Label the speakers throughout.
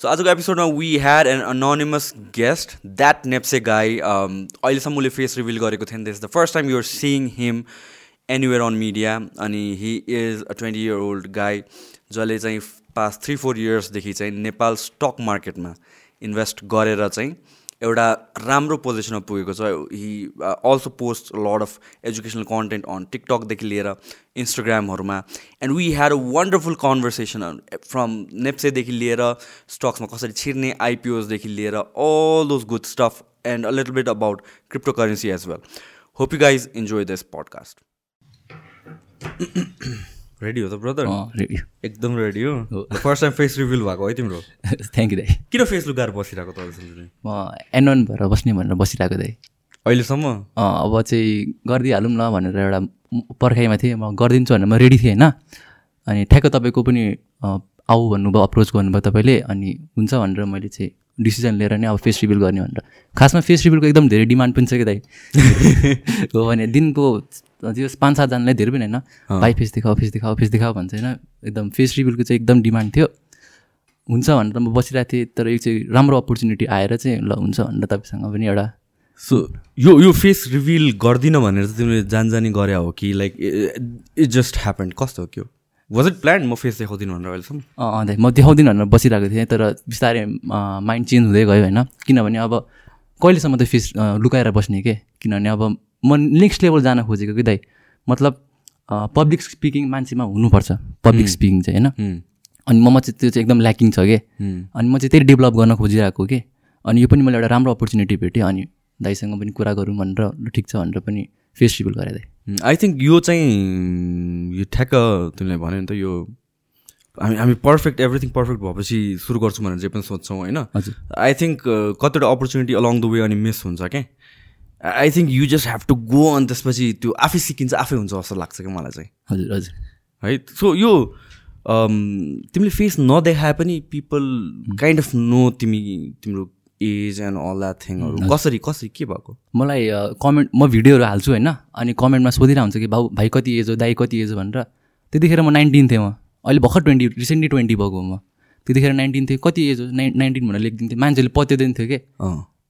Speaker 1: So आजको एपिसोडमा we had an anonymous guest that NEPSE guy अहिलेसम्म उसले फेस रिभिल गरेको थिएन. This the first time you're seeing him anywhere on media अनि he is a twenty year old guy जसले चाहिँ past three four इयर्सदेखि चाहिँ नेपाल स्टक मार्केटमा invest गरेर चाहिँ एउटा राम्रो पोजिसनमा पुगेको छ। He also post lot of educational content on टिकटकदेखि लिएर इन्स्टाग्रामहरूमा and we had a wonderful conversation from नेप्सेदेखि लिएर स्टक्समा कसरी छिर्ने आइपिओसदेखि लिएर all those good stuff and a little bit about crypto currency as well hope you guys enjoy this podcast ready हो त brother
Speaker 2: ready
Speaker 1: एकदम रेडी हो? फर्स्ट टाइम फेस रिभिल भएको है तिम्रो।
Speaker 2: थ्याङ्क यू दाइ।
Speaker 1: किन फेस लुगाएर बसिरहेको तपाईँसँग
Speaker 2: म एनोन भएर बस्ने भनेर बसिरहेको दाइ।
Speaker 1: अहिलेसम्म?
Speaker 2: अब चाहिँ गरिदिइहालौँ न भनेर एउटा पर्खाइमा थिएँ। म गरिदिन्छु भनेर म रेडी थिएँ होइन? अनि ठ्याक्क तपाईँको पनि आऊ भन्नुभयो अप्रोच गर्नुभयो तपाईँले। अनि हुन्छ भनेर मैले चाहिँ डिसिजन लिएर नै अब फेस रिभिल गर्ने भनेर। खासमा फेस रिभिलको एकदम धेरै डिमान्ड पनि छ कि दाइ? हो भने दिनको त्यो पाँच सातजनालाई धेरै पनि होइन। भाइ फेस देखाऊ फेस देखाऊ फेस देखाऊ भन्छ होइन। एकदम फेस रिभिलको चाहिँ एकदम डिमान्ड थियो। हुन्छ भनेर म बसिरहेको थिएँ तर यो चाहिँ राम्रो अपर्च्युनिटी आएर चाहिँ ल हुन्छ भनेर तपाईँसँग पनि एउटा
Speaker 1: सो यो यो फेस रिभिल गर्दिनँ भनेर चाहिँ तिमीले जान जानी गरे हो कि लाइक इट जस्ट ह्यापन कस्तो हो त्यो वाज इट प्लान म फेस देखाउँदिनँ भनेर अहिलेसम्म।
Speaker 2: अँ अँ म देखाउँदिनँ भनेर बसिरहेको थिएँ तर बिस्तारै माइन्ड चेन्ज हुँदै गयो होइन। किनभने अब कहिलेसम्म त फेस लुकाएर बस्ने के? किनभने अब म नेक्स्ट लेभल जान खोजेको कि दाइ? मतलब पब्लिक स्पिकिङ मान्छेमा हुनुपर्छ। पब्लिक स्पिकिङ चाहिँ होइन। अनि ममा चाहिँ त्यो चाहिँ एकदम ल्याकिङ छ कि? अनि म चाहिँ त्यही डेभलप गर्न खोजिरहेको कि? अनि यो पनि मैले एउटा राम्रो अपर्च्युनिटी भेटेँ। अनि दाइसँग पनि कुरा गरौँ भनेर ठिक छ भनेर पनि फेस रिभिल गरेँ दाइ
Speaker 1: आई थिङ्क यो चाहिँ यो ठ्याक्क तिमीले भन्यो नि त यो हामी हामी पर्फेक्ट एभ्रिथिङ पर्फेक्ट भएपछि सुरु गर्छौँ भनेर जे पनि सोध्छौँ होइन? आई थिङ्क कतिवटा अपर्च्युनिटी अलङ द वे अनि मिस हुन्छ क्या I think you just have to go अनि त्यसपछि त्यो आफै सिकिन्छ आफै हुन्छ जस्तो लाग्छ क्या मलाई चाहिँ।
Speaker 2: हजुर हजुर।
Speaker 1: है? सो यो अम, तिमीले फेस नदेखाए पनि पिपल काइन्ड अफ नो तिमी तिम्रो एज एन्ड अल द्याट थिङहरू कसरी कसरी के भएको?
Speaker 2: मलाई कमेन्ट म भिडियोहरू हाल्छु होइन अनि कमेन्टमा सोधिरहेको हुन्छ कि भाउ भाइ कति एज हो दाइ कति एज हो भनेर। त्यतिखेर म नाइन्टिन थिएँ म। अहिले भर्खर ट्वेन्टी रिसेन्टली ट्वेन्टी भएको हो म। त्यतिखेर नाइन्टिन थिएँ। कति एज हो? नाइन नाइन्टिन भनेर लेखिदिन्थेँ मान्छेले पत्याउँदैन थियो कि?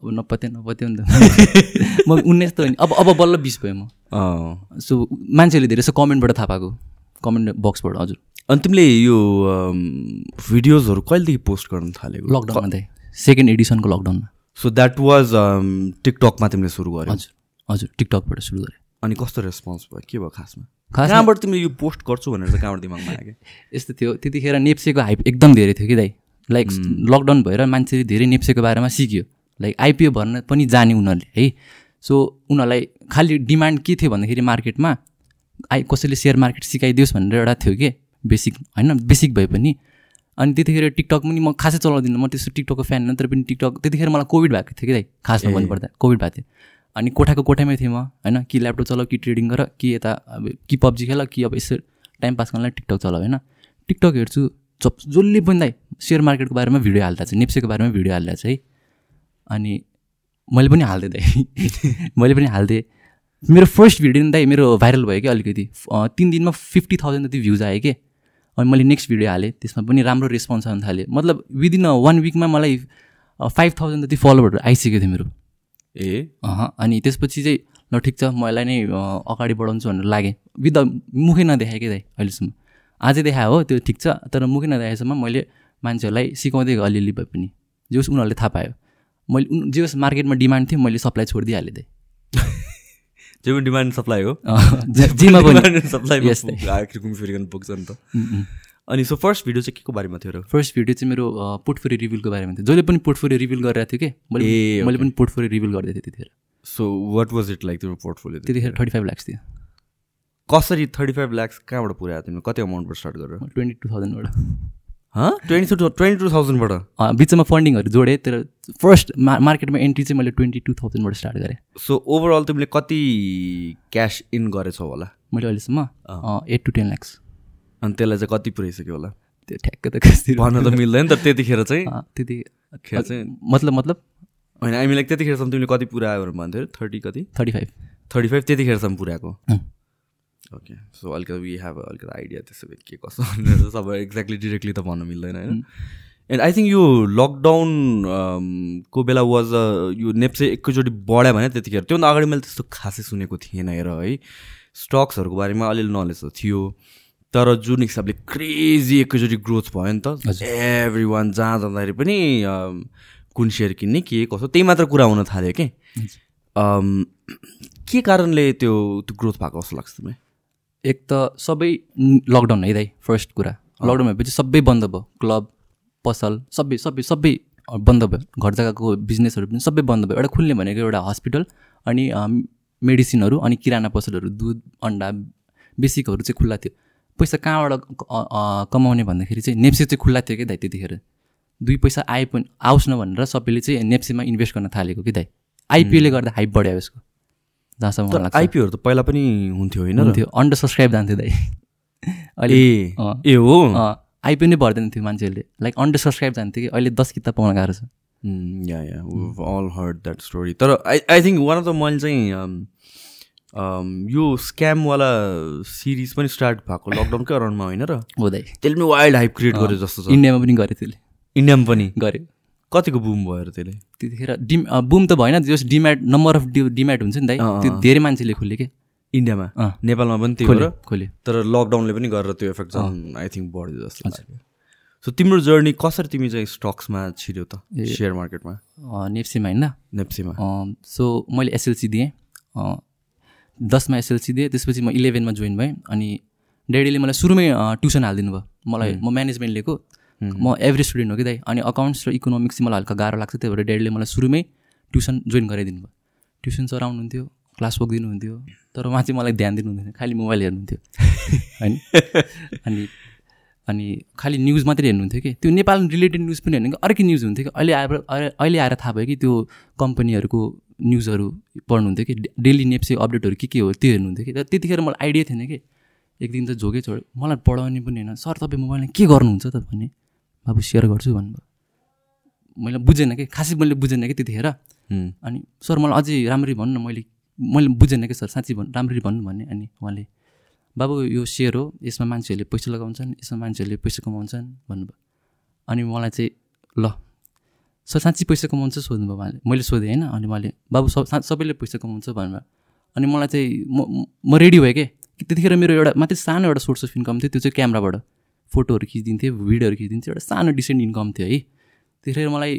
Speaker 2: अब नपत्या नपत्या नि त। म उन्नाइस त होइन अब अब बल्ल बिस भयो म। सो मान्छेले धेरै जस्तो कमेन्टबाट थाहा पाएको। कमेन्ट बक्सबाट हजुर।
Speaker 1: अनि तिमीले यो भिडियोजहरू कहिलेदेखि पोस्ट गर्न थालेको?
Speaker 2: लकडाउनमा चाहिँ सेकेन्ड एडिसनको लकडाउनमा।
Speaker 1: सो द्याट वाज टिकटकमा तिमीले सुरु गर्यो?
Speaker 2: हजुर हजुर टिकटकबाट सुरु गरेँ।
Speaker 1: अनि कस्तो रेस्पोन्स भयो? के भयो खासमा? कहाँबाट तिमीले यो पोस्ट गर्छु भनेर चाहिँ कहाँबाट दिमागमा आयो क्या
Speaker 2: यस्तो थियो। त्यतिखेर नेप्सेको हाइप एकदम धेरै थियो कि दाइ। लाइक लकडाउन भएर मान्छेले धेरै नेप्सेको बारेमा सिक्यो। लाइक आइपिओ भर्न पनि जाने उनीहरूले है। सो उनीहरूलाई खालि डिमान्ड के थियो भन्दाखेरि मार्केटमा आइ कसैले सेयर मार्केट सिकाइदियोस् भनेर एउटा थियो कि? बेसिक होइन? बेसिक भए पनि अनि त्यतिखेर टिकटक पनि म खासै चलाउँदिनँ। म त्यस्तो टिकटकको फ्यान नत्र पनि टिकटक त्यतिखेर मलाई कोभिड भएको थियो कि दाइ? खासमा भन्नुपर्दा कोभिड भएको थियो। अनि कोठाको कोठामै थिएँ म होइन? कि ल्यापटप चलाऊ कि ट्रेडिङ गर कि यता अब कि पब्जी खेल कि अब यसो टाइम पास गर्नलाई टिकटक चलाऊ होइन? टिकटक हेर्छु जब जसले पनि दाइ सेयर मार्केटको बारेमा भिडियो हाल्दा चाहिँ नेप्सेको बारेमा भिडियो हाल्दा चाहिँ अनि मैले पनि हाल्थेँ दाइ। मैले पनि हाल्थेँ मेरो फर्स्ट भिडियो नि दाइ मेरो भाइरल भयो कि अलिकति। तिन दिनमा फिफ्टी थाउजन्ड जति भ्युज आयो कि। अनि मैले नेक्स्ट भिडियो हालेँ त्यसमा पनि राम्रो रेस्पोन्स आउनु थाल्यो। मतलब विदिन वान विकमा मलाई फाइभ थाउजन्ड जति फलोवर्डहरू आइसकेको थियो मेरो।
Speaker 1: ए?
Speaker 2: अँ अनि त्यसपछि चाहिँ ल ठिक छ म यसलाई नै अगाडि बढाउँछु भनेर लागेँ। विद मुखै नदेखाएँ कि दाइ अहिलेसम्म। आजै देखायो हो त्यो ठिक छ तर मुखै नदेखाएसम्म मैले मान्छेहरूलाई सिकाउँदै गएँ अलिअलि भए पनि। जे होस् उनीहरूले थाहा पायो। मैले जे होस् मार्केटमा डिमान्ड थियो मैले सप्लाई छोडिदिइहालेँ दाइ
Speaker 1: जे पनि डिमान्ड सप्लाई हो.
Speaker 2: अँ, जे- जेमा पनि।
Speaker 1: सप्लाई घुमफिरिकन पुग्छ नि त। अनि सो फर्स्ट भिडियो चाहिँ के को बारेमा थियो र?
Speaker 2: फर्स्ट भिडियो चाहिँ मेरो पोर्टफोलियो रिभिलको बारेमा थियो। जसले पनि पोर्टफोलियो रिभिल गरिरहेको थियो कि? मैले मैले पनि पोर्टफोलियो रिभिल गर्दै थिएँ त्यतिखेर।
Speaker 1: So what was it like तिम्रो पोर्टफोलियो
Speaker 2: त्यतिखेर? थर्टी फाइभ लाक्स थियो।
Speaker 1: कसरी थर्टी फाइभ ल्याक्स कहाँबाट पुऱ्यायो तिमीले? कति अमाउन्टबाट स्टार्ट गरेर
Speaker 2: ट्वेन्टी टू थाउजन्डबाट
Speaker 1: ट्वेन्टी टू ट्वेन्टी टू थाउजन्डबाट।
Speaker 2: बिचमा फन्डिङहरू जोडेँ तर फर्स्ट मा मार्केटमा एन्ट्री चाहिँ मैले ट्वेन्टी टू थाउजन्डबाट स्टार्ट गरेँ।
Speaker 1: सो ओभरअल तिमीले कति क्यास इन गरेछौ होला?
Speaker 2: मैले अहिलेसम्म एट टु टेन ल्याक्स
Speaker 1: अनि त्यसलाई चाहिँ कति पुऱ्याइसक्यो होला?
Speaker 2: त्यो ठ्याक्क त
Speaker 1: भन्न त मिल्दैन तर त्यतिखेर चाहिँ।
Speaker 2: अँ, त्यति
Speaker 1: खेर चाहिँ।
Speaker 2: मतलब मतलब?
Speaker 1: होइन हामीलाई त्यतिखेरसम्म तिमीले कति पुऱ्यायो भनेर भन्थ्यौ? थर्टी कति?
Speaker 2: Thirty five.
Speaker 1: थर्टी फाइभ त्यतिखेरसम्म पुऱ्याएको। ओके सो अलिकति वी हेभ अलिकति आइडिया त्यसो भए के कसो भनेर सबै एक्ज्याक्टली डिरेक्टली त भन्न मिल्दैन होइन एन्ड आई थिङ्क यो लकडाउन को बेला वाज यो नेप्से एकैचोटि बढ्यो भने त्यतिखेर त्योभन्दा अगाडि मैले त्यस्तो खासै सुनेको थिएन हेर है स्टक्सहरूको बारेमा अलिअलि नलेज त थियो तर जुन हिसाबले क्रेजी एकैचोटि ग्रोथ भयो नि त एभ्री वान जहाँ जाँदाखेरि पनि कुन सेयर किन्ने के कसो त्यही मात्र कुरा हुन थाल्यो कि के कारणले त्यो त्यो ग्रोथ भएको जस्तो लाग्छ तिमीलाई
Speaker 2: एक त सबै लकडाउन है दाइ फर्स्ट कुरा। लकडाउन भएपछि सबै बन्द भयो। क्लब पसल सबै सबै सबै बन्द भयो। घर जग्गाको बिजनेसहरू पनि सबै बन्द भयो। एउटा खुल्ने भनेको एउटा हस्पिटल अनि मेडिसिनहरू अनि किराना पसलहरू दुध अन्डा बेसिकहरू चाहिँ खुल्ला थियो। पैसा कहाँबाट कमाउने भन्दाखेरि चाहिँ नेप्से चाहिँ खुल्ला थियो कि दाइ त्यतिखेर? दुई पैसा आए पनि आओस् न भनेर सबैले चाहिँ नेप्सेमा इन्भेस्ट गर्न थालेको कि दाइ? आइपिएलले गर्दा हाइप बढ्यो यसको। जहाँसम्म मलाई लाग्छ।
Speaker 1: आइपिओहरू त पहिला पनि हुन्थ्यो होइन
Speaker 2: हुन्थ्यो। अन्डर सब्सक्राइब जान्थ्यो दाइ। अहिले
Speaker 1: ए हो?
Speaker 2: आइपिओ नै भर्दैन थियो मान्छेहरूले। लाइक अन्डर सब्सक्राइब जान्थ्यो कि अहिले दस किताब पाउन गाह्रो छ।
Speaker 1: Yeah yeah all heard that story तर I I think one of the मैले चाहिँ um, um, यो स्क्यामवाला सिरिज पनि स्टार्ट भएको लकडाउनकै अराउन्डमा होइन र?
Speaker 2: हो दाइ।
Speaker 1: त्यसले पनि वाइल्ड हाइप क्रिएट गर्यो जस्तो छ।
Speaker 2: इन्डियामा पनि गरेँ त्यसले।
Speaker 1: इन्डियामा पनि?
Speaker 2: गऱ्यो
Speaker 1: कतिको बुम भयो र त्यसले?
Speaker 2: त्यतिखेर डिम बुम त भएन जस demat number of D demat हुन्छ नि दाइ? त्यो धेरै मान्छेले खोल्यो कि?
Speaker 1: इन्डियामा। नेपालमा पनि त्यही हो
Speaker 2: खोल्यो खोल्यो।
Speaker 1: तर लकडाउनले पनि गरेर त्यो इफेक्ट आई थिङ्क बढ्यो जस्तो सो तिम्रो जर्नी कसरी तिमी चाहिँ स्टक्समा छिर्यो त? सेयर मार्केटमा
Speaker 2: नेप्सीमा होइन?
Speaker 1: नेप्सीमा
Speaker 2: सो मैले एसएलसी दिएँ। दसमा एसएलसी दिएँ त्यसपछि म इलेभेनमा जोइन भएँ। अनि ड्याडीले मलाई सुरुमै ट्युसन हालिदिनु भयो मलाई म म्यानेजमेन्ट लिएको। म एभरेज स्टुडेन्ट हो कि दाइ? अनि अकाउन्ट्स र इकोनोमिक्स चाहिँ मलाई हल्का गाह्रो लाग्छ त्यही भएर ड्याडीले मलाई सुरुमै ट्युसन जोइन गराइदिनु भयो। ट्युसन सर आउनुहुन्थ्यो क्लास वर्क दिनुहुन्थ्यो तर उहाँ चाहिँ मलाई ध्यान दिनुहुन्थेन खालि मोबाइल हेर्नुहुन्थ्यो। होइन अनि अनि खालि न्युज मात्रै हेर्नुहुन्थ्यो कि। त्यो नेपाल रिलेटेड न्युज पनि हेर्नु कि अर्कै न्युज हुन्थ्यो कि। अहिले आएर अहिले- आएर थाहा भयो कि त्यो कम्पनीहरूको न्युजहरू पढ्नुहुन्थ्यो कि। डेली नेप्से अपडेटहरू के के हो त्यो हेर्नुहुन्थ्यो कि। त्यतिखेर मलाई आइडिया थिएन कि। एक दिन त झोकै छोड मलाई पढाउने पनि होइन। सर तपाईँ मोबाइलमा के गर्नुहुन्छ त भने बाबु सेयर गर्छु भन्नुभयो। मैले बुझेन कि? खासै मैले बुझेन कि त्यतिखेर। अनि सर मलाई अझै राम्ररी भन्नु न मैले मैले बुझेन कि सर? साँच्ची भन्नु राम्ररी भन्नु भने अनि उहाँले बाबु यो सेयर हो यसमा मान्छेहरूले पैसा लगाउँछन् यसमा मान्छेहरूले पैसा कमाउँछन् भन्नुभयो। अनि मलाई चाहिँ ल सर साँच्ची पैसा कमाउँछ सोध्नुभयो उहाँले। मैले सोधेँ होइन? अनि उहाँले बाबु सब सबैले पैसा कमाउँछ भन्नुभयो। अनि मलाई चाहिँ म म रेडी भएँ कि? त्यतिखेर मेरो एउटा मात्रै सानो एउटा सोर्स अफ इन्कम थियो त्यो चाहिँ क्यामराबाट। फोटोहरू खिचिदिन्थेँ भिडियोहरू खिचिदिन्थेँ एउटा सानो डिसेन्ट इन्कम थियो है। त्यतिखेर मलाई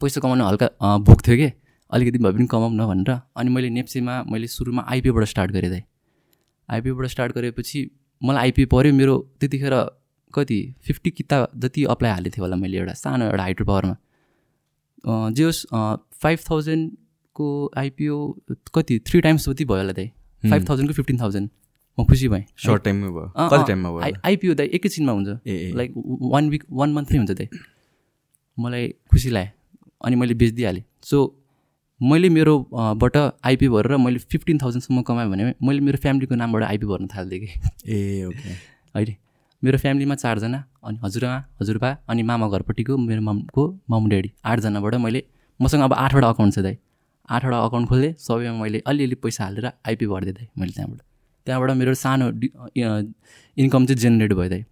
Speaker 2: पैसा कमाउन हल्का भोक थियो कि। अलिकति भए पनि कमाउँ न भनेर। अनि मैले नेप्सेमा मैले सुरुमा आइपिओबाट स्टार्ट गरेँ दाइ। आइपिओबाट स्टार्ट गरेपछि मलाई आइपिओ पऱ्यो मेरो त्यतिखेर कति फिफ्टी किता जति अप्लाई हालेको थिएँ होला मैले एउटा सानो एउटा हाइड्रो पावरमा जे होस् फाइभ थाउजन्डको आइपिओ कति थ्री टाइम्स जति भयो होला दाइ। फाइभ थाउजन्डको फिफ्टिन थाउजन्ड म खुसी भएँ।
Speaker 1: सर्ट टाइममै भयो। कति टाइममा भयो?
Speaker 2: आइ- आइपिओ दाइ एकैछिनमा हुन्छ। लाइक वान विक वान मन्थमै हुन्छ दाइ मलाई खुसी लाग्यो। अनि मैले बेचिदिइहालेँ सो मैले मेरो अँ, बाट आइपी भरेर मैले फिफ्टिन थाउजन्डसम्म कमाएँ भने मैले मेरो फ्यामिलीको नामबाट आइपी भर्न थालिदिएँ। कि
Speaker 1: ए ओके।
Speaker 2: अहिले मेरो फ्यामिलीमा चारजना अनि हजुरआमा हजुरबा अनि मामा घरपट्टिको मेरो ममको मम ड्याडी। आठजनाबाट मैले मसँग अब आठवटा अकाउन्ट छ दाइ आठवटा अकाउन्ट खोलेँ सबैमा मैले अलिअलि पैसा हालेर आइपी भरिदिएँ दाइ मैले त्यहाँबाट। त्यहाँबाट मेरो सानो इन्कम चाहिँ जेनेरेट भयो दाइ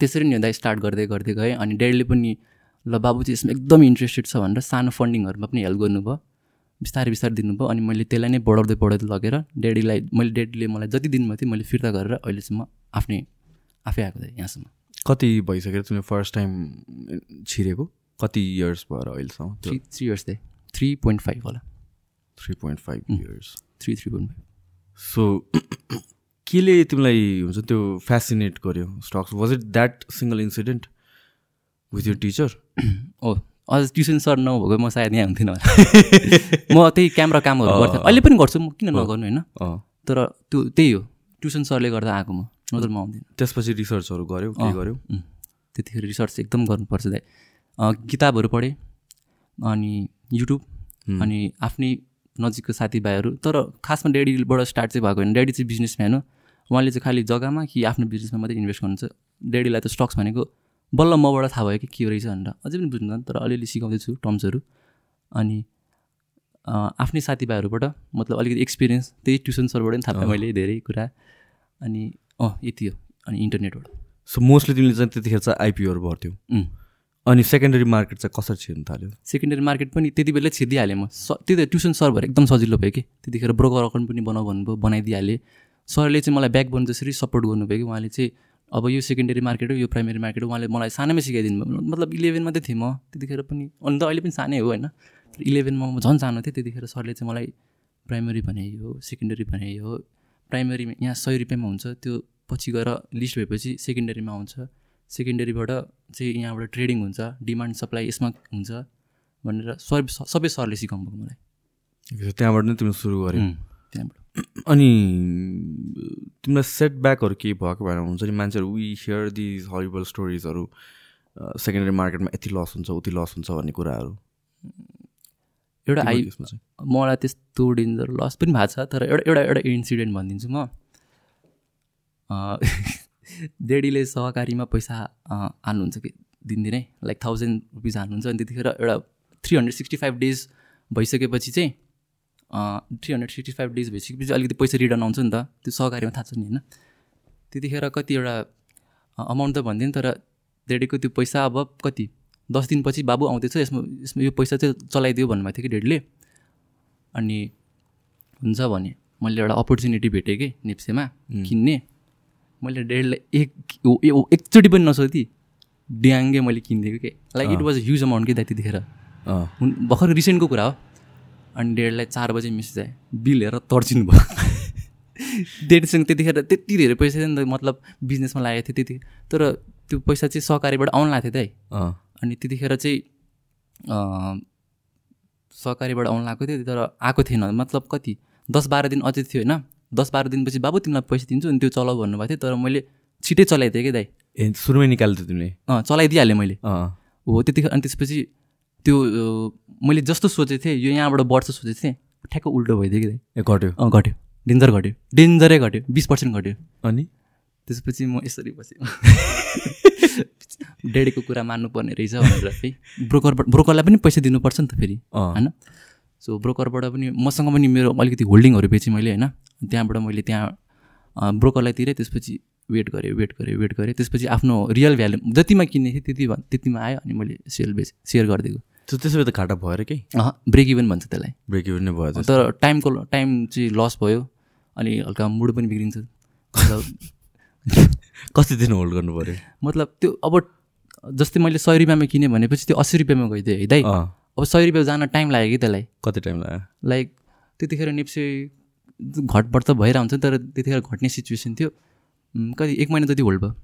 Speaker 2: त्यसरी नै दाइ स्टार्ट गर्दै गर्दै गएँ अनि ड्याडीले पनि ल बाबु चाहिँ यसमा एकदम इन्ट्रेस्टेड छ भनेर सानो फन्डिङहरूमा पनि हेल्प गर्नुभयो। बिस्तारै बिस्तारै दिनुभयो अनि मैले त्यसलाई नै बढाउँदै बढाउँदै लगेर ड्याडीलाई मैले ड्याडीले मलाई जति दिनुभएको थियो मैले फिर्ता गरेर अहिलेसम्म आफ्नै आफै आएको थिएँ यहाँसम्म।
Speaker 1: कति भइसक्यो तिमीले फर्स्ट टाइम छिरेको? कति इयर्स भएर अहिलेसम्म
Speaker 2: थ्री थ्री इयर्स थिएँ। थ्री पोइन्ट फाइभ होला।
Speaker 1: Three point five years.
Speaker 2: Three three point five.
Speaker 1: So केले तिमीलाई हुन्छ त्यो फेसिनेट गर्यो stocks was it that single incident with your teacher
Speaker 2: ओ अझ ट्युसन सर नभएको म सायद यहाँ हुन्थेन होला। म त्यही क्यामरा कामहरू गर्थेँ। अहिले पनि गर्छु म किन नगर्नु होइन? तर त्यो त्यही हो। ट्युसन सरले गर्दा आएको म। नत्र म आउँदिनँ।
Speaker 1: त्यसपछि रिसर्चहरू गऱ्यौ के गऱ्यौ
Speaker 2: त्यतिखेर रिसर्च एकदम गर्नुपर्छ दाइ। किताबहरू पढेँ अनि युट्युब अनि आफ्नै नजिकको साथीभाइहरू। तर खासमा ड्याडीबाट स्टार्ट चाहिँ भएको होइन। ड्याडी चाहिँ बिजनेसम्यान हो। उहाँले चाहिँ खालि जग्गामा कि आफ्नो बिजनेसमा मात्रै इन्भेस्ट गर्नुहुन्छ? ड्याडीलाई त स्टक्स भनेको बल्ल मबाट थाहा भयो कि के रहेछ भनेर अझै पनि बुझ्नु तर अलिअलि सिकाउँदैछु टर्म्सहरू। अनि आफ्नै साथीभाइहरूबाट मतलब अलिकति एक्सपिरियन्स त्यही ट्युसन सरबाट पनि थाहा पाएँ मैले धेरै कुरा। अनि अँ यति हो। अनि इन्टरनेटबाट।
Speaker 1: सो मोस्टली तिमीले चाहिँ त्यतिखेर चाहिँ आइपिओहरू भर्थ्यौ। अनि सेकेन्डरी मार्केट चाहिँ कसरी छिर्नु थाल्यो?
Speaker 2: सेकेन्डरी मार्केट पनि त्यति बेलै छिरिदिइहालेँ म। स त्यही त ट्युसन सर्भर एकदम सजिलो भयो कि। त्यतिखेर ब्रोकर अकाउन्ट पनि बनाऊ भन्नुभयो बनाइदिइहालेँ। सरले चाहिँ मलाई ब्याक बन जसरी सपोर्ट गर्नुभयो कि उहाँले चाहिँ अब यो सेकेन्डरी मार्केट हो यो प्राइमेरी मार्केट हो उहाँले मलाई सानैमै सिकाइदिनु भयो। मतलब इलेभेन मात्रै थिएँ म। त्यतिखेर पनि अन्त अहिले पनि सानै हो होइन? इलेभेनमा म झन् सानो थिएँ। त्यतिखेर सरले चाहिँ मलाई प्राइमेरी भने यो सेकेन्डरी भने यो प्राइमेरीमा यहाँ सय रुपियाँमा हुन्छ। त्यो पछि गएर लिस्ट भएपछि सेकेन्डरीमा आउँछ। सेकेन्डरीबाट चाहिँ यहाँबाट ट्रेडिङ हुन्छ डिमान्ड सप्लाई यसमा हुन्छ भनेर सबै सबै सरले सिकाउनु भएको मलाई
Speaker 1: त्यहाँबाट नै तिमीले सुरु
Speaker 2: उम्, त्यहाँबाट।
Speaker 1: अनि तिमीलाई सेटब्याकहरू केही भएको भएर हुन्छ नि मान्छेहरू वी हियर दिज हरिबल स्टोरिजहरू सेकेन्डरी मार्केटमा यति लस हुन्छ उति लस हुन्छ भन्ने कुराहरू।
Speaker 2: एउटा आई मलाई त्यस्तो डेन्जर लस पनि भएको छ तर एउटा एउटा एउटा इन्सिडेन्ट भनिदिन्छु म। डेडीले सहकारीमा पैसा हाल्नुहुन्छ कि? दिनदिनै लाइक थाउजन्ड रुपिज हाल्नुहुन्छ। अनि त्यतिखेर एउटा three hundred sixty five days भइसकेपछि चाहिँ three hundred sixty five days भइसकेपछि अलिकति पैसा रिटर्न आउँछ नि त। त्यो सहकारीमा थाहा छ नि होइन? त्यतिखेर कति एउटा अमाउन्ट त भनिदिएँ तर डेडीको त्यो पैसा अब कति? दस दिनपछि बाबु आउँदैछ यसमा यसमा यो पैसा चाहिँ चलाइदियो भन्नुभएको थियो कि डेडीले? अनि हुन्छ भने मैले एउटा अपर्च्युनिटी भेटेँ कि नेप्सेमा किन्ने। मैले डेडलाई एक एकचोटि पनि नसोधी ड्याङ्गे मैले किनिदिएको कि? Like it was huge amount कि त्यतिखेर
Speaker 1: अँ।
Speaker 2: हुन भर्खर रिसेन्टको कुरा हो। अनि डेडलाई चार बजे मेसेज आयो बिल हेरेर तर्सिनु भयो। डेडसँग त्यतिखेर त्यति धेरै पैसा थियो नि त मतलब बिजनेसमा लागेको थियो त्यति। तर त्यो पैसा चाहिँ सहकारीबाट आउनु लागेको थियो दाइ
Speaker 1: अँ।
Speaker 2: अनि त्यतिखेर चाहिँ अँ, सहकारीबाट आउनु लागेको थियो। तर आएको थिएन। मतलब कति? दस बाह्र दिन अझै थियो होइन। दस बाह्र दिनपछि बाबु तिमीलाई पैसा दिन्छु अनि त्यो चलाऊ भन्नुभएको थियो तर मैले छिटै चलाइदिएँ कि दाइ।
Speaker 1: ए सुरुमै निकाल्थ्यो तिमीले?
Speaker 2: अँ चलाइदिइहालेँ मैले।
Speaker 1: अँ।
Speaker 2: हो त्यतिखेर अनि त्यसपछि त्यो मैले जस्तो सोचेको थिएँ यो यहाँबाट बढ्छ सोचेको थिएँ ठ्याक्क उल्टो भइदियो कि दाइ।
Speaker 1: ए घट्यो?
Speaker 2: अँ घट्यो। डेन्जर घट्यो। डेन्जरै घट्यो। बिस पर्सेन्ट घट्यो।
Speaker 1: अनि?
Speaker 2: त्यसपछि म यसरी बसेँ। डेडीको कुरा मान्नुपर्ने रहेछ भनेर है ब्रोकरबाट ब्रोकरलाई पनि पैसा दिनुपर्छ नि त फेरि होइन? सो ब्रोकरबाट पनि मसँग पनि मेरो अलिकति होल्डिङहरू बेचेँ मैले होइन? त्यहाँबाट मैले त्यहाँ ब्रोकरलाई तिरेँ त्यसपछि वेट गरेँ वेट गरेँ वेट गरेँ। त्यसपछि आफ्नो रियल भ्यालु जतिमा किन्ने थिएँ त्यति त्यतिमा आयो अनि मैले सेल बेच सेयर गरिदिएको।
Speaker 1: त्यो त्यसो भए त घाटा भएर
Speaker 2: अँ ब्रेक इभन भन्छ त्यसलाई।
Speaker 1: ब्रेक इभन नै भयो
Speaker 2: तर टाइमको टाइम चाहिँ लस भयो अनि हल्का मुड पनि बिग्रिन्छ।
Speaker 1: कति दिन होल्ड गर्नु पऱ्यो
Speaker 2: मतलब त्यो अब जस्तै मैले सय रुपियाँमा किनेँ भनेपछि त्यो अस्सी रुपियाँमा गइदिएँ है दाइ? अब सय रुपियाँ जान टाइम लाग्यो कि त्यसलाई?
Speaker 1: कति टाइम लाग्यो?
Speaker 2: लाइक त्यतिखेर नेप्से घटबड त भइरहेको हुन्छ तर त्यतिखेर घट्ने सिचुएसन थियो। कति एक महिना जति होल्ड भयो।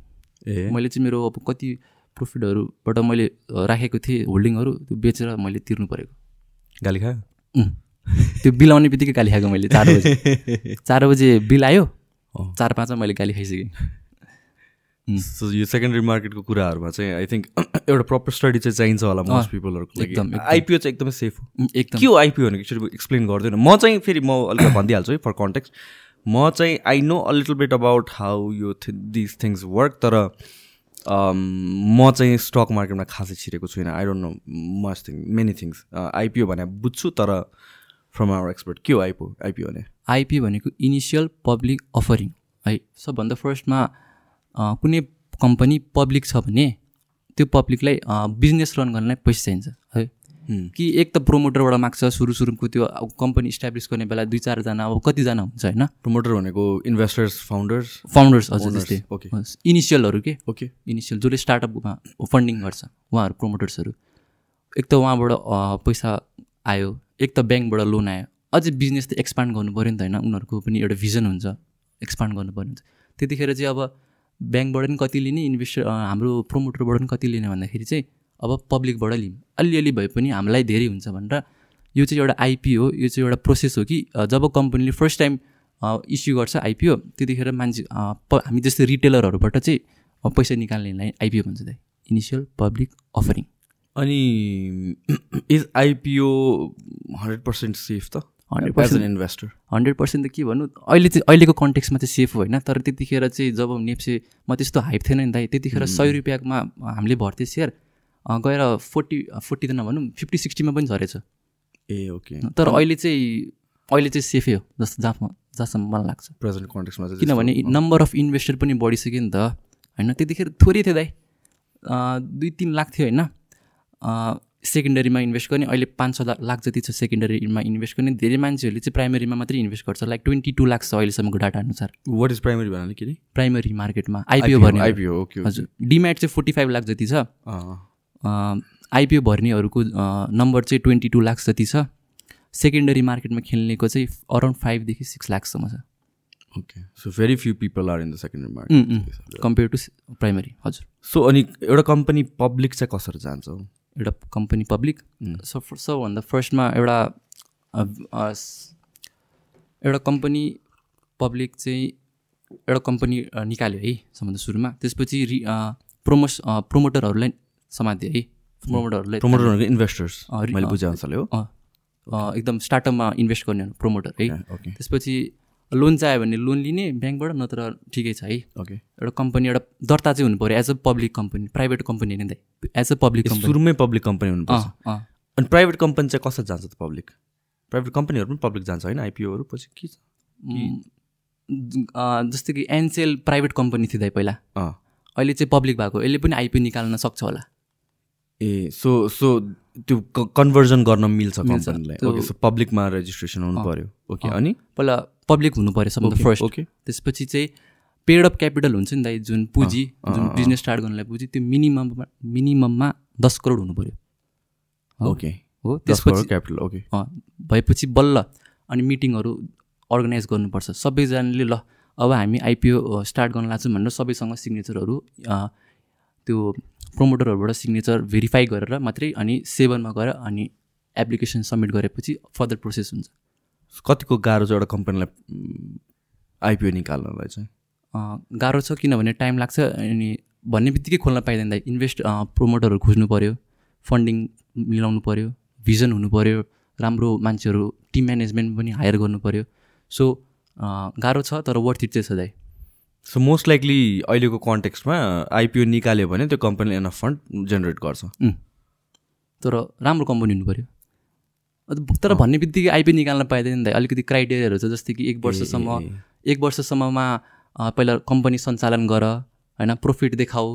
Speaker 1: ए।
Speaker 2: मैले चाहिँ मेरो अब कति प्रफिटहरूबाट मैले राखेको थिएँ होल्डिङहरू त्यो बेचेर मैले तिर्नु परेको।
Speaker 1: गाली खायो?
Speaker 2: त्यो बिल आउने बित्तिकै गाली खाएको मैले चार बजे। चार बजे बिल आयो। चार पाँचमा मैले गाली खाइसकेँ।
Speaker 1: सो यो सेकेन्डरी मार्केटको कुराहरूमा चाहिँ आई थिङ्क एउटा प्रपर स्टडी चाहिँ चाहिन्छ होला मोस्ट पिपलहरूको
Speaker 2: एकदम, एकदम।
Speaker 1: आइपिओ चाहिँ एकदमै सेफ हो।
Speaker 2: उम्, एकदम।
Speaker 1: के हो आइपिओ भनेको एकचोटि एक्सप्लेन गर्दैन म चाहिँ फेरि म अलिक भनिदिइहाल्छु है फर कन्टेक्स्ट म चाहिँ I know a little bit about how यो दिस थिङ्स वर्क तर um, म चाहिँ स्टक मार्केटमा खासै छिरेको छुइनँ। I don't know much thing many things IPO भने बुझ्छु तर फ्रम आवर एक्सपर्ट के हो आइपिओ आइपिओ भने?
Speaker 2: आइपी भनेको इनिसियल पब्लिक अफरिङ है सबभन्दा फर्स्टमा कुनै कम्पनी पब्लिक छ भने त्यो पब्लिकलाई बिजनेस रन गर्नलाई पैसा चाहिन्छ है। कि एक त प्रोमोटरबाट माग्छ सुरु सुरुको त्यो अब कम्पनी इस्टाब्लिस गर्ने बेला दुई चारजना अब कतिजना हुन्छ होइन?
Speaker 1: प्रमोटर भनेको इन्भेस्टर्स फाउन्डर्स
Speaker 2: फाउन्डर्स हजुर त्यस्तै
Speaker 1: okay.
Speaker 2: इनिसियलहरू के?
Speaker 1: ओके
Speaker 2: इनिसियल जसले स्टार्टअपमा फन्डिङ गर्छ उहाँहरू प्रोमोटर्सहरू एक त उहाँबाट पैसा आयो एक त ब्याङ्कबाट लोन आयो। अझै बिजनेस त एक्सपान्ड गर्नु पऱ्यो नि त होइन? उनीहरूको पनि एउटा भिजन हुन्छ एक्सपान्ड गर्नु पर्ने हुन्छ त्यतिखेर चाहिँ अब ब्याङ्कबाट पनि कति लिने इन्भेस्टर हाम्रो प्रोमोटरबाट पनि कति लिने भन्दाखेरि चाहिँ अब पब्लिकबाट लिउँ अलिअलि भए पनि हामीलाई धेरै हुन्छ भनेर यो चाहिँ एउटा आइपी हो यो चाहिँ एउटा प्रोसेस हो कि जब कम्पनीले फर्स्ट टाइम इस्यु गर्छ आइपिओ त्यतिखेर मान्छे हामी जस्तै रिटेलरहरूबाट चाहिँ पैसा निकाल्नेलाई आइपिओ भन्छ दाइ इनिसियल पब्लिक अफरिङ
Speaker 1: अनि is IPO hundred percent safe त?
Speaker 2: 100%
Speaker 1: as an investor
Speaker 2: hundred percent त के भन्नु? अहिले चाहिँ अहिलेको कन्टेक्समा चाहिँ सेफ हो होइन? तर त्यतिखेर चाहिँ जब नेप्सेमा त्यस्तो हाइप थिएन नि दाइ त्यतिखेर सय रुपियाँमा हामीले भर्थ्यो सेयर गएर फोर्टी फोर्टी त नभनौँ फिफ्टी सिक्सटीमा पनि झरेछ।
Speaker 1: ए ओके।
Speaker 2: तर अहिले चाहिँ अहिले चाहिँ सेफै हो जस्तो जहाँ जहाँसम्म मलाई लाग्छ।
Speaker 1: प्रेजेन्ट कन्टेक्समा चाहिँ
Speaker 2: किनभने नम्बर अफ इन्भेस्टर पनि बढिसक्यो नि त। होइन त्यतिखेर थोरै थियो दाइ। दुई तिन लाख थियो होइन। सेकेन्डरीमा इन्भेस्ट गर्ने अहिले पाँच छ लाख जति छ सेकेन्डरीमा इन्भेस्ट गर्ने धेरै मान्छेहरूले चाहिँ प्राइमेरीमा मात्रै इन्भेस्ट गर्छ लाइक ट्वेन्टी टू लाख छ अहिलेसम्मको डाटा अनुसार।
Speaker 1: वाट इज प्राइमेरी भन्नाले के
Speaker 2: प्राइमरी मार्केटमा आइपिओ भर्ने।
Speaker 1: आइपिओ ओके
Speaker 2: हजुर डिम्याट चाहिँ फोर्टी फाइभ लाख जति छ। आइपिओ भर्नेहरूको नम्बर चाहिँ ट्वेन्टी टू लाख जति छ। सेकेन्डरी मार्केटमा खेल्नेको चाहिँ अराउन्ड फाइभदेखि सिक्स लाखसम्म छ।
Speaker 1: Okay so very few people are in the secondary market
Speaker 2: compare to primary हजुर।
Speaker 1: सो अनि एउटा कम्पनी पब्लिक चाहिँ कसरी जान्छ?
Speaker 2: एउटा कम्पनी पब्लिक सब सबभन्दा फर्स्टमा एउटा अ, स- एउटा कम्पनी पब्लिक चाहिँ एउटा कम्पनी अ, निकाल्यो है सबभन्दा सुरुमा। त्यसपछि रि प्रोमोस प्रोमोटरहरूलाई समात्यो है। प्रोमोटरहरूलाई
Speaker 1: प्रमोटर भनेको इन्भेस्टर्स मैले
Speaker 2: अँ,
Speaker 1: बुझे अनुसारले हो
Speaker 2: एकदम स्टार्टअपमा इन्भेस्ट गर्ने प्रोमोटर है। त्यसपछि लोन चाहियो भने लोन लिने ब्याङ्कबाट नत्र ठिकै छ है।
Speaker 1: ओके
Speaker 2: एउटा कम्पनी एउटा दर्ता चाहिँ हुनु पऱ्यो as a public company private company होइन दाइ एज अ पब्लिक कम्पनी
Speaker 1: सुरुमै पब्लिक कम्पनी हुनुपर्छ। अनि प्राइभेट कम्पनी चाहिँ कसरी जान्छ त पब्लिक प्राइभेट कम्पनीहरू पनि पब्लिक जान्छ होइन? आइपिओहरू पछि के छ?
Speaker 2: जस्तो कि एनसेल प्राइभेट कम्पनी थियो दाइ पहिला।
Speaker 1: अँ।
Speaker 2: अहिले चाहिँ पब्लिक भएको। यसले पनि आइपिओ निकाल्न सक्छ होला।
Speaker 1: ए सो सो त्यो कन्भर्जन गर्न मिल्छ। कम्पनीलाई ओके सो पब्लिकमा रेजिस्ट्रेसन हुनु पऱ्यो। ओके अनि?
Speaker 2: पहिला पब्लिक हुनु पऱ्यो सबभन्दा फर्स्ट
Speaker 1: ओके
Speaker 2: त्यसपछि चाहिँ पेड अफ क्यापिटल हुन्छ नि दाइ जुन पुँजी जुन बिजनेस स्टार्ट गर्नलाई पुँजी त्यो मिनिमममा मिनिमममा दस करोड हुनु पऱ्यो।
Speaker 1: ओके
Speaker 2: हो
Speaker 1: त्यसपछि क्यापिटल ओके
Speaker 2: भएपछि बल्ल अनि मिटिङहरू अर्गनाइज गर्नुपर्छ। सबैजनाले ल अब हामी आइपिओ स्टार्ट गर्न लाग्छौँ भनेर सबैसँग सिग्नेचरहरू त्यो प्रोमोटरहरूबाट सिग्नेचर भेरिफाई गरेर मात्रै अनि सेभनमा गएर अनि एप्लिकेसन सब्मिट गरेपछि फर्दर प्रोसेस हुन्छ।
Speaker 1: कतिको गाह्रो छ एउटा कम्पनीलाई आइपिओ निकाल्नलाई चाहिँ?
Speaker 2: गाह्रो छ किनभने टाइम लाग्छ अनि भन्ने बित्तिकै खोल्न पाइँदैन इन्भेस्ट प्रोमोटरहरू खोज्नु पऱ्यो फन्डिङ मिलाउनु पऱ्यो भिजन हुनु पऱ्यो राम्रो मान्छेहरू टिम म्यानेजमेन्ट पनि हायर गर्नु पऱ्यो सो गाह्रो छ तर वर्थ इट चाहिँ छ दाइ।
Speaker 1: सो मोस्ट लाइकली अहिलेको कन्टेक्स्टमा आइपिओ निकाल्यो भने त्यो कम्पनीले एनफ फन्ड जेनेरेट गर्छ.
Speaker 2: तर राम्रो कम्पनी हुनु पऱ्यो तर भन्ने बित्तिकै आइपी निकाल्न पाइँदैन दाइ। अलिकति क्राइटेरियाहरू छ जस्तै कि एक वर्षसम्म एक वर्षसम्ममा पहिला कम्पनी सञ्चालन गर होइन प्रफिट देखाऊ।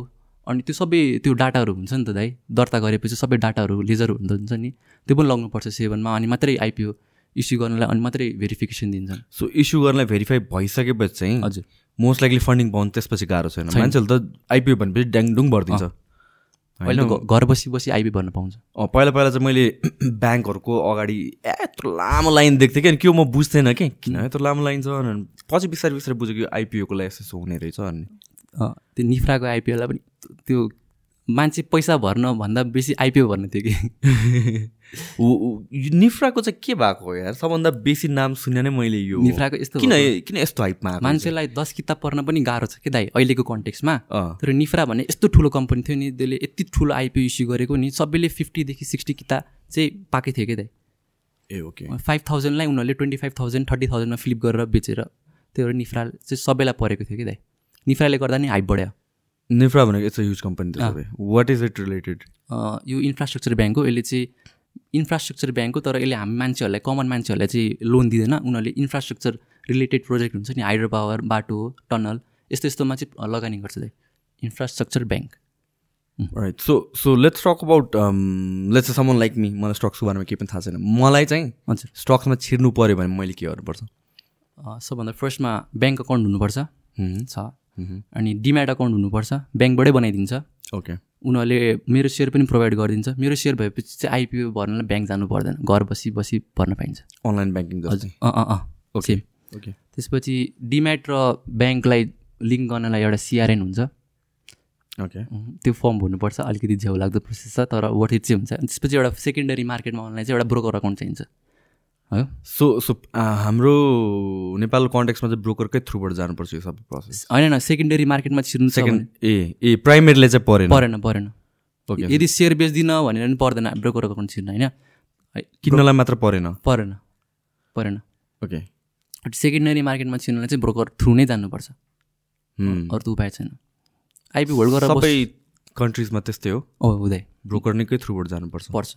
Speaker 2: अनि त्यो सबै त्यो डाटाहरू हुन्छ नि त दाइ। दर्ता गरेपछि सबै डाटाहरू लेजर हुन्छ नि। त्यो पनि लगाउनुपर्छ सेभनमा अनि मात्रै आइपिओ इस्यु गर्नलाई अनि मात्रै भेरिफिकेसन दिन्छन्।
Speaker 1: सो इस्यु गर्नलाई भेरिफाई भइसकेपछि चाहिँ
Speaker 2: हजुर।
Speaker 1: मोस्ट लाइकली फन्डिङ पाउनु त्यसपछि गाह्रो छैन। मान्छेहरूले त आइपिओ भनेपछि ड्याङडुङ भरिदिन्छ।
Speaker 2: अहिले त घर बसी बसी आइपी भर्न पाउँछ।
Speaker 1: अँ, पहिला पहिला चाहिँ मैले ब्याङ्कहरूको अगाडि यत्रो लामो लाइन देख्थेँ कि अनि के म बुझ्थेन कि किन यत्रो लामो लाइन छ अनि पछि बिस्तारै बिस्तारै बुझेँ कि आइपिओको लागि यस्तो हुने रहेछ अनि
Speaker 2: त्यो निफ्राको आइपिओलाई पनि त्यो मान्छे पैसा भर्न भन्दा बेसी आइपिओ भर्ने थियो कि?
Speaker 1: निफ्राको चाहिँ के भएको हो यार? सबभन्दा बेसी नाम सुने नै मैले यो।
Speaker 2: निफ्राको यस्तो
Speaker 1: किन। किन यस्तो हाइपमा
Speaker 2: मान्छेलाई दस किताब पढ्न पनि गाह्रो छ कि दाइ अहिलेको कन्टेक्समा तर निफ्रा भन्ने यस्तो ठुलो कम्पनी थियो नि त्यसले यति ठुलो आइपिओ इस्यु गरेको नि सबैले फिफ्टीदेखि सिक्सटी किताब चाहिँ पाएकै थियो कि दाइ।
Speaker 1: ए ओके।
Speaker 2: फाइभ थाउजन्डलाई उनीहरूले ट्वेन्टी फाइभ थाउजन्ड थर्टी थाउजन्डमा फ्लिप गरेर बेचेर त्यो निफ्रा चाहिँ सबैलाई परेको थियो कि दाइ। निफ्राले गर्दा नि हाइप बढ्यो।
Speaker 1: निफ्रा भनेको it's a. Huge company what is it related
Speaker 2: यो इन्फ्रास्ट्रक्चर ब्याङ्क हो यसले चाहिँ इन्फ्रास्ट्रक्चर ब्याङ्क हो तर यसले हामी मान्छेहरूलाई कमन मान्छेहरूलाई चाहिँ लोन दिँदैन। उनीहरूले इन्फ्रास्ट्रक्चर रिलेटेड प्रोजेक्ट हुन्छ नि हाइड्रो पावर बाटो टनल यस्तो यस्तोमा चाहिँ लगानी गर्छ दाइ infrastructure bank
Speaker 1: right so so let's talk about let's summon like me मलाई स्टक्सको बारेमा केही पनि थाहा छैन। मलाई चाहिँ
Speaker 2: हजुर।
Speaker 1: स्टक्समा छिर्नु पऱ्यो भने मैले के गर्नुपर्छ?
Speaker 2: सबभन्दा फर्स्टमा ब्याङ्क अकाउन्ट हुनुपर्छ। छ। अनि डिम्याट अकाउन्ट हुनुपर्छ ब्याङ्कबाटै बनाइदिन्छ।
Speaker 1: ओके
Speaker 2: उनीहरूले मेरो सेयर पनि प्रोभाइड गरिदिन्छ। मेरो सेयर भएपछि चाहिँ आइपिओ भर्नलाई ब्याङ्क जानु पर्दैन। घर बसी बसी भर्न पाइन्छ।
Speaker 1: अनलाइन ब्याङ्किङ जस्तै।
Speaker 2: अँ अँ अँ।
Speaker 1: ओके ओके
Speaker 2: त्यसपछि डिम्याट र ब्याङ्कलाई लिङ्क गर्नलाई एउटा सिआरएन हुन्छ।
Speaker 1: ओके
Speaker 2: त्यो फर्म भर्नुपर्छ। अलिकति झ्याउ लाग्दो प्रोसेस छ तर वर्थ इट चाहिँ हुन्छ। त्यसपछि एउटा सेकेन्डरी मार्केटमा अनलाइन चाहिँ एउटा ब्रोकर अकाउन्ट चाहिन्छ।
Speaker 1: सो सो हाम्रो नेपाल कन्टेक्समा चाहिँ ब्रोकरकै थ्रुबाट जानुपर्छ यो सबै प्रोसेस
Speaker 2: होइन न सेकेन्डरी मार्केटमा छिर्नु
Speaker 1: सेकेन्ड ए ए प्राइमेरीले चाहिँ परेन।
Speaker 2: परेन परेन।
Speaker 1: ओके
Speaker 2: यदि सेयर बेच्दिनँ भनेर पनि पर्दैन ब्रोकर अकाउन्ट छिर्न होइन?
Speaker 1: किन्नलाई मात्र परेन।
Speaker 2: परेन परेन।
Speaker 1: ओके
Speaker 2: सेकेन्डरी मार्केटमा छिर्नलाई चाहिँ ब्रोकर थ्रु नै जानुपर्छ। अरू त उपाय छैन। आइपी होल्ड गरेर
Speaker 1: सबै कन्ट्रिजमा त्यस्तै हो
Speaker 2: हुँदै।
Speaker 1: ब्रोकर निकै थ्रुबाट जानुपर्छ।
Speaker 2: पर्छ।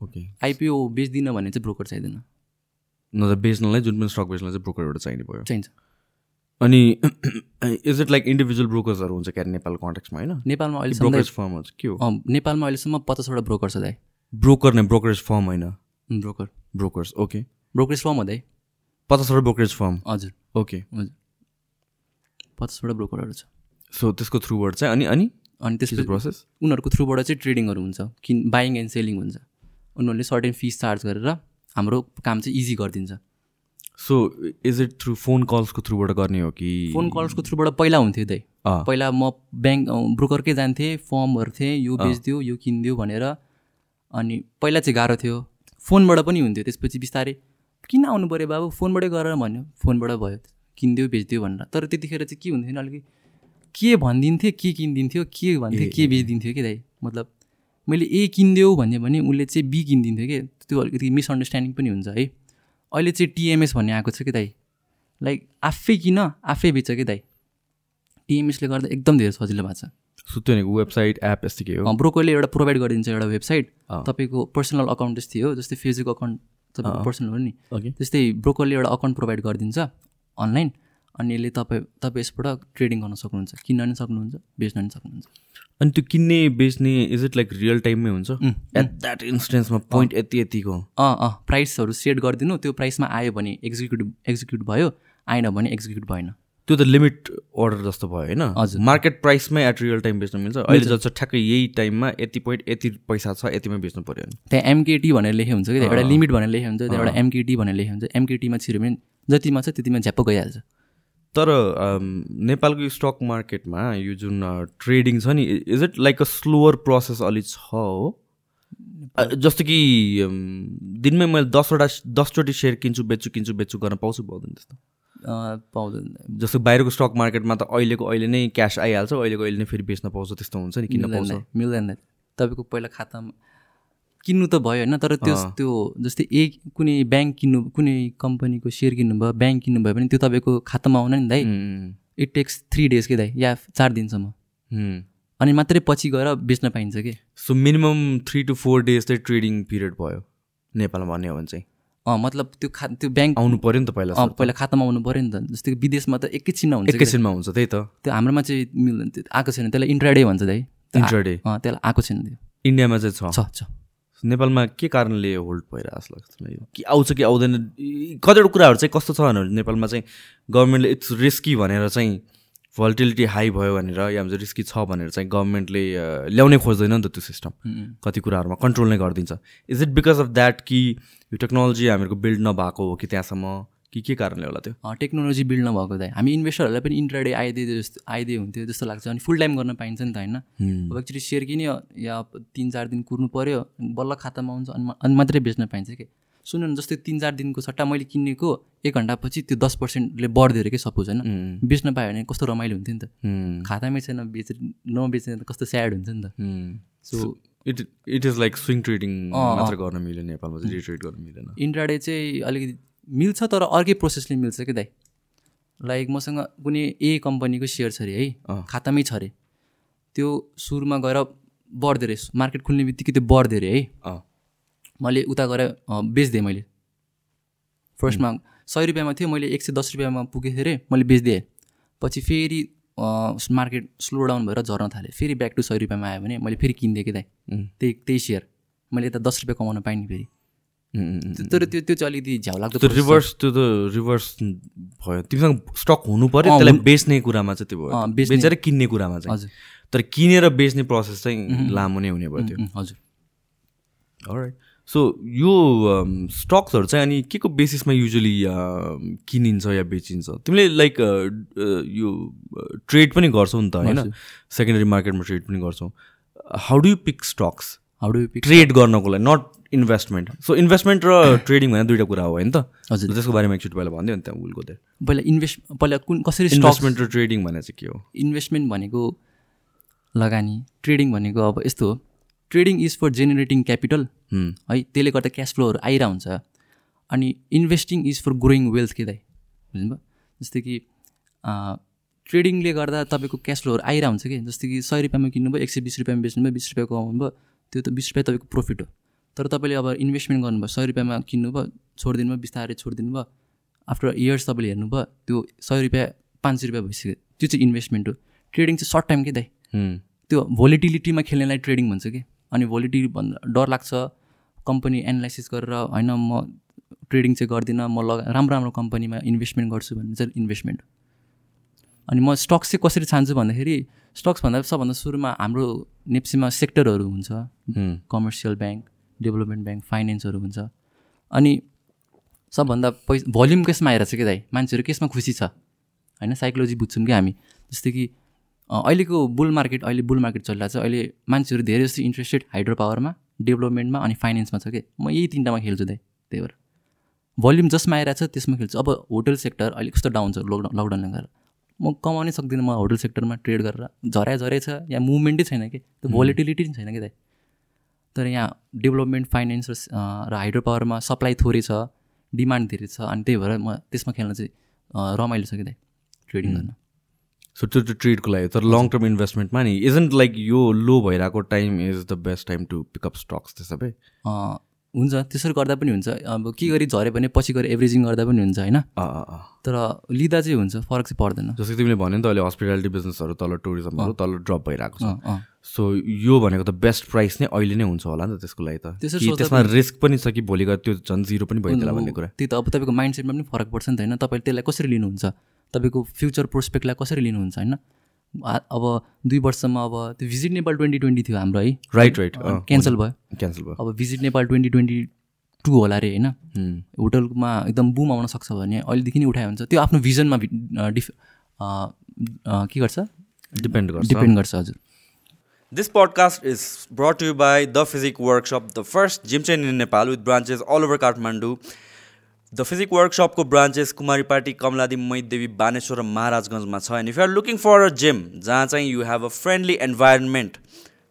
Speaker 1: ओके
Speaker 2: आइपिओ बेच्दिनँ भने चाहिँ ब्रोकर चाहिँदैन।
Speaker 1: न त बेच्नलाई जुन पनि स्टक बेच्नलाई चाहिँ ब्रोकरबाट चाहिने भयो।
Speaker 2: चाहिन्छ।
Speaker 1: अनि इज इट लाइक इन्डिभिजुअल ब्रोकर्सहरू हुन्छ क्या नेपाल कन्ट्याक्समा होइन?
Speaker 2: नेपालमा
Speaker 1: ब्रोकरेज फर्महरू चाहिँ के हो?
Speaker 2: नेपालमा अहिलेसम्म पचासवटा ब्रोकर छ दाइ।
Speaker 1: ब्रोकर नै ब्रोकरेज फर्म होइन?
Speaker 2: Broker.
Speaker 1: Brokers okay
Speaker 2: brokerage firm हो दाइ।
Speaker 1: पचासवटा ब्रोकरेज फर्म?
Speaker 2: हजुर।
Speaker 1: ओके
Speaker 2: हजुर। पचासवटा ब्रोकरहरू छ।
Speaker 1: सो त्यसको थ्रुबाट चाहिँ अनि अनि?
Speaker 2: अनि त्यसपछि
Speaker 1: प्रोसेस
Speaker 2: उनीहरूको थ्रुबाट चाहिँ ट्रेडिङहरू हुन्छ किन बाइङ एन्ड सेलिङ हुन्छ। उनीहरूले सर्टेन फिस चार्ज गरेर हाम्रो काम चाहिँ इजी गरिदिन्छ।
Speaker 1: So is it through phone कल्सको थ्रुबाट गर्ने हो कि?
Speaker 2: फोन कल्सको थ्रुबाट पहिला हुन्थ्यो दाइ।
Speaker 1: अँ,
Speaker 2: पहिला म ब्याङ्क ब्रोकरकै जान्थेँ फर्म भर्थेँ यो बेचिदियो यो किनिदियो भनेर अनि पहिला चाहिँ गाह्रो थियो। फोनबाट पनि हुन्थ्यो त्यसपछि बिस्तारै किन आउनु पऱ्यो बाबु? फोनबाटै गरेर भन्यो। फोनबाट भयो। किनिदियो बेचिदियो भनेर। तर त्यतिखेर चाहिँ के हुन्थ्यो अलिकति के भनिदिन्थ्यो? के किनिदिन्थ्यो? के भन्थ्यो? के बेचिदिन्थ्यो कि दाइ? मतलब मैले ए किनिदेऊ भन्यो भने उसले चाहिँ बी किनिदिन्थ्यो कि? त्यो अलिकति मिसअन्डरस्ट्यान्डिङ पनि हुन्छ है। अहिले चाहिँ टिएमएस भन्ने आएको छ कि दाइ? लाइक आफै किन? आफै बेच कि दाइ? टिएमएसले गर्दा एकदम धेरै सजिलो भएको छ।
Speaker 1: सो त्यो भनेको वेबसाइट एप यस्तो के हो?
Speaker 2: ब्रोकरले एउटा प्रोभाइड गरिदिन्छ एउटा वेबसाइट। तपाईँको पर्सनल अकाउन्ट जस्तै हो जस्तै फेसबुक अकाउन्ट तपाईँको पर्सनल हो नि। त्यस्तै ब्रोकरले एउटा अकाउन्ट प्रोभाइड गरिदिन्छ अनलाइन अनि यसले तपाईँ तपाईँ यसबाट ट्रेडिङ गर्न सक्नुहुन्छ किन्न पनि सक्नुहुन्छ बेच्न पनि सक्नुहुन्छ।
Speaker 1: अनि त्यो किन्ने बेच्ने इज इट लाइक रियल टाइममै हुन्छ? एट द्याट इन्स्टेन्समा पोइन्ट यति यतिको
Speaker 2: अँ। अँ प्राइसहरू सेट गरिदिनु त्यो प्राइसमा आयो भने एक्जिक्युट एक्जिक्युट भयो आएन भने एक्जिक्युट भएन।
Speaker 1: त्यो त लिमिट अर्डर जस्तो भयो होइन?
Speaker 2: हजुर।
Speaker 1: मार्केट प्राइसमै एट रियल टाइम बेच्न मिल्छ। अहिले जस्तो ठ्याक्कै यही टाइममा यति पोइन्ट यति पैसा छ यतिमै बेच्नु पऱ्यो
Speaker 2: त्यहाँ एमकेटी भनेर लेखे हुन्छ कि? एउटा लिमिट भनेर लेखे हुन्छ त्यहाँ एउटा एमकेटी भनेर लेखे हुन्छ। एमकेटीमा छिर्यो भने जतिमा छ त्यतिमा झ्याप्प गइहाल्छ।
Speaker 1: तर नेपालको यो स्टक मार्केटमा यो जुन ट्रेडिङ छ नि is it like a slower process अलि छ हो? जस्तो कि दिनमै मैले दसवटा दसचोटि सेयर किन्छु बेच्छु किन्छु बेच्छु गर्न पाउँछु पाउँदैन त्यस्तो?
Speaker 2: पाउँदैन।
Speaker 1: जस्तो बाहिरको स्टक मार्केटमा त अहिलेको अहिले नै क्यास आइहाल्छ अहिलेको अहिले नै फेरि बेच्न पाउँछ त्यस्तो हुन्छ नि किन्न पाउँछ।
Speaker 2: मिल्दैन। तपाईँको पहिला खातामा किन्नु त भयो होइन तर त्यो त्यो जस्तै ए कुनै ब्याङ्क किन्नु कुनै कम्पनीको सेयर किन्नुभयो ब्याङ्क किन्नुभयो भने त्यो तपाईँको खातामा आउन नि दाइ। इट टेक्स थ्री डेज के दाइ? या चार दिनसम्म। अनि मात्रै पछि गएर बेच्न पाइन्छ कि?
Speaker 1: So minimum three to four days चाहिँ ट्रेडिङ पिरियड भयो नेपालमा भन्ने हो भने चाहिँ।
Speaker 2: अँ मतलब त्यो खा त्यो ब्याङ्क
Speaker 1: आउनु पऱ्यो नि त पहिला
Speaker 2: पहिला खातामा आउनु पऱ्यो नि त। जस्तै कि विदेशमा त एकैछिनमा हुन्छ
Speaker 1: एकैछिनमा हुन्छ त्यही त।
Speaker 2: त्यो हाम्रोमा चाहिँ मिल्दैन आएको छैन त्यसलाई इन्ट्राडे भन्छ दाइ।
Speaker 1: Intraday।
Speaker 2: अँ त्यसलाई आएको छैन त्यो।
Speaker 1: इन्डियामा चाहिँ
Speaker 2: छ छ।
Speaker 1: नेपालमा के कारणले होल्ड भइरहेको जस्तो लाग्छ मलाई यो? कि आउँछ कि आउँदैन? कतिवटा कुराहरू चाहिँ कस्तो छ भने नेपालमा चाहिँ गभर्मेन्टले इट्स रिस्की भनेर चाहिँ भोल्टिलिटी हाई भयो भनेर या भन्छ रिस्की छ भनेर चाहिँ गभर्मेन्टले ल्याउनै खोज्दैन नि त त्यो सिस्टम। कति कुराहरूमा कन्ट्रोल नै गरिदिन्छ। Is it because of that कि यो टेक्नोलोजी हामीहरूको बिल्ड नभएको हो कि त्यहाँसम्म? कि के कारणले होला त्यो?
Speaker 2: टेक्नोलोजी बिल्ड नभएको दाइ। हामी इन्भेस्टरहरूलाई पनि इन्ट्राडे आइदिए जस्तो आइदिए हुन्थ्यो जस्तो लाग्छ अनि फुल टाइम गर्न पाइन्छ नि त होइन? अब एक्चुली सेयर किन्यो या तिन चार दिन कुर्नु पऱ्यो बल्ल खातामा आउँछ अनि अनि मात्रै बेच्न पाइन्छ कि? सुन्नु न जस्तै तिन चार दिनको सट्टा मैले किनेको एक घन्टापछि त्यो दस पर्सेन्टले बढ्दियो अरे कि सपोज होइन? बेच्न पायो भने कस्तो रमाइलो हुन्थ्यो नि त. खातामै छैन बेच नबेच्ने त कस्तो स्याड हुन्छ नि त।
Speaker 1: So it it is like swing trading मात्र गर्न मिल्यो नेपालमा चाहिँ ट्रेड गर्न मिलेन।
Speaker 2: इन्ट्राडे चाहिँ अलिकति मिल्छ तर अर्कै प्रोसेसले मिल्छ कि दाइ? लाइक मसँग कुनै ए कम्पनीको सेयर छ अरे है खातामै छ अरे। त्यो सुरुमा गएर बढ्दो रहेछ। मार्केट खुल्ने बित्तिकै त्यो बढ्दो अरे है। मैले उता गएर बेचिदिएँ मैले। फर्स्टमा सय रुपियाँमा थियो मैले एक सय दस रुपियाँमा पुगेको थिएँ अरे मैले बेचिदिएँ पछि फेरि मार्केट स्लो डाउन भएर झर्न थालेँ। फेरि ब्याक टु सय रुपियाँमा आयो भने मैले फेरि किनिदिएँ कि दाइ? त्यही त्यही सेयर। मैले यता दस रुपियाँ कमाउन पाएँ नि फेरि। तर त्यो त्यो चाहिँ अलिकति झ्याउ लाग्दो
Speaker 1: त्यो। रिभर्स त्यो त रिभर्स भयो। तिमीसँग स्टक हुनु पर्यो
Speaker 2: अँ,
Speaker 1: त्यसलाई बेच्ने कुरामा चाहिँ त्यो भयो। बेचेर किन्ने कुरामा चाहिँ।
Speaker 2: हजुर।
Speaker 1: तर किनेर बेच्ने प्रोसेस चाहिँ लामो नै हुने भयो त्यो।
Speaker 2: हजुर।
Speaker 1: राइट सो यो स्टक्सहरू चाहिँ अनि के को बेसिसमा युजली किनिन्छ या बेचिन्छ? तिमीले लाइक यो ट्रेड पनि गर्छौ नि त होइन? सेकेन्डरी मार्केटमा ट्रेड पनि गर्छौ। How do you pick stocks
Speaker 2: how do pick
Speaker 1: trade गर्नको लागि नट इन्भेस्टमेन्ट सो इन्भेस्टमेन्ट र ट्रेडिङ भनेर दुइटा कुरा हो होइन त?
Speaker 2: हजुर।
Speaker 1: त्यसको बारेमा एकचोटि पहिला भनिदियो नि त्यहाँ उल्को
Speaker 2: पहिला इन्भेस्ट पहिला कुन कसरी
Speaker 1: इन्भेस्टमेन्ट र ट्रेडिङ भने चाहिँ के हो?
Speaker 2: इन्भेस्टमेन्ट भनेको लगानी ट्रेडिङ भनेको अब यस्तो हो। Trading is for generating capital
Speaker 1: हुँ,
Speaker 2: त्यसले गर्दा क्यास फ्लोहरू हुन्छ अनि investing is for growing wealth के दाइ? बुझ्नुभयो? जस्तै कि ट्रेडिङले गर्दा तपाईँको क्यास फ्लोहरू हुन्छ कि? जस्तै कि सय रुपियाँमा किन्नुभयो एक सय बिस रुपियाँमा बेच्नुभयो बिस रुपियाँ कमाउनु भयो त्यो त बिस रुपियाँ तपाईँको प्रफिट हो। तर तपाईँले अब इन्भेस्टमेन्ट गर्नुभयो सय रुपियाँमा किन्नुभयो छोडिदिनु भयो बिस्तारै छोडिदिनु भयो आफ्टर इयर्स तपाईँले हेर्नुभयो त्यो सय रुपियाँ पाँच सय रुपियाँ भइसक्यो। त्यो चाहिँ इन्भेस्टमेन्ट हो। ट्रेडिङ चाहिँ सर्ट टाइम के दाइ। त्यो भोलिटिलिटीमा खेल्नेलाई ट्रेडिङ भन्छ कि? अनि भोलिटिलिटी भन्दा डर लाग्छ। कम्पनी एनालाइसिस गरेर होइन म ट्रेडिङ चाहिँ गर्दिनँ म लगा राम्रो राम्रो कम्पनीमा इन्भेस्टमेन्ट गर्छु भन्ने चाहिँ इन्भेस्टमेन्ट हो। अनि म स्टक्स चाहिँ कसरी छान्छु भन्दाखेरि स्टक्स भन्दा सबभन्दा सुरुमा हाम्रो नेप्सीमा सेक्टरहरू हुन्छ। कमर्सियल ब्याङ्क डेभलपमेन्ट ब्याङ्क फाइनेन्सहरू हुन्छ। अनि सबभन्दा पैसा भोल्युम केसमा आएर चाहिँ के दाइ? मान्छेहरू केसमा खुसी छ। होइन? साइकोलोजी बुझ्छौँ कि हामी। जस्तै कि अहिलेको बुल मार्केट अहिले बुल मार्केट चलिरहेको छ। अहिले मान्छेहरू धेरै जस्तो इन्ट्रेस्टेड हाइड्रो पावरमा डेभलपमेन्टमा अनि फाइनेन्समा छ कि? म यही तिनवटामा खेल्छु दाइ त्यही भएर। भोल्युम जसमा आइरहेको छ त्यसमा खेल्छु। अब होटल सेक्टर अहिले कस्तो डाउन छ लकडाउन लकडाउनले गर्दा? म कमाउनै सक्दिनँ म होटल सेक्टरमा ट्रेड गरेर। झराइ झरै छ। यहाँ मुभमेन्टै छैन कि? त्यो भोलिटिलिटी छैन कि दाइ? तर यहाँ डेभलपमेन्ट फाइनेन्स र हाइड्रो पावरमा सप्लाई थोरै छ डिमान्ड धेरै छ अनि त्यही भएर म त्यसमा खेल्न चाहिँ रमाइलो छ कि दाइ ट्रेडिङ गर्न।
Speaker 1: सो त्यो त्यो ट्रेडको लागि तर लङ टर्म इन्भेस्टमेन्टमा नि इजन्ट लाइक यो लो भइरहेको time is the best time to pick up stocks त्यो सबै?
Speaker 2: अँ, हुन्छ त्यसरी गर्दा पनि हुन्छ। अब के गरी झऱ्यो भने पछि गएर एभरेजिङ गर्दा पनि हुन्छ होइन। तर लिँदा चाहिँ हुन्छ फरक चाहिँ पर्दैन।
Speaker 1: जस्तो कि तिमीले भन्यो नि त अहिले हस्पिटालिटी बिजनेसहरू तल टुरिज्महरू तल ड्रप भइरहेको छ। सो यो भनेको त बेस्ट प्राइस नै अहिले नै हुन्छ होला नि त त्यसको लागि त।
Speaker 2: त्यसरी
Speaker 1: त्यसमा रिस्क पनि छ कि भोलि गएर त्यो झन् जिरो पनि भइदिएला भन्ने कुरा?
Speaker 2: त्यही त अब तपाईँको माइन्ड सेटमा पनि फरक पर्छ नि त होइन? तपाईँले त्यसलाई कसरी लिनुहुन्छ? तपाईँको फ्युचर प्रोस्पेक्टलाई कसरी लिनुहुन्छ होइन? अब दुई वर्षमा अब त्यो भिजिट नेपाल ट्वेन्टी ट्वेन्टी थियो हाम्रो है।
Speaker 1: राइट राइट
Speaker 2: क्यान्सल भयो।
Speaker 1: क्यान्सल भयो।
Speaker 2: अब visit Nepal twenty twenty two होला अरे होइन। होटलमा एकदम बुम आउन सक्छ भने अहिलेदेखि नै उठायो चाहिँ त्यो आफ्नो भिजनमा डिफ के गर्छ?
Speaker 1: डिपेन्ड गर्छ।
Speaker 2: डिपेन्ड गर्छ हजुर।
Speaker 1: This podcast is brought to you by The Physic Workshop, the first gym chain in Nepal with branches all over Kathmandu. The Physic Workshop को branches कुमारीपाटी कमलादी मैदेवी बानेश्वर र महाराजगञ्जमा छ. And if you're looking for a gym जहाँ चाहिँ you have a friendly environment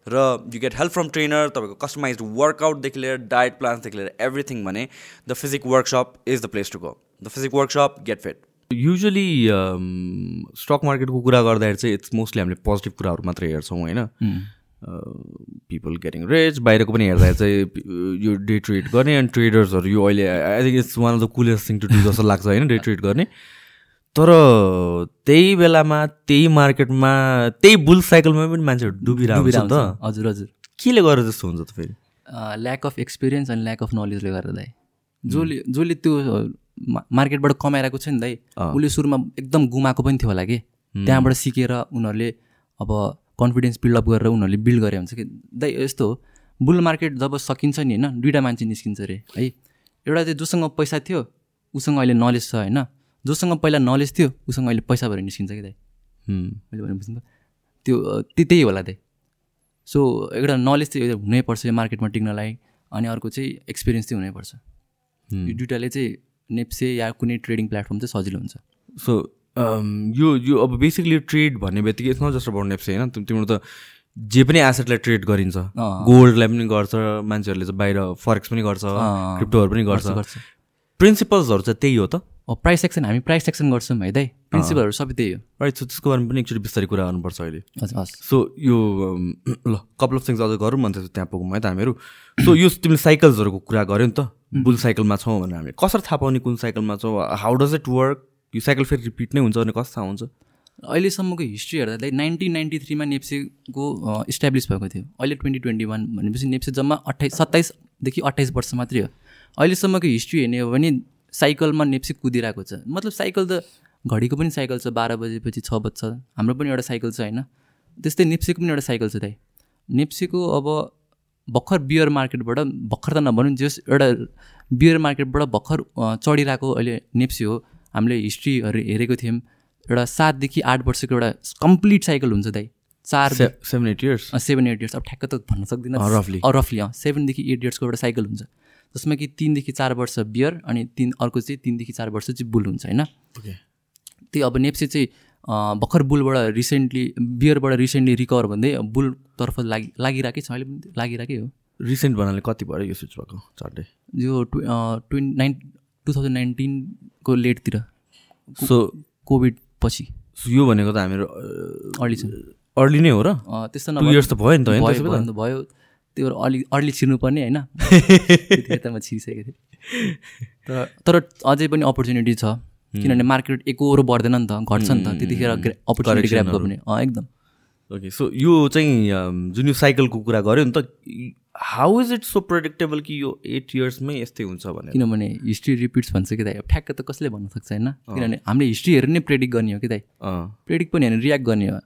Speaker 1: र you get help from trainer तपाईँको customize वर्कआउटदेखि लिएर डायट प्लान्सदेखि लिएर एभ्रिथिङ भने the physique workshop is the place to go the physique workshop get fit usually stock मार्केटको कुरा गर्दाखेरि चाहिँ इट्स मोस्टली हामीले पोजिटिभ कुराहरू मात्रै हेर्छौँ होइन? पिपल गेटिङ रिच बाहिरको पनि हेर्दाखेरि चाहिँ यो डे ट्रेड गर्ने अनि ट्रेडर्सहरू यो अहिले I think it's one of the coolest thing to do जस्तो लाग्छ होइन डे ट्रेड गर्ने। तर त्यही बेलामा त्यही मार्केटमा त्यही बुल साइकलमा पनि मान्छेहरू डुबिरहेको त।
Speaker 2: हजुर हजुर।
Speaker 1: केले गरेर जस्तो हुन्छ त फेरि?
Speaker 2: ल्याक अफ एक्सपिरियन्स अनि ल्याक अफ नलेजले गर्दा दाइ। जसले जसले त्यो मार्केटबाट कमाइरहेको छ नि दाइ उसले सुरुमा एकदम गुमाएको पनि थियो होला कि। त्यहाँबाट सिकेर उनीहरूले अब कन्फिडेन्स बिल्डअप गरेर उनीहरूले बिल्ड गरे हुन्छ कि? दाइ यस्तो हो। बुल मार्केट जब सकिन्छ नि होइन दुइटा मान्छे निस्किन्छ अरे है। एउटा चाहिँ जोसँग पैसा थियो उसँग अहिले नलेज छ होइन। जोसँग पहिला नलेज थियो उसँग अहिले पैसा भएर निस्किन्छ कि दाइ। मैले भने बुझ्नु त्यो त्यही होला दाइ सो एउटा नलेज चाहिँ हुनैपर्छ यो मार्केटमा टिक्नलाई अनि अर्को चाहिँ एक्सपिरियन्स चाहिँ हुनैपर्छ। यो दुइटाले चाहिँ नेप्से या कुनै ट्रेडिङ प्लेटफर्म चाहिँ सजिलो हुन्छ।
Speaker 1: सो यो यो अब बेसिकली ट्रेड भन्ने बित्तिकै it's not just about NEPSE होइन तिम- तिम्रो त जे पनि एसेटलाई ट्रेड गरिन्छ गोल्डलाई पनि गर्छ मान्छेहरूले चाहिँ बाहिर फरेक्स पनि गर्छ क्रिप्टोहरू पनि गर्छ। प्रिन्सिपल्सहरू चाहिँ त्यही हो त?
Speaker 2: प्राइस सेक्सन हामी प्राइस सेक्सन गर्छौँ है दाइ प्रिन्सिपलहरू सबै त्यही हो।
Speaker 1: राइट सो त्यसको बारेमा पनि एकचोटि बिस्तारै कुरा गर्नुपर्छ अहिले।
Speaker 2: हस्।
Speaker 1: सो यो ल कपाल अफ थिङ्स अझ गरौँ अन्त त्यहाँ पुगौँ है त हामीहरू। सो यो तिमीले साइकल्सहरूको कुरा गऱ्यौ नि त। बुल साइकलमा छौँ भनेर हामीले। कसरी थाहा पाउने कुन साइकलमा छौँ? हाउ डज इट वर्क यो साइकल फेरि रिपिट नै हुन्छ भने कस्तो थाहा हुन्छ?
Speaker 2: अहिलेसम्मको हिस्ट्री हेर्दा दाइ नाइन्टिन नाइन्टी थ्रीमा नेप्सेको इस्टाब्लिस भएको थियो। अहिले ट्वेन्टी ट्वेन्टी वान भनेपछि नेप्से जम्मा अट्ठाइस सत्ताइसदेखि अट्ठाइस वर्ष मात्रै हो। अहिलेसम्मको हिस्ट्री हेर्ने हो भने साइकलमा नेप्से कुदिरहेको छ। मतलब साइकल त घडीको पनि साइकल छ बाह्र बजेपछि छ बज्छ। हाम्रो पनि एउटा साइकल छ होइन? त्यस्तै नेप्सेको पनि एउटा साइकल छ दाइ। नेप्सेको अब भर्खर बियर मार्केटबाट भर्खर त नभनौँ जस एउटा बियर मार्केटबाट भर्खर चढिरहेको अहिले नेप्से हो। हामीले हिस्ट्रीहरू हेरेको थियौँ। एउटा सातदेखि आठ वर्षको एउटा कम्प्लिट साइकल हुन्छ दाइ। चार
Speaker 1: seven eight years
Speaker 2: seven eight years अब ठ्याक्क त भन्न सक्दिनँ।
Speaker 1: roughly.
Speaker 2: रफली अँ सेभेनदेखि एट इयर्सको एउटा साइकल हुन्छ। जसमा कि तिनदेखि चार वर्ष बियर अनि तिन अर्को चाहिँ तिनदेखि चार वर्ष चाहिँ बुल हुन्छ होइन?
Speaker 1: ओके
Speaker 2: त्यही अब नेप्से चाहिँ भर्खर बुलबाट रिसेन्टली बियरबाट रिसेन्टली रिकभर भन्दै बुलतर्फ लागि लागिरहेकै छ। अहिले पनि लागिरहेकै हो।
Speaker 1: रिसेन्ट भन्नाले कति भयो यो स्विच भएको चार्टै
Speaker 2: यो ट्वे ट्वेन्टी नाइन टु थाउजन्ड नाइन्टिनको लेटतिर
Speaker 1: सो
Speaker 2: कोभिड पछि
Speaker 1: सो यो भनेको त हामीहरू
Speaker 2: अर्ली छ।
Speaker 1: अर्ली नै हो र?
Speaker 2: त्यस्तो नभए
Speaker 1: इयर्स त भयो नि त होइन
Speaker 2: भयो त्यो भएर अलि अर्ली छिर्नुपर्ने होइन। त्यतिखेर त म छिरिसकेको थिएँ। तर तर अझै पनि अपर्च्युनिटी छ। किनभने मार्केट एकहोरो बढ्दैन नि त घट्छ नि त। त्यतिखेर अपर्च्युनिटी ग्राप गर्ने। एकदम।
Speaker 1: ओके सो यो चाहिँ अम, जुन यो साइकलको कुरा गऱ्यो नि त how is it so predictable कि यो एट इयर्समै यस्तै हुन्छ भनेर?
Speaker 2: किनभने हिस्ट्री रिपिट्स भन्छ कि दाइ। अब ठ्याक्क त कसले भन्न सक्छ होइन? किनभने हामीले हिस्ट्री हेरेर नै प्रेडिक्ट गर्ने हो कि दाइ। प्रेडिक्ट पनि होइन रियाक्ट गर्ने हो।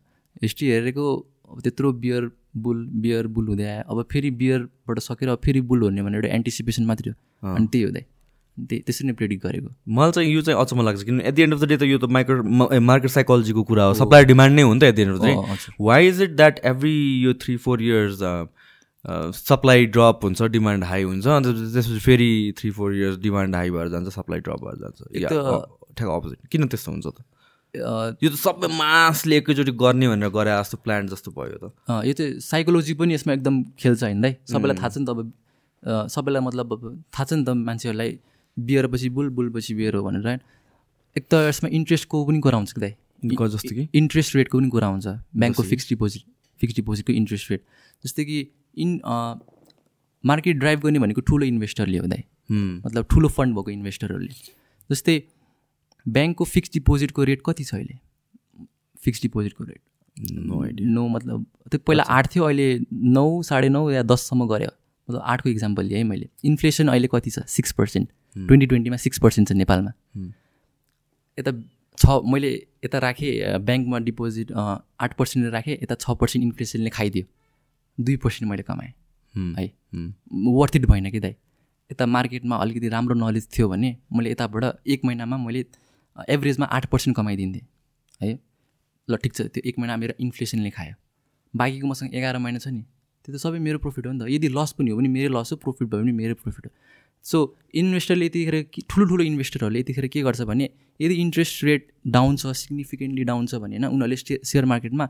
Speaker 2: हिस्ट्री हेरेको अब त्यत्रो बियर बुल बियर बुल हुँदै आयो। अब फेरि बियरबाट सकेर फेरि बुल हुने भनेर एउटा एन्टिसिपेसन मात्रै हो। अनि त्यही हो दाइ। त्यही त्यसरी नै प्रेडिक्ट गरेको।
Speaker 1: मलाई चाहिँ यो चाहिँ अचम्म लाग्छ किनभने at the end of the day त यो त माइक्रो मार्केट साइकोलोजीको कुरा हो। सप्लाई डिमान्ड नै हो नि त at the end of the
Speaker 2: uh,
Speaker 1: day
Speaker 2: हजुर।
Speaker 1: Why is it that every यो three four years supply drop हुन्छ डिमान्ड हाई हुन्छ अन्त त्यसपछि फेरि three four years demand high भएर जान्छ सप्लाई ड्रप भएर जान्छ। अ, ठ्याक्क अपोजिट किन त्यस्तो हुन्छ त? यो त सबै मासले एकैचोटि गर्ने भनेर गरे जस्तो प्लान जस्तो भयो त।
Speaker 2: यो चाहिँ साइकोलोजी पनि यसमा एकदम खेल्छ होइन दाइ। सबैलाई थाहा छ नि त अब सबैलाई मतलब थाहा छ नि त मान्छेहरूलाई बियर पछि बुल बुल पछि बियर हो भनेर होइन एक त यसमा इन्ट्रेस्टको पनि कुरा हुन्छ कि दाइ?
Speaker 1: जस्तो कि?
Speaker 2: इन्ट्रेस्ट रेटको पनि कुरा हुन्छ। ब्याङ्कको फिक्स डिपोजिट फिक्स डिपोजिटको इन्ट्रेस्ट रेट जस्तै कि इन मार्केट ड्राइभ गर्ने भनेको ठुलो इन्भेस्टरले हो दाइ। मतलब ठुलो फन्ड भएको इन्भेस्टरहरूले जस्तै ब्याङ्कको फिक्स डिपोजिटको रेट कति छ अहिले? फिक्स डिपोजिटको रेट
Speaker 1: No
Speaker 2: नो मतलब त्यो पहिला आठ थियो अहिले नौ साढे नौ या दससम्म गऱ्यो। मतलब आठको इक्जाम्पल लिएँ है मैले। इन्फ्लेसन अहिले कति छ? सिक्स पर्सेन्ट ट्वेन्टी ट्वेन्टीमा सिक्स पर्सेन्ट छ नेपालमा। यता छ मैले यता राखेँ ब्याङ्कमा डिपोजिट आठ पर्सेन्ट राखेँ यता छ पर्सेन्ट इन्फ्लेसनले खाइदियो दुई पर्सेन्ट मैले कमाएँ।
Speaker 1: हुँ।
Speaker 2: वर्थ इट भएन कि दाइ। यता मार्केटमा अलिकति राम्रो नलेज थियो भने मैले यताबाट एक महिनामा मैले एभरेजमा आठ पर्सेन्ट कमाइदिन्थेँ। है। ल ठिक छ त्यो एक महिना मेरो इन्फ्लेसनले खायो बाँकीको मसँग एघार महिना छ नि त्यो त सबै मेरो प्रफिट हो नि त। यदि लस पनि हो भने मेरो लस हो प्रफिट भयो भने मेरो प्रफिट हो। सो इन्भेस्टरले यतिखेर ठुलो ठुलो इन्भेस्टरहरूले यतिखेर के गर्छ भने यदि इन्ट्रेस्ट रेट डाउन छ सिग्निफिकेन्टली डाउन छ भने होइन उनीहरूले सेयर मार्केटमा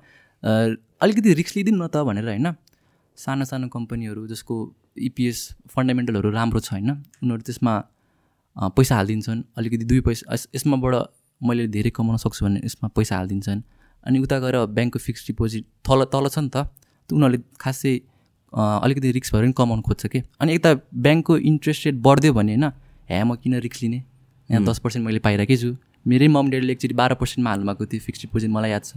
Speaker 2: अलिकति रिस्क लिइदिउँ न त भनेर होइन सानो सानो कम्पनीहरू जसको इपिएस फन्डामेन्टलहरू राम्रो छ होइन उनीहरू त्यसमा पैसा हालिदिन्छन्। अलिकति दुई पैसा यस- यसमाबाट मैले धेरै कमाउन सक्छु भने यसमा पैसा हालिदिन्छन्। अनि उता गएर ब्याङ्कको फिक्स डिपोजिट तल तल छ नि त उनीहरूले खासै अलिकति रिक्स भएर पनि कमाउनु खोज्छ कि? अनि यता ब्याङ्कको इन्ट्रेस्ट रेट बढ्यो भने होइन ह्या म किन रिक्स लिने? यहाँ दस पर्सेन्ट मैले पाइरहेकै छु। मेरै मम ड्याडीले एकचोटि बाह्र पर्सेन्टमा हाल्नुभएको थियो फिक्स डिपोजिट मलाई याद छ।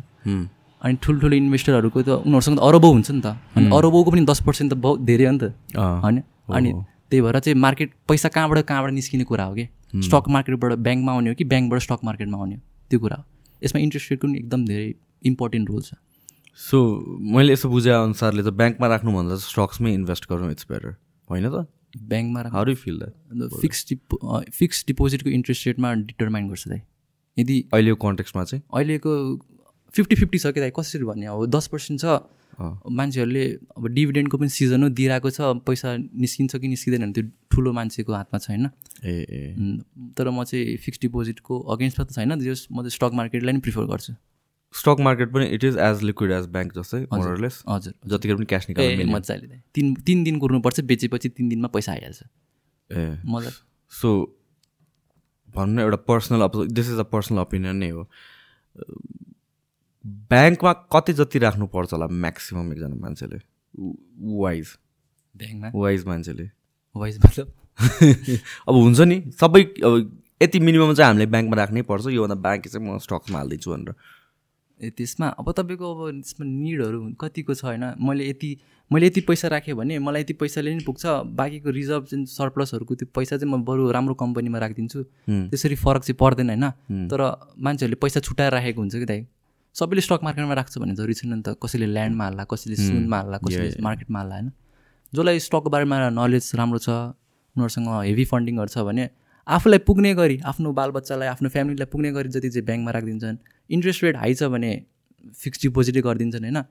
Speaker 2: अनि ठुल्ठुलो इन्भेस्टरहरूको त उनीहरूसँग त अरबौँ हुन्छ नि त। अनि अरबौँको पनि दस पर्सेन्ट त बहुत धेरै हो नि त। होइन? अनि त्यही भएर चाहिँ मार्केट पैसा कहाँबाट कहाँबाट निस्किने कुरा हो कि? स्टक मार्केटबाट ब्याङ्कमा आउने हो कि ब्याङ्कबाट स्टक मार्केटमा आउने हो? त्यो कुरा हो। यसमा इन्ट्रेस्ट रेटको पनि एकदम धेरै इम्पोर्टेन्ट रोल छ।
Speaker 1: सो मैले यसो बुझे अनुसारले त ब्याङ्कमा राख्नुभन्दा स्टक्समै इन्भेस्ट गरौँ इट्स बेटर होइन त?
Speaker 2: ब्याङ्कमा राख्नु
Speaker 1: feel that
Speaker 2: fix depot fix डिपोजिटको इन्ट्रेस्ट रेटमा डिटरमाइन गर्छ दाइ। यदि
Speaker 1: अहिलेको कन्टेक्समा चाहिँ?
Speaker 2: अहिलेको फिफ्टी फिफ्टी छ कि दाइ कसरी भन्ने अब दस पर्सेन्ट छ। मान्छेहरूले अब डिभिडेन्डको पनि सिजन हो दिइरहेको छ। पैसा निस्किन्छ कि निस्किँदैन भने त्यो ठुलो मान्छेको हातमा छैन
Speaker 1: ए ए।
Speaker 2: तर म चाहिँ फिक्स डिपोजिटको अगेन्स्टमा त छैन जस म चाहिँ स्टक मार्केटलाई नै प्रिफर गर्छु।
Speaker 1: स्टक मार्केट पनि it is as liquid as bank जस्तै मोरलेस
Speaker 2: हजुर
Speaker 1: जतिखेर पनि क्यास निकाल्नु
Speaker 2: मजाले तिन तिन दिन कुर्नुपर्छ बेचेपछि तिन दिनमा पैसा आइहाल्छ।
Speaker 1: ए।
Speaker 2: मजा।
Speaker 1: सो भनौँ न एउटा personal this is a personal opinion नै हो। ब्याङ्कमा कति जति राख्नुपर्छ होला म्याक्सिमम् एकजना मान्छेले? वाइज
Speaker 2: ब्याङ्कमा
Speaker 1: वाइज मान्छेले।
Speaker 2: वाइज मतलब?
Speaker 1: अब हुन्छ नि सबै अब यति मिनिमम चाहिँ हामीले ब्याङ्कमा राख्नै पर्छ। योभन्दा बाँकी चाहिँ म स्टक्समा हालिदिन्छु भनेर।
Speaker 2: त्यसमा अब तपाईँको अब त्यसमा निडहरू कतिको छ होइन? मैले यति मैले यति पैसा राखेँ भने मलाई यति पैसाले नि पुग्छ। बाँकीको रिजर्भ चाहिँ सर्प्लसहरूको त्यो पैसा चाहिँ म बरु राम्रो कम्पनीमा राखिदिन्छु। त्यसरी फरक चाहिँ पर्दैन होइन। तर मान्छेहरूले पैसा छुट्याएर राखेको हुन्छ कि दाइ? सबैले स्टक मार्केटमा राख्छ भन्ने जरुरी छैन नि त। कसैले ल्यान्डमा हाल्ला कसैले सुनमा हाल्ला कसैले मार्केटमा हाल्ला होइन। जसलाई स्टकको बारेमा नलेज राम्रो छ उनीहरूसँग हेभी फन्डिङहरू छ भने आफूलाई पुग्ने गरी आफ्नो बालबच्चालाई आफ्नो फ्यामिलीलाई पुग्ने गरी जति चाहिँ ब्याङ्कमा राखिदिन्छन् इन्ट्रेस्ट रेट हाई छ भने फिक्स डिपोजिटै गरिदिन्छन् होइन?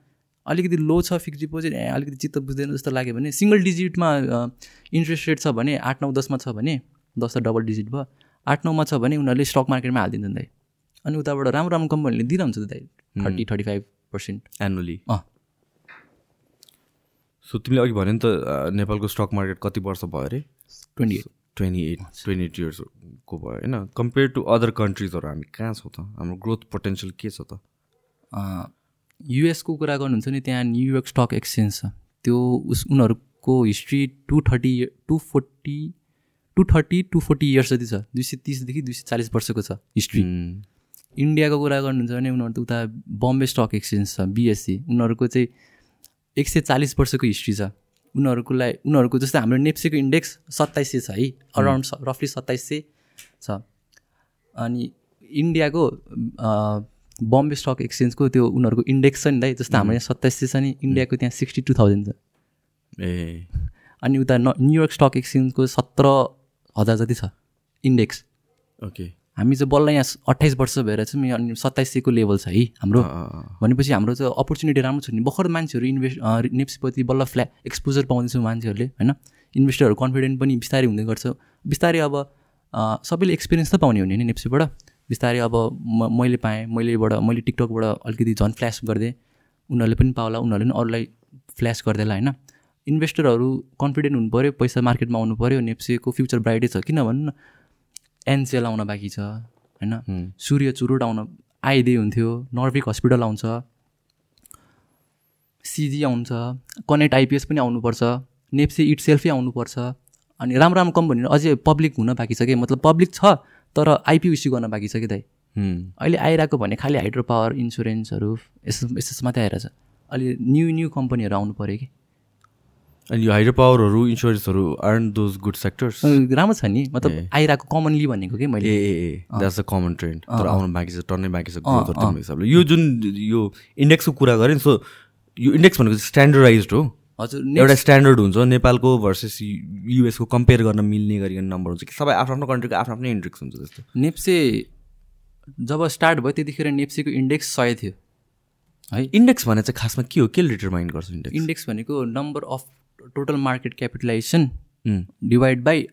Speaker 2: अलिकति लो छ फिक्स डिपोजिट अलिकति चित्त बुझ्दैन जस्तो लाग्यो भने सिङ्गल डिजिटमा इन्ट्रेस्ट रेट छ भने आठ नौ दसमा छ भने दस त डबल डिजिट भयो आठ नौमा छ भने उनीहरूले स्टक मार्केटमा हालिदिन्छन् दाइ। अनि उताबाट राम्रो राम्रो कम्पनीले दिइरहन्छ त दाइ thirty thirty five percent
Speaker 1: annually
Speaker 2: uh.
Speaker 1: So तिमीले अघि भन्यो नि त नेपालको स्टक मार्केट कति वर्ष भयो अरे?
Speaker 2: Twenty eight
Speaker 1: twenty eight twenty eight इयर्सको भयो. होइन कम्पेयर टु अदर कन्ट्रिजहरू हामी कहाँ छौँ त? हाम्रो ग्रोथ पोटेन्सियल के छ त?
Speaker 2: युएसको कुरा गर्नुहुन्छ नि त्यहाँ न्युयोर्क स्टक एक्सचेन्ज छ। त्यो उस उनीहरूको history to thirty to forty to thirty to forty years जति छ दुई सय तिसदेखि दुई सय चालिस वर्षको छ हिस्ट्री इन्डियाको कुरा गर्नुहुन्छ भने उनीहरू त उता बम्बे स्टक एक्सचेन्ज छ बिएससी उनीहरूको चाहिँ एक सय चालिस वर्षको हिस्ट्री छ। उनीहरूको लागि उनीहरूको जस्तै हाम्रो नेप्सेको इन्डेक्स सत्ताइस सय छ है अराउन्ड रफली सत्ताइस सय छ। अनि इन्डियाको बम्बे स्टक एक्सचेन्जको त्यो उनीहरूको इन्डेक्स छ नि दाइ जस्तो हाम्रो यहाँ सत्ताइस सय छ नि इन्डियाको त्यहाँ सिक्सटी टू थाउजन्ड छ।
Speaker 1: ए।
Speaker 2: अनि उता न न्युयोर्क स्टक एक्सचेन्जको सत्र हजार जति छ इन्डेक्स।
Speaker 1: ओके।
Speaker 2: हामी चाहिँ बल्ल यहाँ अट्ठाइस वर्ष भएर चाहिँ अनि सत्ताइस सयको लेभल छ है हाम्रो। भनेपछि हाम्रो चाहिँ अपर्च्युनिटी राम्रो छ नि। भर्खर मान्छेहरू इन्भेस्ट नेप्सीप्रति बल्ल फ्ल्या एक्सपोजर पाउँदैछ मान्छेहरूले होइन? इन्भेस्टरहरू कन्फिडेन्ट पनि बिस्तारै हुँदै गर्छ। बिस्तारै अब सबैले एक्सपिरियन्स त पाउने हो नि नेप्सीबाट। बिस्तारै अब म मैले पाएँ मैलेबाट मैले टिकटकबाट अलिकति झन् फ्ल्यास गरिदिएँ उनीहरूले पनि पाउला उनीहरूले पनि अरूलाई फ्ल्यास गरिदिएला होइन? इन्भेस्टरहरू कन्फिडेन्ट हुनु पऱ्यो पैसा मार्केटमा आउनु पऱ्यो नेप्सीको फ्युचर ब्राइटै छ। किन भन्नु न? एनसेल आउन बाँकी छ होइन? सूर्य चुरोट आउन आइदिए हुन्थ्यो नर्भिक हस्पिटल आउँछ सिजी आउँछ कनेक्ट आइपिएस पनि आउनुपर्छ नेप्सी इट सेल्फै आउनुपर्छ अनि राम्रो राम्रो कम्पनीहरू अझै पब्लिक हुन बाँकी छ कि? मतलब पब्लिक छ तर आइपिओ इस्यु गर्न बाँकी छ कि दाइ? अहिले आइरहेको भने खालि हाइड्रो पावर इन्सुरेन्सहरू यस्तो यस्तो मात्रै आइरहेछ। अहिले न्यू न्यू कम्पनीहरू आउनु पऱ्यो कि?
Speaker 1: अनि यो हाइड्रो पावरहरू इन्सुरेन्सहरू आर्न दोज गुड सेक्टर्स
Speaker 2: राम्रो छ नि। मतलब आइरहेको कमनली भनेको कि मैले?
Speaker 1: Uh uh that's a. Common trend तर आउनु बाँकी छ टन्नै बाँकी छ हिसाबले यो जुन यो इन्डेक्सको कुरा गरेँ नि सो यो इन्डेक्स भनेको स्ट्यान्डर्डाइज हो।
Speaker 2: हजुर
Speaker 1: एउटा स्ट्यान्डर्ड हुन्छ नेपालको भर्सेस युएसको कम्पेयर गर्न मिल्ने गरिकन नम्बर हुन्छ कि सबै आफ्नो आफ्नो कन्ट्रीको आफ्नो आफ्नो इन्डेक्स हुन्छ जस्तो
Speaker 2: नेप्से जब स्टार्ट भयो त्यतिखेर नेप्सेको इन्डेक्स सय थियो। है?
Speaker 1: इन्डेक्स भने चाहिँ खासमा के हो? के डिटरमाइन गर्छ इन्डेक्स
Speaker 2: इन्डेक्स भनेको number of total market capitalization divide by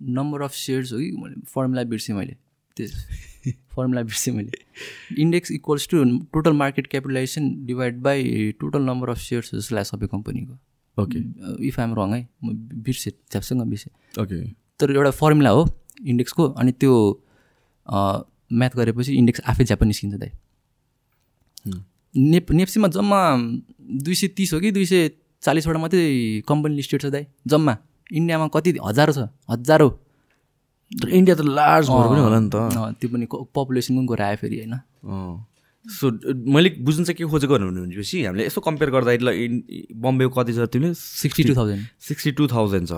Speaker 2: number of shares हो कि फर्मुला बिर्सेँ मैले। त्यो फर्मुला बिर्सेँ मैले। Index equals to total market capitalization divide by total number of shares जस्तो लाग्छ सबै कम्पनीको
Speaker 1: ओके
Speaker 2: इफ आइम रङ है म बिर्सेँ च्यापसँग बिर्सेँ।
Speaker 1: ओके
Speaker 2: तर एउटा फर्मुला हो इन्डेक्सको अनि त्यो म्याथ गरेपछि इन्डेक्स आफै ज्याप निस्किन्छ दाइ। नेप नेप्सीमा जम्मा दुई सय तिस हो कि दुई सय चालिसवटा मात्रै कम्पनी लिस्टेड छ दाइ जम्मा इन्डियामा कति हजारो छ? हजारो।
Speaker 1: इन्डिया त लार्ज भएर पनि होला नि त।
Speaker 2: त्यो पनि पपुलेसन पनि गएर आयो फेरि होइन?
Speaker 1: सो मैले बुझ्नु चाहिँ के खोजेको भनेपछि हामीले यसो कम्पेयर गर्दाखेरि ल इन बम्बेको कति छ तिमीले?
Speaker 2: Sixty two thousand.
Speaker 1: Sixty two thousand छ।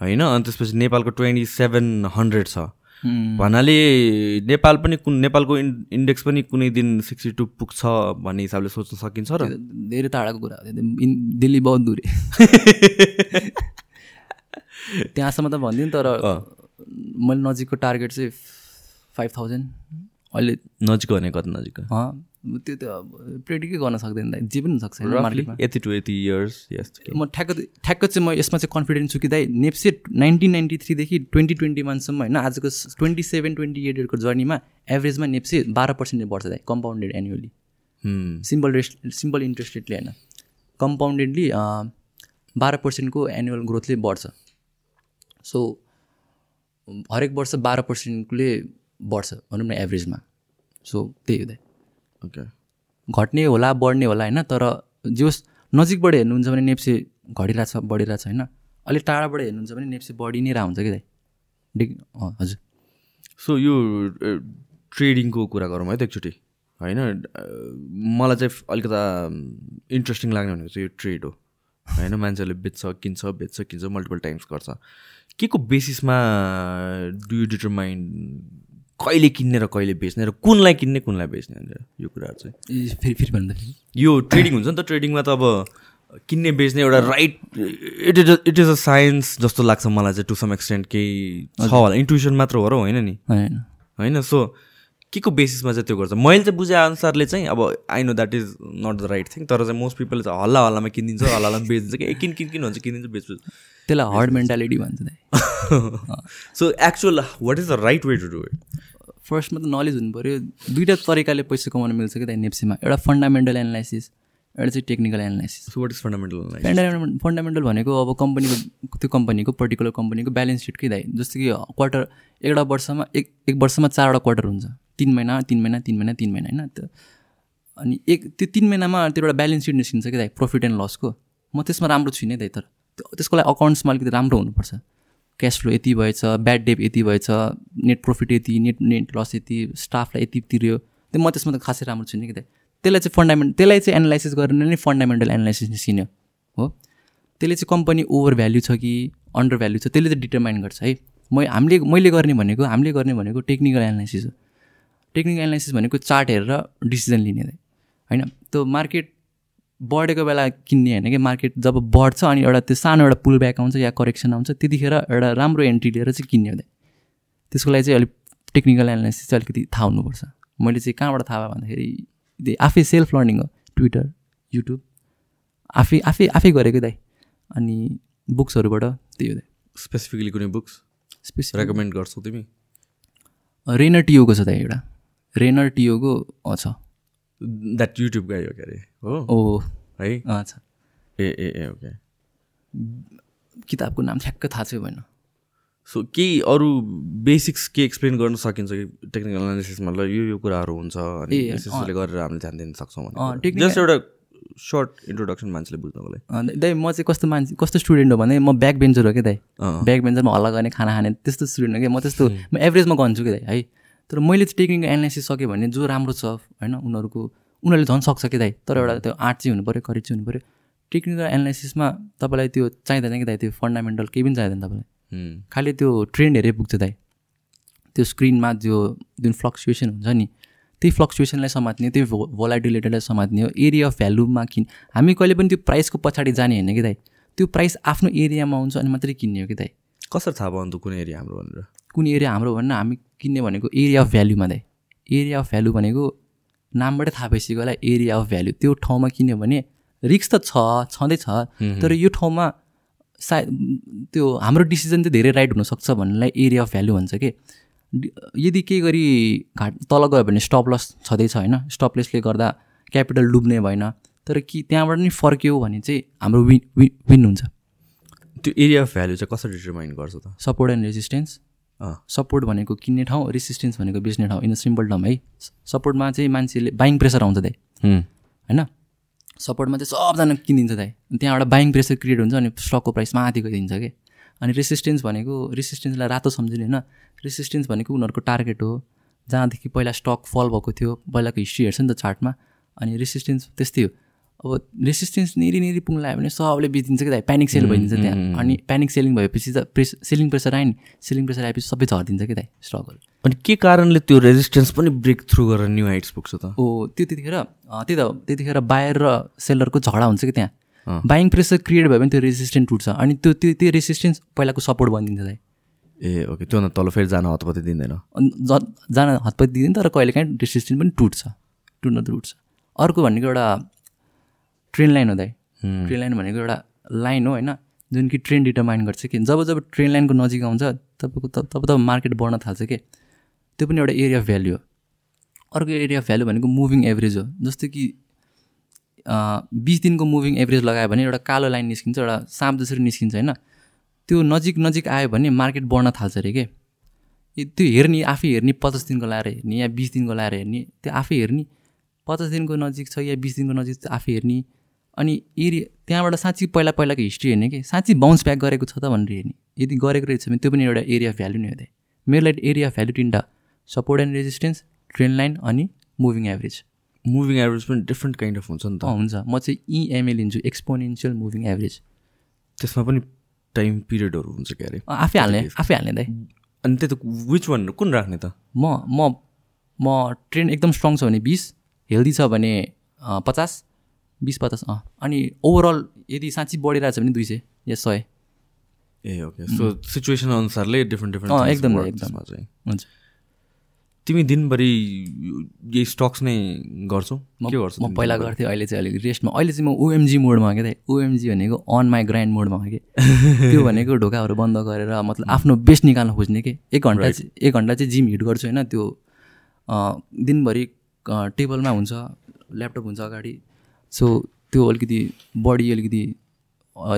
Speaker 1: होइन? अनि त्यसपछि नेपालको ट्वेन्टी सेभेन हन्ड्रेड छ। भन्नाले नेपाल पनि कुन नेपालको इन् इन्डेक्स पनि कुनै दिन सिक्सटी टू पुग्छ भन्ने हिसाबले सोच्न सकिन्छ र?
Speaker 2: धेरै टाढाको कुरा हो। दिल्ली बहुत दुरे। त्यहाँसम्म त भनिदिउँ तर मैले नजिकको टार्गेट चाहिँ फाइभ थाउजन्ड। अहिले
Speaker 1: नजिक भने कति नजिक?
Speaker 2: त्यो त अब प्रेडिकै गर्न सक्दैन दाइ जे पनि मार्केटमा
Speaker 1: यति टु यति इयर्स यस
Speaker 2: म ठ्याक्क ठ्याक्क चाहिँ म यसमा चाहिँ कन्फिडेन्ट छु कि दाइ नेप्से नाइन्टिन नाइन्टी थ्रीदेखि ट्वेन्टी ट्वेन्टी वानसम्म होइन आजको ट्वेन्टी सेभेन ट्वेन्टी एटको जर्नीमा एभरेजमा नेप्से बाह्र पर्सेन्टले बढ्छ दाइ compounded annually simple rest simple interest रेटले होइन। कम्पाउन्डेडली बाह्र पर्सेन्टको एनुअल ग्रोथले बढ्छ। सो हरेक वर्ष बाह्र पर्सेन्टले बढ्छ भनौँ न एभरेजमा सो त्यही हो दाइ
Speaker 1: ओके
Speaker 2: घट्ने होला बढ्ने होला होइन तर जे होस् नजिकबाट हेर्नुहुन्छ भने नेप्से घटिरहेछ बढिरहेछ होइन। अलिक टाढाबाट हेर्नुहुन्छ भने नेप्से बढी नै रह हुन्छ कि दाइ डिग अँ, हजुर।
Speaker 1: सो यो ट्रेडिङको कुरा गरौँ है त एकचोटि। होइन मलाई चाहिँ अलिकता इन्ट्रेस्टिङ लाग्ने भनेको चाहिँ यो ट्रेड हो। होइन मान्छेहरूले बेच्छ किन्छ बेच्छ किन्छ मल्टिपल टाइम्स गर्छ। के को बेसिसमा डु यु डिटरमाइन कहिले किन्ने र कहिले बेच्ने र कुनलाई किन्ने कुनलाई बेच्ने भनेर यो कुराहरू चाहिँ।
Speaker 2: ए, फेरि फेरि
Speaker 1: यो ट्रेडिङ हुन्छ नि त ट्रेडिङमा त अब किन्ने बेच्ने एउटा right it is it is a science जस्तो लाग्छ मलाई चाहिँ टु सम एक्सटेन्ट केही छ होला। इन्टुसन मात्र हो र होइन नि?
Speaker 2: होइन।
Speaker 1: होइन सो के को बेसिसमा चाहिँ त्यो गर्छ? मैले चाहिँ बुझे अनुसारले चाहिँ अब I know that is not the right thing तर चाहिँ मोस्ट पिपलले चाहिँ हल्ला हल्लामा किनिदिन्छ हल्ला हल्लामा बेचिदिन्छ कि किन किन किन हुन्छ? किनिदिन्छ बेच्छु।
Speaker 2: त्यसलाई हर्ड मेन्टालिटी भन्छ
Speaker 1: so actual what is the right way to do it
Speaker 2: फर्स्टमा त नलेज हुनु पऱ्यो। दुइटा तरिकाले पैसा कमाउन मिल्छ कि दाइ नेप्सीमा एउटा फन्डामेन्टल एनालाइसिस एउटा चाहिँ technical analysis
Speaker 1: what is fundamental
Speaker 2: fundamental fundamental भनेको अब कम्पनीको त्यो कम्पनीको पर्टिकुलर कम्पनीको ब्यालेन्स सिटकै दाइ? जस्तो कि क्वार्टर एउटा वर्षमा एक एक वर्षमा चारवटा क्वार्टर हुन्छ। तिन महिना तिन महिना तिन महिना तिन महिना होइन? त्यो अनि एक त्यो तिन महिनामा त्यो एउटा ब्यालेन्स सिट निस्किन्छ कि दाइ? प्रफिट एन्ड लसको म त्यसमा राम्रो छुइनँ दाइ तर। त्यो त्यसको लागि अकाउन्ट्समा अलिकति राम्रो हुनुपर्छ। क्यास फ्लो यति भएछ ब्याड डेप यति भएछ नेट प्रफिट यति नेट नेट लस यति स्टाफलाई यति तिर्यो। त्यो म त्यसमा त खासै राम्रो छुइनँ कि त। त्यसलाई चाहिँ फन्डामेन्ट त्यसलाई चाहिँ एनालाइसिस गरेर नै फन्डामेन्टल एनालाइसिस निस्किने हो? त्यसले चाहिँ कम्पनी ओभर भ्याल्यु छ कि अन्डर भ्याल्यु छ त्यसले चाहिँ डिटर्माइन गर्छ है? मै हामीले मैले गर्ने भनेको हामीले गर्ने भनेको टेक्निकल एनालाइसिस हो। टेक्निकल एनालाइसिस भनेको चार्ट हेरेर डिसिजन लिने होइन? त्यो मार्केट बढेको बेला किन्ने होइन कि मार्केट जब बढ्छ अनि एउटा त्यो सानो एउटा पुल ब्याक आउँछ या करेक्सन आउँछ त्यतिखेर एउटा राम्रो एन्ट्री लिएर चाहिँ किन्ने हुँदैन। त्यसको लागि चाहिँ अलिक टेक्निकल एनालाइसिस चाहिँ अलिकति थाहा हुनुपर्छ। मैले चाहिँ कहाँबाट थाहा भयो भन्दाखेरि आफै सेल्फ लर्निङ हो ट्विटर युट्युब आफै आफै आफै गरेको दाइ। अनि बुक्सहरूबाट त्यही हो दाइ।
Speaker 1: स्पेसिफिकली कुनै बुक्स?
Speaker 2: स्पेसिफिक
Speaker 1: रेकमेन्ड गर्छौ तिमी?
Speaker 2: रेनर टियोको छ दाइ एउटा। रेनर टियोको छ।
Speaker 1: द्याट युट्युब गाई हो के अरे हो है?
Speaker 2: अँ छ
Speaker 1: ए ए ए ओके
Speaker 2: किताबको नाम ठ्याक्क थाहा छैन भएन।
Speaker 1: सो केही अरू बेसिक्स के एक्सप्लेन गर्न सकिन्छ कि टेक्निकल एनालिसिसमा ल यो यो कुराहरू हुन्छ अनि यसले गरेर हामीले ध्यान दिन सक्छौँ जस्ट एउटा सर्ट इन्ट्रोडक्सन मान्छेले बुझ्नको लागि।
Speaker 2: दाइ म चाहिँ कस्तो मान्छे कस्तो स्टुडेन्ट हो भने म ब्याक बेन्चर हो क्या दाइ। ब्याक बेन्चरमा हल्ला गर्ने खाना खाने त्यस्तो स्टुडेन्ट हो क्या म त्यस्तो म एभरेजमा गन्छु कि दाइ है? तर मैले चाहिँ टेक्निकल एनालाइसिस सकेँ भने जो राम्रो छ होइन उनीहरूको उनीहरूले झन् सक्छ कि दाइ? तर एउटा त्यो आर्ट चाहिँ पऱ्यो करेज चाहिँ हुनु पऱ्यो। टेक्निकल एनालाइसिसमा तपाईँलाई त्यो चाहिँदैन कि दाइ? त्यो फन्डामेन्टल केही पनि चाहिँदैन तपाईँलाई। खालि त्यो ट्रेन्ड हेरे पुग्छ दाइ। त्यो स्क्रिनमा जो जुन फ्लक्चुएसन हुन्छ नि त्यही फ्लक्चुएसनलाई समात्ने त्यही भो भोलाटिलिटीलाई समात्ने हो एरिया अफ भ्यालुमा किन हामी कहिले पनि त्यो प्राइसको पछाडि जाने होइन कि दाइ? त्यो प्राइस आफ्नो एरियामा हुन्छ अनि मात्रै किन्ने हो कि दाइ?
Speaker 1: कसरी थाहा भयो अन्त कुन एरिया हाम्रो भनेर?
Speaker 2: कुन एरिया हाम्रो भन्न हामी किन्ने भनेको एरिया अफ भ्याल्युमा दाइ एरिया अफ भ्यालु भनेको नामबाटै थाहा भइसक्यो होला एरिया अफ भ्याल्यु त्यो ठाउँमा किन्यो भने रिक्स त छ छँदैछ तर यो ठाउँमा सायद त्यो हाम्रो डिसिजन चाहिँ धेरै राइट हुनसक्छ भन्नेलाई एरिया अफ भ्यालु भन्छ कि? यदि केही गरी घाट तल गयो भने स्टप लस छँदैछ होइन? स्टप लसले गर्दा क्यापिटल डुब्ने भएन तर कि त्यहाँबाट नि फर्क्यो भने चाहिँ हाम्रो विन विन विन हुन्छ।
Speaker 1: त्यो एरिया अफ भ्याल्यु चाहिँ कसरी डिटर्माइन गर्छ त?
Speaker 2: सपोर्ट एन्ड रेजिस्टेन्स सपोर्ट भनेको किन्ने ठाउँ रेसिस्टेन्स भनेको बेच्ने ठाउँ इन सिम्पल टर्म है। सपोर्टमा चाहिँ मान्छेले बाइङ प्रेसर आउँछ दाइ। होइन? सपोर्टमा चाहिँ सबजना किनिदिन्छ दाइ। त्यहाँबाट बाइङ प्रेसर क्रिएट हुन्छ अनि स्टकको प्राइस माथि गइदिन्छ कि? अनि रेसिस्टेन्स भनेको रेसिस्टेन्सलाई रातो सम्झिने होइन? रेसिस्टेन्स भनेको उनीहरूको टार्गेट हो। जहाँदेखि पहिला स्टक फल भएको थियो पहिलाको हिस्ट्री हेर्छ नि त चार्टमा अनि रेसिस्टेन्स त्यस्तै हो। अब रेसिस्टेन्स नेरी नेरी पुग्न लाग्यो भने सबले बेचिदिन्छ कि दाइ प्यानिक सेल भइदिन्छ त्यहाँ। अनि प्यानिक सेलिङ भएपछि त प्रेस सेलिङ प्रेसर आयो नि। सेलिङ प्रेसर आएपछि सबै झरिदिन्छ कि दाइ स्टकहरू
Speaker 1: अनि के कारणले त्यो रेजिस्टेन्स पनि ब्रेक थ्रु गरेर न्यू हाइट्स पुग्छ त?
Speaker 2: ओ त्यो त्यतिखेर त्यही त त्यतिखेर बायर र सेलरको झगडा हुन्छ कि। त्यहाँ। बाइङ प्रेसर क्रिएट भयो भने त्यो रेसिस्टेन्ट टुट्छ। अनि त्यो त्यो त्यो रेसिस्टेन्स पहिलाको सपोर्ट बनिदिन्छ दाइ
Speaker 1: ए ओके त्योभन्दा तल फेरि जान हतपत्ती दिँदैन।
Speaker 2: जान हतपति दिँदैन तर कहिले काहीँ रेसिस्टेन्ट पनि टुट्छ। टुट्न त टुट्छ। अर्को भनेको एउटा ट्रेन लाइन हो। दाइ ट्रेन लाइन भनेको एउटा लाइन हो होइन? जुन कि ट्रेन डिटर्माइन गर्छ कि। जब जब ट्रेन लाइनको नजिक आउँछ तपाईँको तब तब तब मार्केट बढ्न थाल्छ कि? त्यो पनि एउटा एरिया अफ भ्याल्यु हो। अर्को एरिया अफ भ्याल्यु भनेको मुभिङ एभरेज हो। जस्तो कि बिस दिनको मुभिङ एभरेज लगायो भने एउटा कालो लाइन निस्किन्छ एउटा साँप जसरी निस्किन्छ होइन? त्यो नजिक नजिक आयो भने मार्केट बढ्न थाल्छ अरे के? त्यो हेर्ने आफै हेर्ने पचास दिनको लाएर हेर्ने या बिस दिनको लाएर हेर्ने त्यो आफै हेर्ने पचास दिनको नजिक छ या बिस दिनको नजिक आफै हेर्ने अनि एरिया त्यहाँबाट साँच्ची पहिला पहिलाको हिस्ट्री हेर्ने कि साँच्ची बााउन्स ब्याक गरेको छ त भनेर हेर्ने। यदि गरेको रहेछ भने त्यो पनि एउटा एरिया अफ भ्याल्यु नै हो मेरो लागि एरिया अफ भ्याल्यु तिनवटा। Support and resistance trend line अनि मुभिङ एभरेज
Speaker 1: मुभिङ एभरेज पनि डिफ्रेन्ट काइन्ड अफ हुन्छ नि त।
Speaker 2: हुन्छ। म चाहिँ इएमए लिन्छु। एक्सपोनेन्सियल मुभिङ एभरेज
Speaker 1: त्यसमा पनि टाइम पिरियडहरू हुन्छ क्या अरे?
Speaker 2: आफै हाल्ने। आफै हाल्ने दाइ
Speaker 1: अनि त्यही त विच वान कुन राख्ने त?
Speaker 2: म म म ट्रेन एकदम स्ट्रङ छ भने बिस हेल्दी छ भने पचास। बिस पचास अँ। अनि ओभरअल यदि साँच्ची बढिरहेछ भने दुई सय या सय।
Speaker 1: ए ओके सो सिचुएसन अनुसारले डिफ्रेन्ट डिफ्रेन्ट
Speaker 2: अँ, एकदम एकदम। हुन्छ।
Speaker 1: तिमी दिनभरि यही स्टक्स नै गर्छौ?
Speaker 2: म
Speaker 1: के गर्छौ
Speaker 2: म पहिला? गर्थेँ अहिले चाहिँ अलिक रेस्टमा अहिले चाहिँ म ओएमजी मोडमा क्या ओएमजी भनेको अन माई ग्राइन्ड मोडमा हो कि त्यो भनेको ढोकाहरू बन्द गरेर मतलब आफ्नो बेस्ट निकाल्न खोज्ने कि। एक घन्टा चाहिँ एक घन्टा चाहिँ जिम हिट गर्छु होइन त्यो दिनभरि टेबलमा हुन्छ ल्यापटप हुन्छ अगाडि। सो त्यो अलिकति बडी अलिकति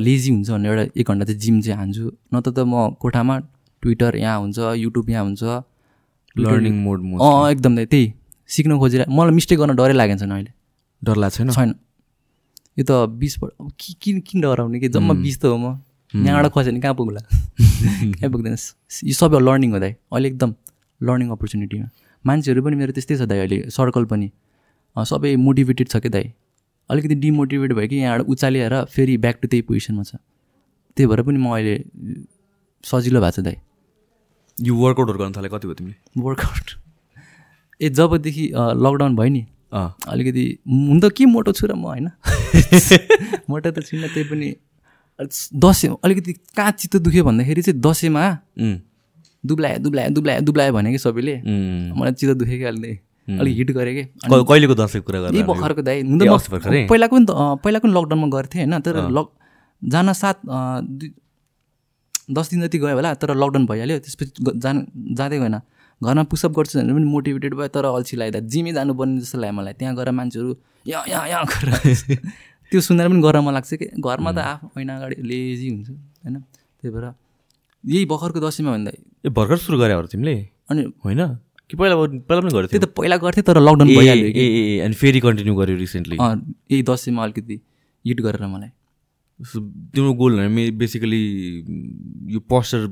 Speaker 2: लेजी हुन्छ भनेर एउटा एक घन्टा चाहिँ जिम चाहिँ हान्छु। नत्र त म कोठामा ट्विटर यहाँ हुन्छ युट्युब यहाँ हुन्छ।
Speaker 1: लर्निङ मोड
Speaker 2: अँ एकदम त्यही। सिक्न खोजिरहेको मलाई मिस्टेक गर्न डरै लागेको छैन अहिले।
Speaker 1: डर लाग्छ छैन
Speaker 2: छैन। यो त बिसबाट कि- किन किन डराउने कि? जम्मा बिस त हो म। यहाँबाट खस्यो भने कहाँ पुग्ला? कहाँ पुग्दैन? यो सबै लर्निङ हो दाइ। अहिले एकदम लर्निङ अपर्च्युनिटीमा मान्छेहरू पनि मेरो त्यस्तै छ दाइ अहिले। सर्कल पनि। सबै मोटिभेटेड छ क्या दाइ? अलिकति डिमोटिभेट भयो कि यहाँबाट उचालिएर फेरि ब्याक टु त्यही पोजिसनमा छ। त्यही भएर पनि म अहिले सजिलो भएको छ दाइ।
Speaker 1: यो वर्कआउटहरू गर्न थाले कति भयो तिमीले?
Speaker 2: वर्कआउट ए जबदेखि लकडाउन भयो नि
Speaker 1: अँ।
Speaker 2: अलिकति हुन त के मोटो छु र म होइन? मोटो त छुइनँ त्यही पनि दसैँ अलिकति कहाँ चित्त दुख्यो भन्दाखेरि चाहिँ दसैँमा दुब्लायो दुब्लायो दुब्लायो दुब्लायो भने कि सबैले। मलाई चित्त दुख्यो कि अहिले अलिक हिट गरेँ कि?
Speaker 1: कहिलेको दसैँको कुरा गरेर
Speaker 2: भर्खरको दाइ? पहिलाको पनि पहिलाको पनि लकडाउनमा गर्थेँ होइन तर लक जान दुई- दस दिन जति गयो होला तर लकडाउन भइहाल्यो। त्यसपछि जान जाँदै गएन। घरमा पुसअप गर्छु भनेर पनि मोटिभेटेड भयो तर अल्छी लाग्दा जिमै जानुपर्ने जस्तो लाग्यो मलाई। त्यहाँ गएर मान्छेहरू यहाँ यहाँ यहाँ गरेर। त्यो सुनेर पनि गरमा लाग्छ कि? घरमा त आफ्नो ऐना अगाडि लेजी हुन्छ होइन? त्यही भएर यही भर्खरको दसैँमा भन्दा।
Speaker 1: ए भर्खर सुरु गरे तिमीले?
Speaker 2: अनि
Speaker 1: होइन? कि पहिला पहिला पनि गरेको
Speaker 2: त्यो त पहिला गर्थेँ तर लकडाउन भइहाल्यो
Speaker 1: ए ए, अनि फेरि कन्टिन्यू गर्यो रिसेन्टली
Speaker 2: यही दसैँमा अलिकति हिट गरेर मलाई।
Speaker 1: तिम्रो गोल भने बेसिकली यो पोस्चर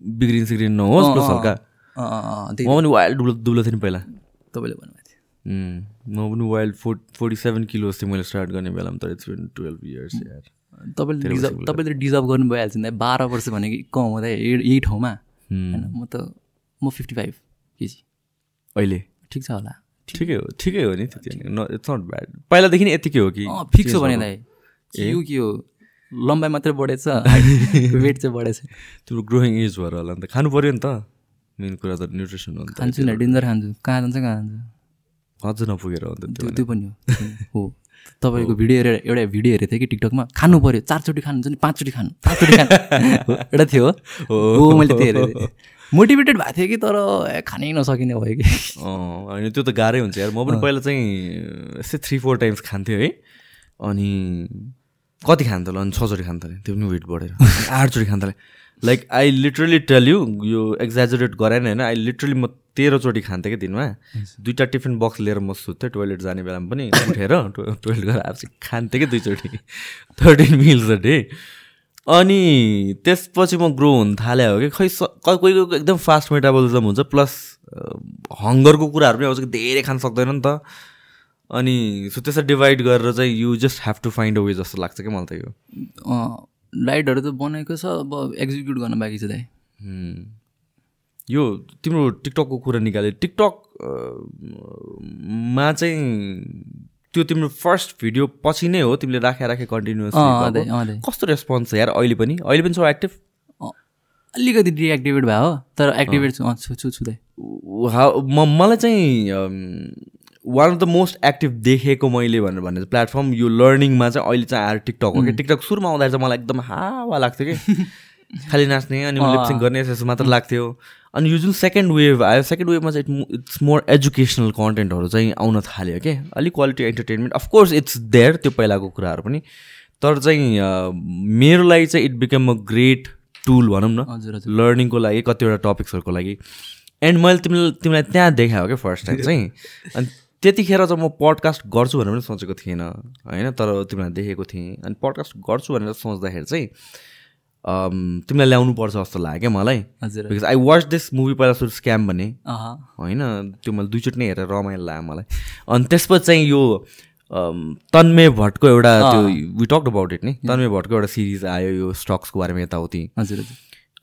Speaker 1: बिग्रिन सिग्रिन नहोस् प्लस हल्का। म पनि वाइल्ड दुब्लो दुब्लो थिएँ नि पहिला।
Speaker 2: तपाईँले भन्नुभएको थियो।
Speaker 1: म पनि wild four forty seven kilos थियो मैले स्टार्ट गर्ने बेलामा तर इट्स बिन टुवेल्भ इयर्स यार।
Speaker 2: तपाईँले डिजर्भ तपाईँले डिजर्भ गर्नु भइहाल्छ नि? बाह्र वर्ष भनेको कम हुँदा यही ठाउँमा होइन म त म फिफ्टी फाइभ केजी
Speaker 1: अहिले?
Speaker 2: ठिक छ होला?
Speaker 1: ठिकै हो ठिकै हो नि इट्स नट ब्याड पहिलादेखि नै यतिकै हो कि?
Speaker 2: फिक्स हो भने दाइ के हो के हो? लम्बाइ मात्रै बढेछ। वेट चाहिँ बढेछ।
Speaker 1: तिम्रो ग्रोइङ एज भएर होला अन्त खानु पऱ्यो नि त। मेन कुरा त न्युट्रिसन हो नि त।
Speaker 2: खान्छु नि डिन्जर खान्छु। कहाँ जान्छ कहाँ जान्छ?
Speaker 1: अझ नपुगेर हो नि त
Speaker 2: त्यो त्यो पनि हो। हो। तपाईँको भिडियो हेरेर एउटा भिडियो हेरेको थिएँ कि टिकटकमा। खानु पऱ्यो चारचोटि खानुहुन्छ नि पाँचचोटि खानु। पाँचचोटि खानु। एउटा थियो। हो मैले त्यो हेरेको थिएँ। मोटिभेटेड भएको थियो कि तर खानै नसकिने भयो कि।
Speaker 1: होइन त्यो त गाह्रै हुन्छ यार। म पनि पहिला चाहिँ यस्तै थ्री फोर टाइम्स खान्थेँ है। अनि कति खान थाल्यो अनि छचोटि खान थालेँ त्यो पनि वेट बढेर। आठचोटि खान थालेँ like I literally tell you यो एक्जाजुरेट गराएन होइन? आई लिटरली म तेह्रचोटि खान्थेँ कि दिनमा। दुइटा टिफिन बक्स लिएर म सुत्थेँ टोइलेट जाने बेलामा पनि। उठेर टोइलेट गएर आएपछि खान्थेँ कि दुईचोटि थर्टिन मिल्स अ डे अनि त्यसपछि म ग्रो हुन थाले हो कि खै क- कोही कोहीको एकदम फास्ट मेटाबोलिजम हुन्छ प्लस हङ्गरको कुराहरू पनि आउँछ कि धेरै खान सक्दैन नि त। अनि सो त्यसरी डिभाइड गरेर चाहिँ you just have to find a way जस्तो लाग्छ क्या मलाई त यो।
Speaker 2: डाइटहरू त बनाएको छ अब एक्जिक्युट गर्न बाँकी छ दाइ।
Speaker 1: यो तिम्रो टिकटकको कुरा निकाल्यो टिकटक मा चाहिँ त्यो तिम्रो फर्स्ट भिडियो पछि नै हो तिमीले राखे राखे कन्टिन्युस। कस्तो रेस्पोन्स छ यार अहिले पनि? अहिले पनि छौ एक्टिभ
Speaker 2: अलिकति डिएक्टिभेट भयो हो तर एक्टिभेट छु छु
Speaker 1: म मलाई चाहिँ one of the most active देखेको मैले भनेर चाहिँ प्लेटफर्म यो लर्निङमा चाहिँ अहिले चाहिँ आएर टिकटक हो। कि टिकटक सुरुमा आउँदा चाहिँ मलाई एकदम हावा लाग्थ्यो कि। खालि नाच्ने अनि लिप्सिङ गर्ने यस्तो मात्र लाग्थ्यो। अनि यो जुन सेकेन्ड वेभ आयो सेकेन्ड वेभमा चाहिँ इट्स मोर एजुकेसनल कन्टेन्टहरू चाहिँ आउन थाल्यो क्या अलिक quality entertainment of course it's there त्यो पहिलाको कुराहरू पनि। तर चाहिँ मेरो लागि चाहिँ it become a great tool भनौँ न।
Speaker 2: हजुर हजुर।
Speaker 1: लर्निङको लागि कतिवटा टपिक्सहरूको लागि। एन्ड मैले तिमीलाई तिमीलाई त्यहाँ देखाएँ हो क्या फर्स्ट टाइम चाहिँ? अनि त्यतिखेर चाहिँ म पडकास्ट गर्छु भनेर पनि सोचेको थिएन होइन? तर तिमीलाई देखेको थिएँ। अनि पडकास्ट गर्छु भनेर सोच्दाखेरि चाहिँ तिमीलाई ल्याउनुपर्छ जस्तो लाग्यो क्या मलाई।
Speaker 2: हजुर।
Speaker 1: Because I watch this movie पहिला सुरु स्क्याम भन्ने।
Speaker 2: अँ
Speaker 1: होइन त्यो मैले दुईचोटि नै हेरेर रमाइलो लाग्यो मलाई। अनि त्यसपछि चाहिँ यो तन्मय भट्टको एउटा त्यो वी टक अबाउट इट नि? तन्मय भट्टको एउटा सिरिज आयो यो स्टक्सको बारेमा यताउति।
Speaker 2: हजुर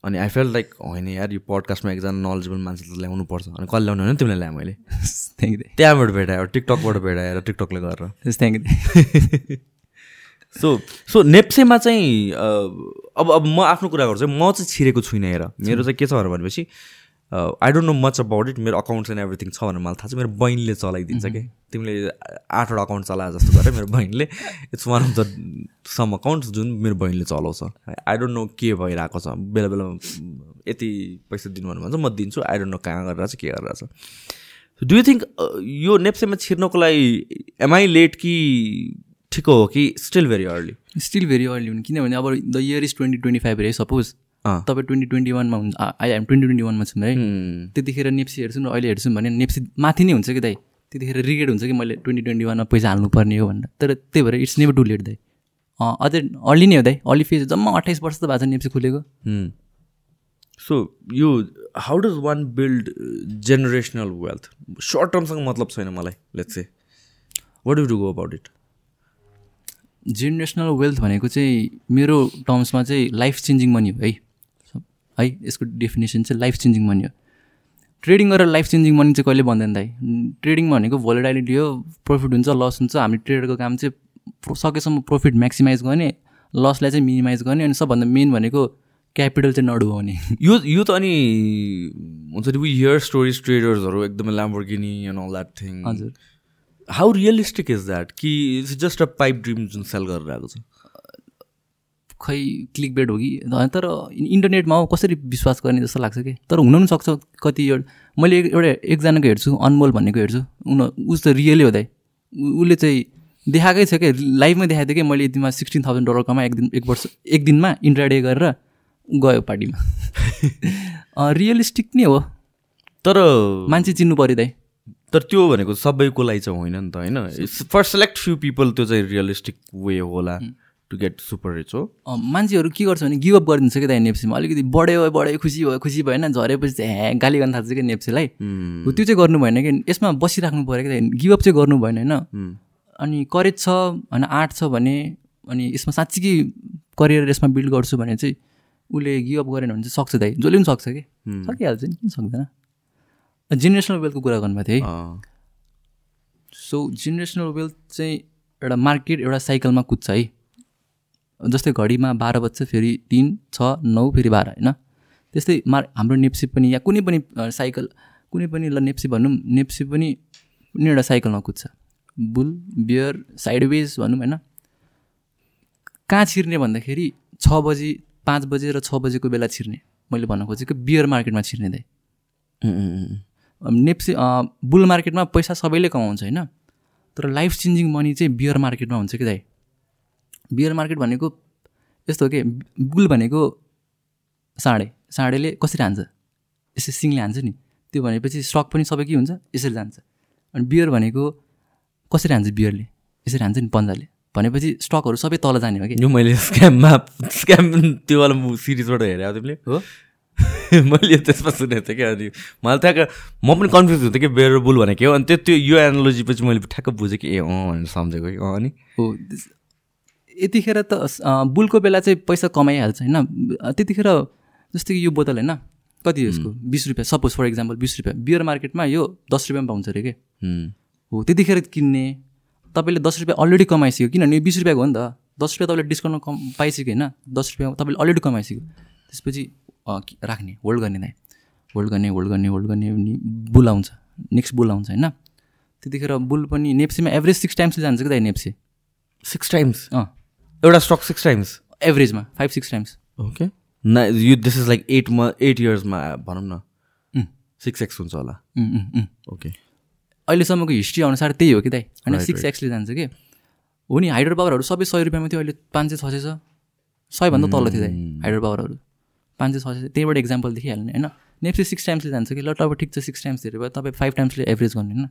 Speaker 1: अनि आई फेल लाइक होइन यार यो पडकास्टमा एकजना नलेजेबल मान्छे त ल्याउनु पर्छ अनि कसले ल्याउनु भने तिमीलाई ल्याएँ मैले।
Speaker 2: थ्याङ्क यू
Speaker 1: त्यहाँबाट भेटायो टिकटकबाट भेटाएर टिकटकले गरेर।
Speaker 2: थ्याङ्क यू
Speaker 1: सो सो नेप्सेमा चाहिँ अब अब म आफ्नो कुरा गर्छु म चाहिँ छिरेको छुइनँ हेर। मेरो चाहिँ के छ भनेपछि I don't know much about it मेरो अकाउन्ट्स एन्ड एभ्रिथिङ छ भनेर मलाई थाहा छ। मेरो बहिनीले चलाइदिन्छ कि? तिमीले आठवटा अकाउन्ट चलाए जस्तो गरेर मेरो बहिनीले it's one of the some accounts जुन मेरो बहिनीले चलाउँछ। आई डोन्ट नो के भइरहेको छ। बेला बेलामा यति पैसा दिनु भनेर भन्छ म दिन्छु। आई डोन्ट नो कहाँ गरिरहेको छ के गरिरहेको छ। डु यु थिङ्क यो नेप्सेमा छिर्नको लागि एमआई लेट कि ठिक हो कि still very early
Speaker 2: still very early हुन्। किनभने अब the year is twenty twenty five रे सपोज। तपाईँ ट्वेन्टी ट्वेन्टी वानमा हुन्छ आई एम ट्वेन्टी ट्वेन्टी वानमा छौँ है। त्यतिखेर नेप्सी हेर्छौँ र अहिले हेर्छौँ भने नेप्सी माथि नै हुन्छ कि दाइ? त्यतिखेर रिग्रेट हुन्छ कि मैले ट्वेन्टी ट्वेन्टी वानमा पैसा हाल्नुपर्ने हो भनेर। तर त्यही भएर इट्स नेभर टु लेट दाइ। अझै अर्ली नै हो दाइ। अर्ली फेज जम्मा अट्ठाइस वर्ष त भएको छ नेप्सी खुलेको।
Speaker 1: सो यो how does one build generational wealth short टर्मसँग मतलब छैन मलाई let's say what do go about it
Speaker 2: generational wealth भनेको चाहिँ मेरो टर्म्समा चाहिँ लाइफ चेन्जिङ मनी हो है। है यसको डेफिनेसन चाहिँ लाइफ चेन्जिङ मनी हो। ट्रेडिङ गरेर लाइफ चेन्जिङ मनी चाहिँ कहिले भन्दैन दाइ। ट्रेडिङ भनेको भोलिडाइलिटी हो प्रफिट हुन्छ लस हुन्छ हामी ट्रेडरको काम चाहिँ सकेसम्म प्रफिट म्याक्सिमाइज गर्ने लसलाई चाहिँ मिनिमाइज गर्ने अनि सबभन्दा मेन भनेको क्यापिटल चाहिँ नडुबाउने
Speaker 1: यो यो त अनि हुन्छ नि वी हियर स्टोरिज ट्रेडर्सहरू एकदमै Lamborghini and all that thing
Speaker 2: हजुर।
Speaker 1: हाउ रियलिस्टिक इज द्याट कि it's just a pipe dream जुन सेल गरेर आएको छ?
Speaker 2: खै क्लिक बेड हो कि? तर इन्टरनेटमा हो कसरी विश्वास गर्ने जस्तो लाग्छ कि? तर हुन पनि सक्छ कति मैले एक- एउटा एकजनाको हेर्छु अनमोल भन्नेको हेर्छु। उन उस त रियलै हो दाइ। उसले चाहिँ देखाएकै छ क्या लाइभमै देखाएको थियो कि? मैले यतिमा सिक्सटिन थाउजन्ड डलर कमा एक दिन एक वर्ष एक दिनमा इन्ट्राडे गरेर गयो पार्टीमा। रियलिस्टिक नै हो।
Speaker 1: तर
Speaker 2: मान्छे चिन्नु पऱ्यो दाइ।
Speaker 1: तर त्यो भनेको सबैको लागि चाहिँ होइन नि त होइन? फर सेलेक्ट फ्यु पिपल त्यो चाहिँ रियलिस्टिक वे होला टु गेट सुपर रिच हो।
Speaker 2: मान्छेहरू के गर्छ भने गिभअप गरिदिन्छ क्या त नेप्सीमा अलिकति बढ्यो बढ्यो खुसी भयो खुसी भएन झरेपछि चाहिँ ह्या गाली गर्न थाल्छ क्या नेप्सीलाई हो त्यो चाहिँ गर्नु भएन कि? यसमा बसिराख्नु पऱ्यो क्या गिभअप चाहिँ गर्नु भएन होइन? अनि करेज छ होइन आर्ट छ भने अनि यसमा साँच्चीकै करियर यसमा बिल्ड गर्छु भने चाहिँ उसले गिभअप गरेन भने चाहिँ सक्छ दाइ। जसले पनि सक्छ कि? सकिहाल्छ नि किन सक्दैन? जेनेरेसनल वेल्थको कुरा गर्नुभएको थियो है। सो जेनेरेसनल वेल्थ चाहिँ एउटा मार्केट एउटा साइकलमा कुद्छ है। जस्तै घडीमा बाह्र बज्छ फेरि तिन छ नौ फेरि बाह्र होइन? त्यस्तै मार हाम्रो नेप्सी पनि या कुनै पनि साइकल कुनै पनि ल नेप्सी भनौँ नेप्सी पनि कुनै एउटा साइकलमा कुद्छ। बुल बियर साइडवेज भनौँ होइन? कहाँ छिर्ने भन्दाखेरि छ बजी पाँच बजे र छ बजेको बेला छिर्ने। मैले भन्न खोजेको बियर मार्केटमा छिर्ने दाइ। नेप्सी बुल मार्केटमा पैसा सबैले कमाउँछ होइन? तर लाइफ चेन्जिङ मनी चाहिँ बियर मार्केटमा हुन्छ कि दाइ? बियर मार्केट भनेको यस्तो हो कि? बुल भनेको साँडे। साँडेले कसरी हान्छ? यसरी सिङले हान्छ नि। त्यो भनेपछि स्टक पनि सबै के हुन्छ? यसरी जान्छ। अनि बियर भनेको कसरी हान्छ बियरले? यसरी हान्छ नि पन्जाले भनेपछि स्टकहरू सबै तल जाने हो कि?
Speaker 1: यो मैले स्क्याममा स्क्याम त्यो वाला सिरिजबाट हेरेको तिमीले।
Speaker 2: हो।
Speaker 1: मैले त्यसमा सुनेको थिएँ क्या अनि मलाई ठ्याक्क म पनि कन्फ्युज हुन्थेँ कि बेर बुल भनेको के हो? अनि त्यो त्यो यो एनालोजी पछि मैले ठ्याक्क बुझेँ कि ए अँ भनेर सम्झेको कि अँ अनि?
Speaker 2: यतिखेर त बुलको बेला चाहिँ पैसा कमाइहाल्छ होइन? त्यतिखेर जस्तै कि यो बोतल होइन? कति यसको? बिस रुपियाँ। सपोज फर इक्जाम्पल बिस रुपियाँ। बियर मार्केटमा यो दस रुपियाँमा पाउँछ अरे के?
Speaker 1: हुँ।
Speaker 2: त्यतिखेर किन्ने तपाईँले दस रुपियाँ अलरेडी कमाइसक्यो। किनभने यो बिस रुपियाँको हो नि त। दस रुपियाँ तपाईँले डिस्काउन्टमा कम पाइसक्यो होइन? दस रुपियाँ तपाईँले अलरेडी कमाइसक्यो। त्यसपछि राख्ने होल्ड गर्ने दाइ होल्ड गर्ने होल्ड गर्ने होल्ड गर्ने अनि बुल आउँछ। नेक्स्ट बुल आउँछ होइन? त्यतिखेर बुल पनि नेप्सीमा एभरेज सिक्स टाइम्सले जान्छ कि दाइ नेप्सी?
Speaker 1: सिक्स टाइम्स
Speaker 2: अँ।
Speaker 1: एउटा स्टक सिक्स टाइम्स
Speaker 2: एभरेजमा फाइभ सिक्स टाइम्स
Speaker 1: ओके न यो दिस इज लाइक एटमा एट इयर्समा भनौँ न. सिक्स एक्स हुन्छ होला. ओके
Speaker 2: अहिलेसम्मको हिस्ट्री अनुसार त्यही हो कि दाइ? होइन सिक्स एक्सले जान्छ कि? हो नि हाइड्रो पावरहरू सबै सय रुपियाँमा थियो अहिले पाँच सय छ सय छ सयभन्दा तल थियो दाइ हाइड्रो पावरहरू पाँच सय छ सय त्यहीबाट इक्जाम्पल देखिहाल्ने होइन? नेप्सी सिक्स टाइम्सले जान्छ कि? ल अब ठिक छ सिक्स टाइम्स धेरै भयो। तपाईँ फाइभ टाइम्सले एभरेज गर्ने होइन?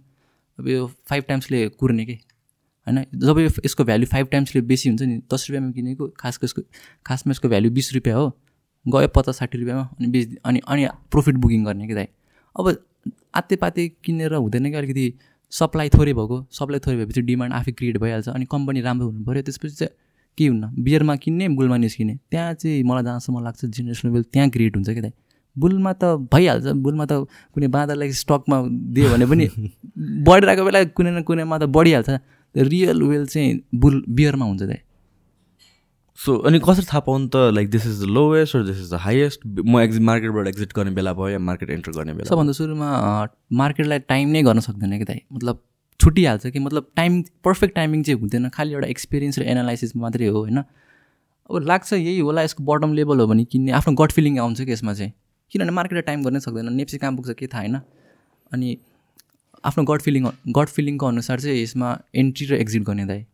Speaker 2: अब यो फाइभ टाइम्सले कुर्ने कि? होइन? जब यो यसको भ्याल्यु फाइभ टाइम्सले बेसी हुन्छ नि दस रुपियाँमा किनेको खासको यसको खासमा यसको भ्याल्यु बिस रुपियाँ हो। गयो पचास साठी रुपियाँमा अनि बेच अनि अनि प्रफिट बुकिङ गर्ने कि दाइ? अब आत्ते पाते किनेर हुँदैन कि अलिकति सप्लाई थोरै भएको सप्लाई थोरै भएपछि डिमान्ड आफै क्रिएट भइहाल्छ अनि कम्पनी राम्रो हुनु पऱ्यो। त्यसपछि चाहिँ के हुन्न? बियरमा किन्ने बुलमा निस्किने। त्यहाँ चाहिँ मलाई जहाँसम्म लाग्छ जेनेरेसनल वेल्थ त्यहाँ क्रिएट हुन्छ कि दाइ बुलमा त भइहाल्छ। बुलमा त कुनै बाँदरलाई स्टकमा दियो भने पनि बढिरहेको बेला कुनै न कुनैमा त बढिहाल्छ। रियल वेल चाहिँ बुल बियरमा हुन्छ दाइ
Speaker 1: सो अनि कसरी थाहा पाउनु त like this is the lowest this is the highest म एक्जिट मार्केटबाट एक्जिट गर्ने बेला भयो या मार्केट एन्टर गर्ने बेला
Speaker 2: सबभन्दा सुरुमा मार्केटलाई टाइम नै गर्न सक्दैन कि दाइ मतलब छुट्टिहाल्छ कि मतलब टाइम पर्फेक्ट टाइमिङ चाहिँ हुँदैन। खालि एउटा एक्सपिरियन्स र एनालाइसिस मात्रै हो होइन? अब लाग्छ यही होला यसको बटम लेभल हो भने किन्ने आफ्नो गट फिलिङ आउँछ कि यसमा चाहिँ। किनभने मार्केटलाई टाइम गर्नै सक्दैन नेप्सी कहाँ पुग्छ के थाहा होइन? अनि आफ्नो गट फिलिङ गट फिलिङको अनुसार चाहिँ यसमा एन्ट्री र एक्जिट गर्ने दाइ।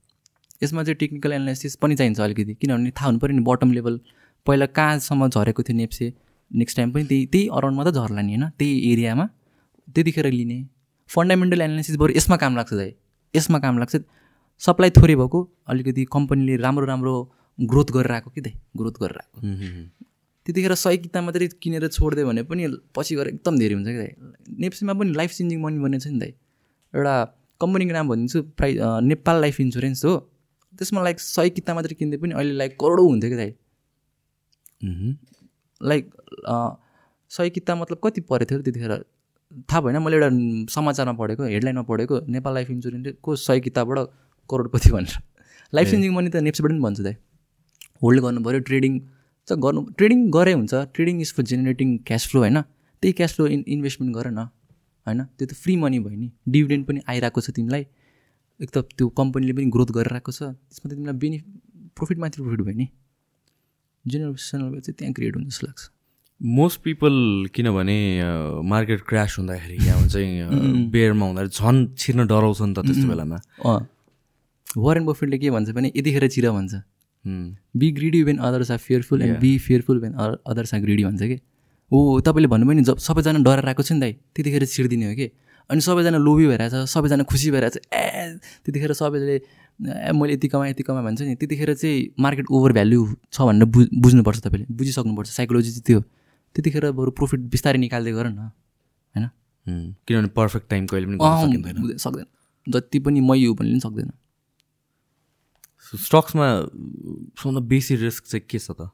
Speaker 2: यसमा चाहिँ टेक्निकल एनालाइसिस पनि चाहिन्छ अलिकति किनभने थाहा हुनु पऱ्यो नि बटम लेभल पहिला कहाँसम्म झरेको थियो नेप्से? नेक्स्ट टाइम पनि त्यही त्यही अराउन्डमा त झर्ला नि होइन? त्यही एरियामा त्यतिखेर लिने। फन्डामेन्टल एनालाइसिस बरु यसमा काम लाग्छ दाइ। यसमा काम लाग्छ। सप्लाई थोरै भएको अलिकति कम्पनीले राम्रो राम्रो ग्रोथ गरेर आएको कि त ग्रोथ गरेर आएको त्यतिखेर सय किताब मात्रै किनेर छोडिदियो भने पनि पछि गएर एकदम धेरै हुन्छ कि दाइ। नेप्सीमा पनि लाइफ चेन्जिङ मनी बनेको छ नि दाइ। एउटा कम्पनीको नाम भनिदिन्छु प्राइ नेपाल लाइफ इन्सुरेन्स हो। त्यसमा लाइक सय किताब मात्रै किन्दै पनि अहिले लाइक करोडौँ हुन्थ्यो कि दाइ। लाइक सय किताब मतलब कति परेको थियो त्यतिखेर? थाहा भएन मैले एउटा समाचारमा पढेको हेडलाइनमा पढेको नेपाल लाइफ इन्सुरेन्सको सय किताबबाट करोडपति भनेर। लाइफ चेन्जिङ मनी त नेप्सबाट पनि भन्छ दाइ होल्ड गर्नु पऱ्यो ट्रेडिङ चाहिँ गर्नु ट्रेडिङ गरे हुन्छ। Trading is for generating cash flow होइन? त्यही क्यास फ्लो इन इन्भेस्टमेन्ट गर न होइन? त्यो त फ्री मनी भयो नि। डिभिडेन्ड पनि आइरहेको छ तिमीलाई। एक त त्यो कम्पनीले पनि ग्रोथ गरिरहेको छ। त्यसमा त तिमीलाई बेनि प्रफिट माथि प्रफिट भयो नि। जेनेरेसनल चाहिँ त्यहाँ क्रिएट हुन्छ जस्तो लाग्छ।
Speaker 1: मोस्ट पिपल किनभने मार्केट क्रास हुँदाखेरि यहाँ हुन्छ बेयरमा हुँदाखेरि झन् छिर्न डराउँछ नि त त्यस्तो बेलामा।
Speaker 2: वरेन बफेटले के भन्छ भने यतिखेर चिर भन्छ। Be greedy when others are fearful and be fearful when others are greedy भन्छ कि? हो तपाईँले भन्नुभयो नि जब सबैजना डराएर आएको छ नि दाइ त्यतिखेर छिर्दिने हो कि? अनि सबैजना लोभी भइरहेछ सबैजना खुसी भइरहेछ ए त्यतिखेर सबैले ए मैले यति कमाएँ यति कमाएँ भन्छ नि त्यतिखेर चाहिँ मार्केट ओभर भ्याल्यु छ भनेर बुझ बुझ्नुपर्छ तपाईँले बुझिसक्नुपर्छ साइकोलोजी चाहिँ त्यो त्यतिखेर बरु प्रफिट बिस्तारै निकाल्दै गर न होइन?
Speaker 1: किनभने पर्फेक्ट टाइम कहिले पनि सकिँदैन।
Speaker 2: जति पनि मै हो भन्ने पनि सक्दैन।
Speaker 1: स्टक्समा सबभन्दा बेसी रिस्क चाहिँ के छ त?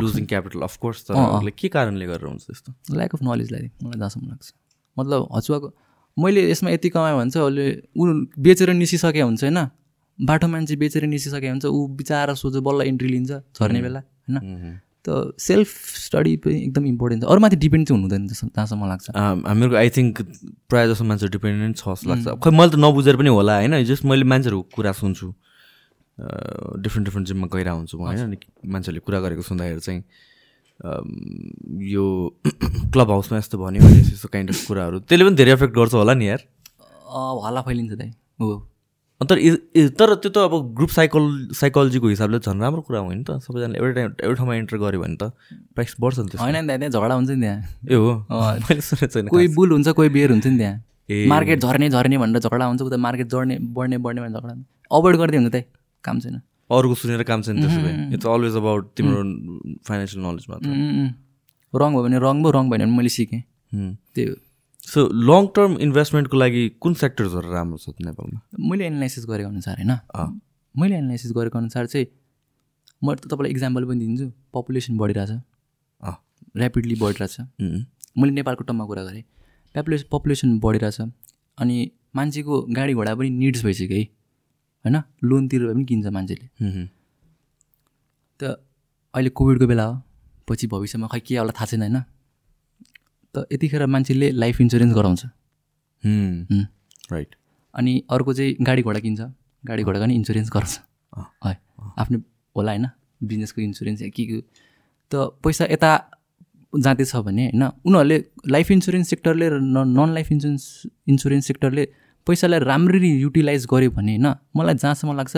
Speaker 1: Losing capital of course. उसले के कारणले गरेर हुन्छ त्यस्तो?
Speaker 2: ल्याक अफ नलेजलाई मलाई जहाँसम्म लाग्छ। मतलब हचुवाको मैले यसमा यति कमाएँ भन्छ उसले ऊ बेचेर निसिसके हुन्छ होइन? बाटो मान्छे बेचेर निसिसके हुन्छ ऊ बिचारा सोझो बल्ल इन्ट्री लिन्छ झर्ने बेला होइन? त सेल्फ स्टडी पनि एकदम इम्पोर्टेन्ट छ। अरूमाथि डिपेन्ड चाहिँ हुनु हुँदैन जस्तो जहाँसम्म लाग्छ।
Speaker 1: हामीहरूको आई थिङ्क प्रायः जस्तो मान्छे डिपेन्डेन्ट छ जस्तो लाग्छ। खै मैले त नबुझेर पनि होला होइन? जस्ट मैले मान्छेहरूको कुरा सुन्छु। डिफ्रेन्ट डिफ्रेन्ट जिममा गइरहेको हुन्छु म होइन? अनि मान्छेहरूले कुरा गरेको सुन्दाखेरि चाहिँ यो क्लब हाउसमा यस्तो भन्यो यस्तो काइन्ड अफ कुराहरू त्यसले पनि धेरै एफेक्ट गर्छ होला नि यार।
Speaker 2: हल्ला फैलिन्छ दाइ। हो।
Speaker 1: इ- तर त्यो त अब ग्रुप साइकोल साइकोलोजीको हिसाबले झन् राम्रो कुरा हो नि त। सबैजनाले एउटै टाइम एउटै ठाउँमा इन्टर गऱ्यो भने त प्राइस बढ्छ नि
Speaker 2: होइन नि त्यहाँ झगडा हुन्छ नि त्यहाँ।
Speaker 1: ए हो?
Speaker 2: अँ,
Speaker 1: मैले सुनेको छैन
Speaker 2: कोही बुल हुन्छ कोही बेर हुन्छ नि त्यहाँ।
Speaker 1: ए।
Speaker 2: मार्केट झर्ने झर्ने भनेर झगडा हुन्छ उता मार्केट जड्ने बढ्ने बढ्ने भनेर झगडा हुन्छ। अभोइड गर्दै हुन्छ दाइ काम छैन।
Speaker 1: अरूको सुनेर काम छैन त्यसो भए। इट्स अलवेज अबाउट तिम्रो फाइनेन्सियल नलेज मात्र।
Speaker 2: रङ भयो भने रङ भयो रङ भएन भने मैले सिकेँ। त्यही हो।
Speaker 1: सो लङ टर्म इन्भेस्टमेन्टको लागि कुन सेक्टर्सहरू राम्रो छ नेपालमा?
Speaker 2: मैले एनालाइसिस गरेको अनुसार होइन। मैले एनालाइसिस गरेको अनुसार चाहिँ म त तपाईँलाई इक्जाम्पल पनि दिन्छु। पपुलेसन बढिरहेछ। ऱ्यापिडली बढिरहेछ। मैले नेपालको टर्ममा कुरा गरेँ। पपुलेसन पपुलेसन बढिरहेछ। अनि मान्छेको गाडी घोडा पनि निड्स भइसक्यो है। होइन? लोन तिरेर पनि किन्छ मान्छेले। त अहिले कोभिडको बेला हो। पछि भविष्यमा खै के होला थाहा छैन होइन। त यतिखेर मान्छेले लाइफ इन्सुरेन्स गराउँछ।
Speaker 1: राइट
Speaker 2: अनि अर्को चाहिँ गाडी घोडा किन्छ। गाडी घोडाको नि इन्सुरेन्स गर्छ। है। आफ्नो होला होइन? बिजनेसको इन्सुरेन्स या के के। त पैसा यता जाँदैछ भने होइन उनीहरूले लाइफ इन्सुरेन्स सेक्टरले र नन लाइफ इन्सुरेन्स इन्सुरेन्स सेक्टरले पैसालाई राम्ररी युटिलाइज गर्यो भने होइन मलाई जहाँसम्म लाग्छ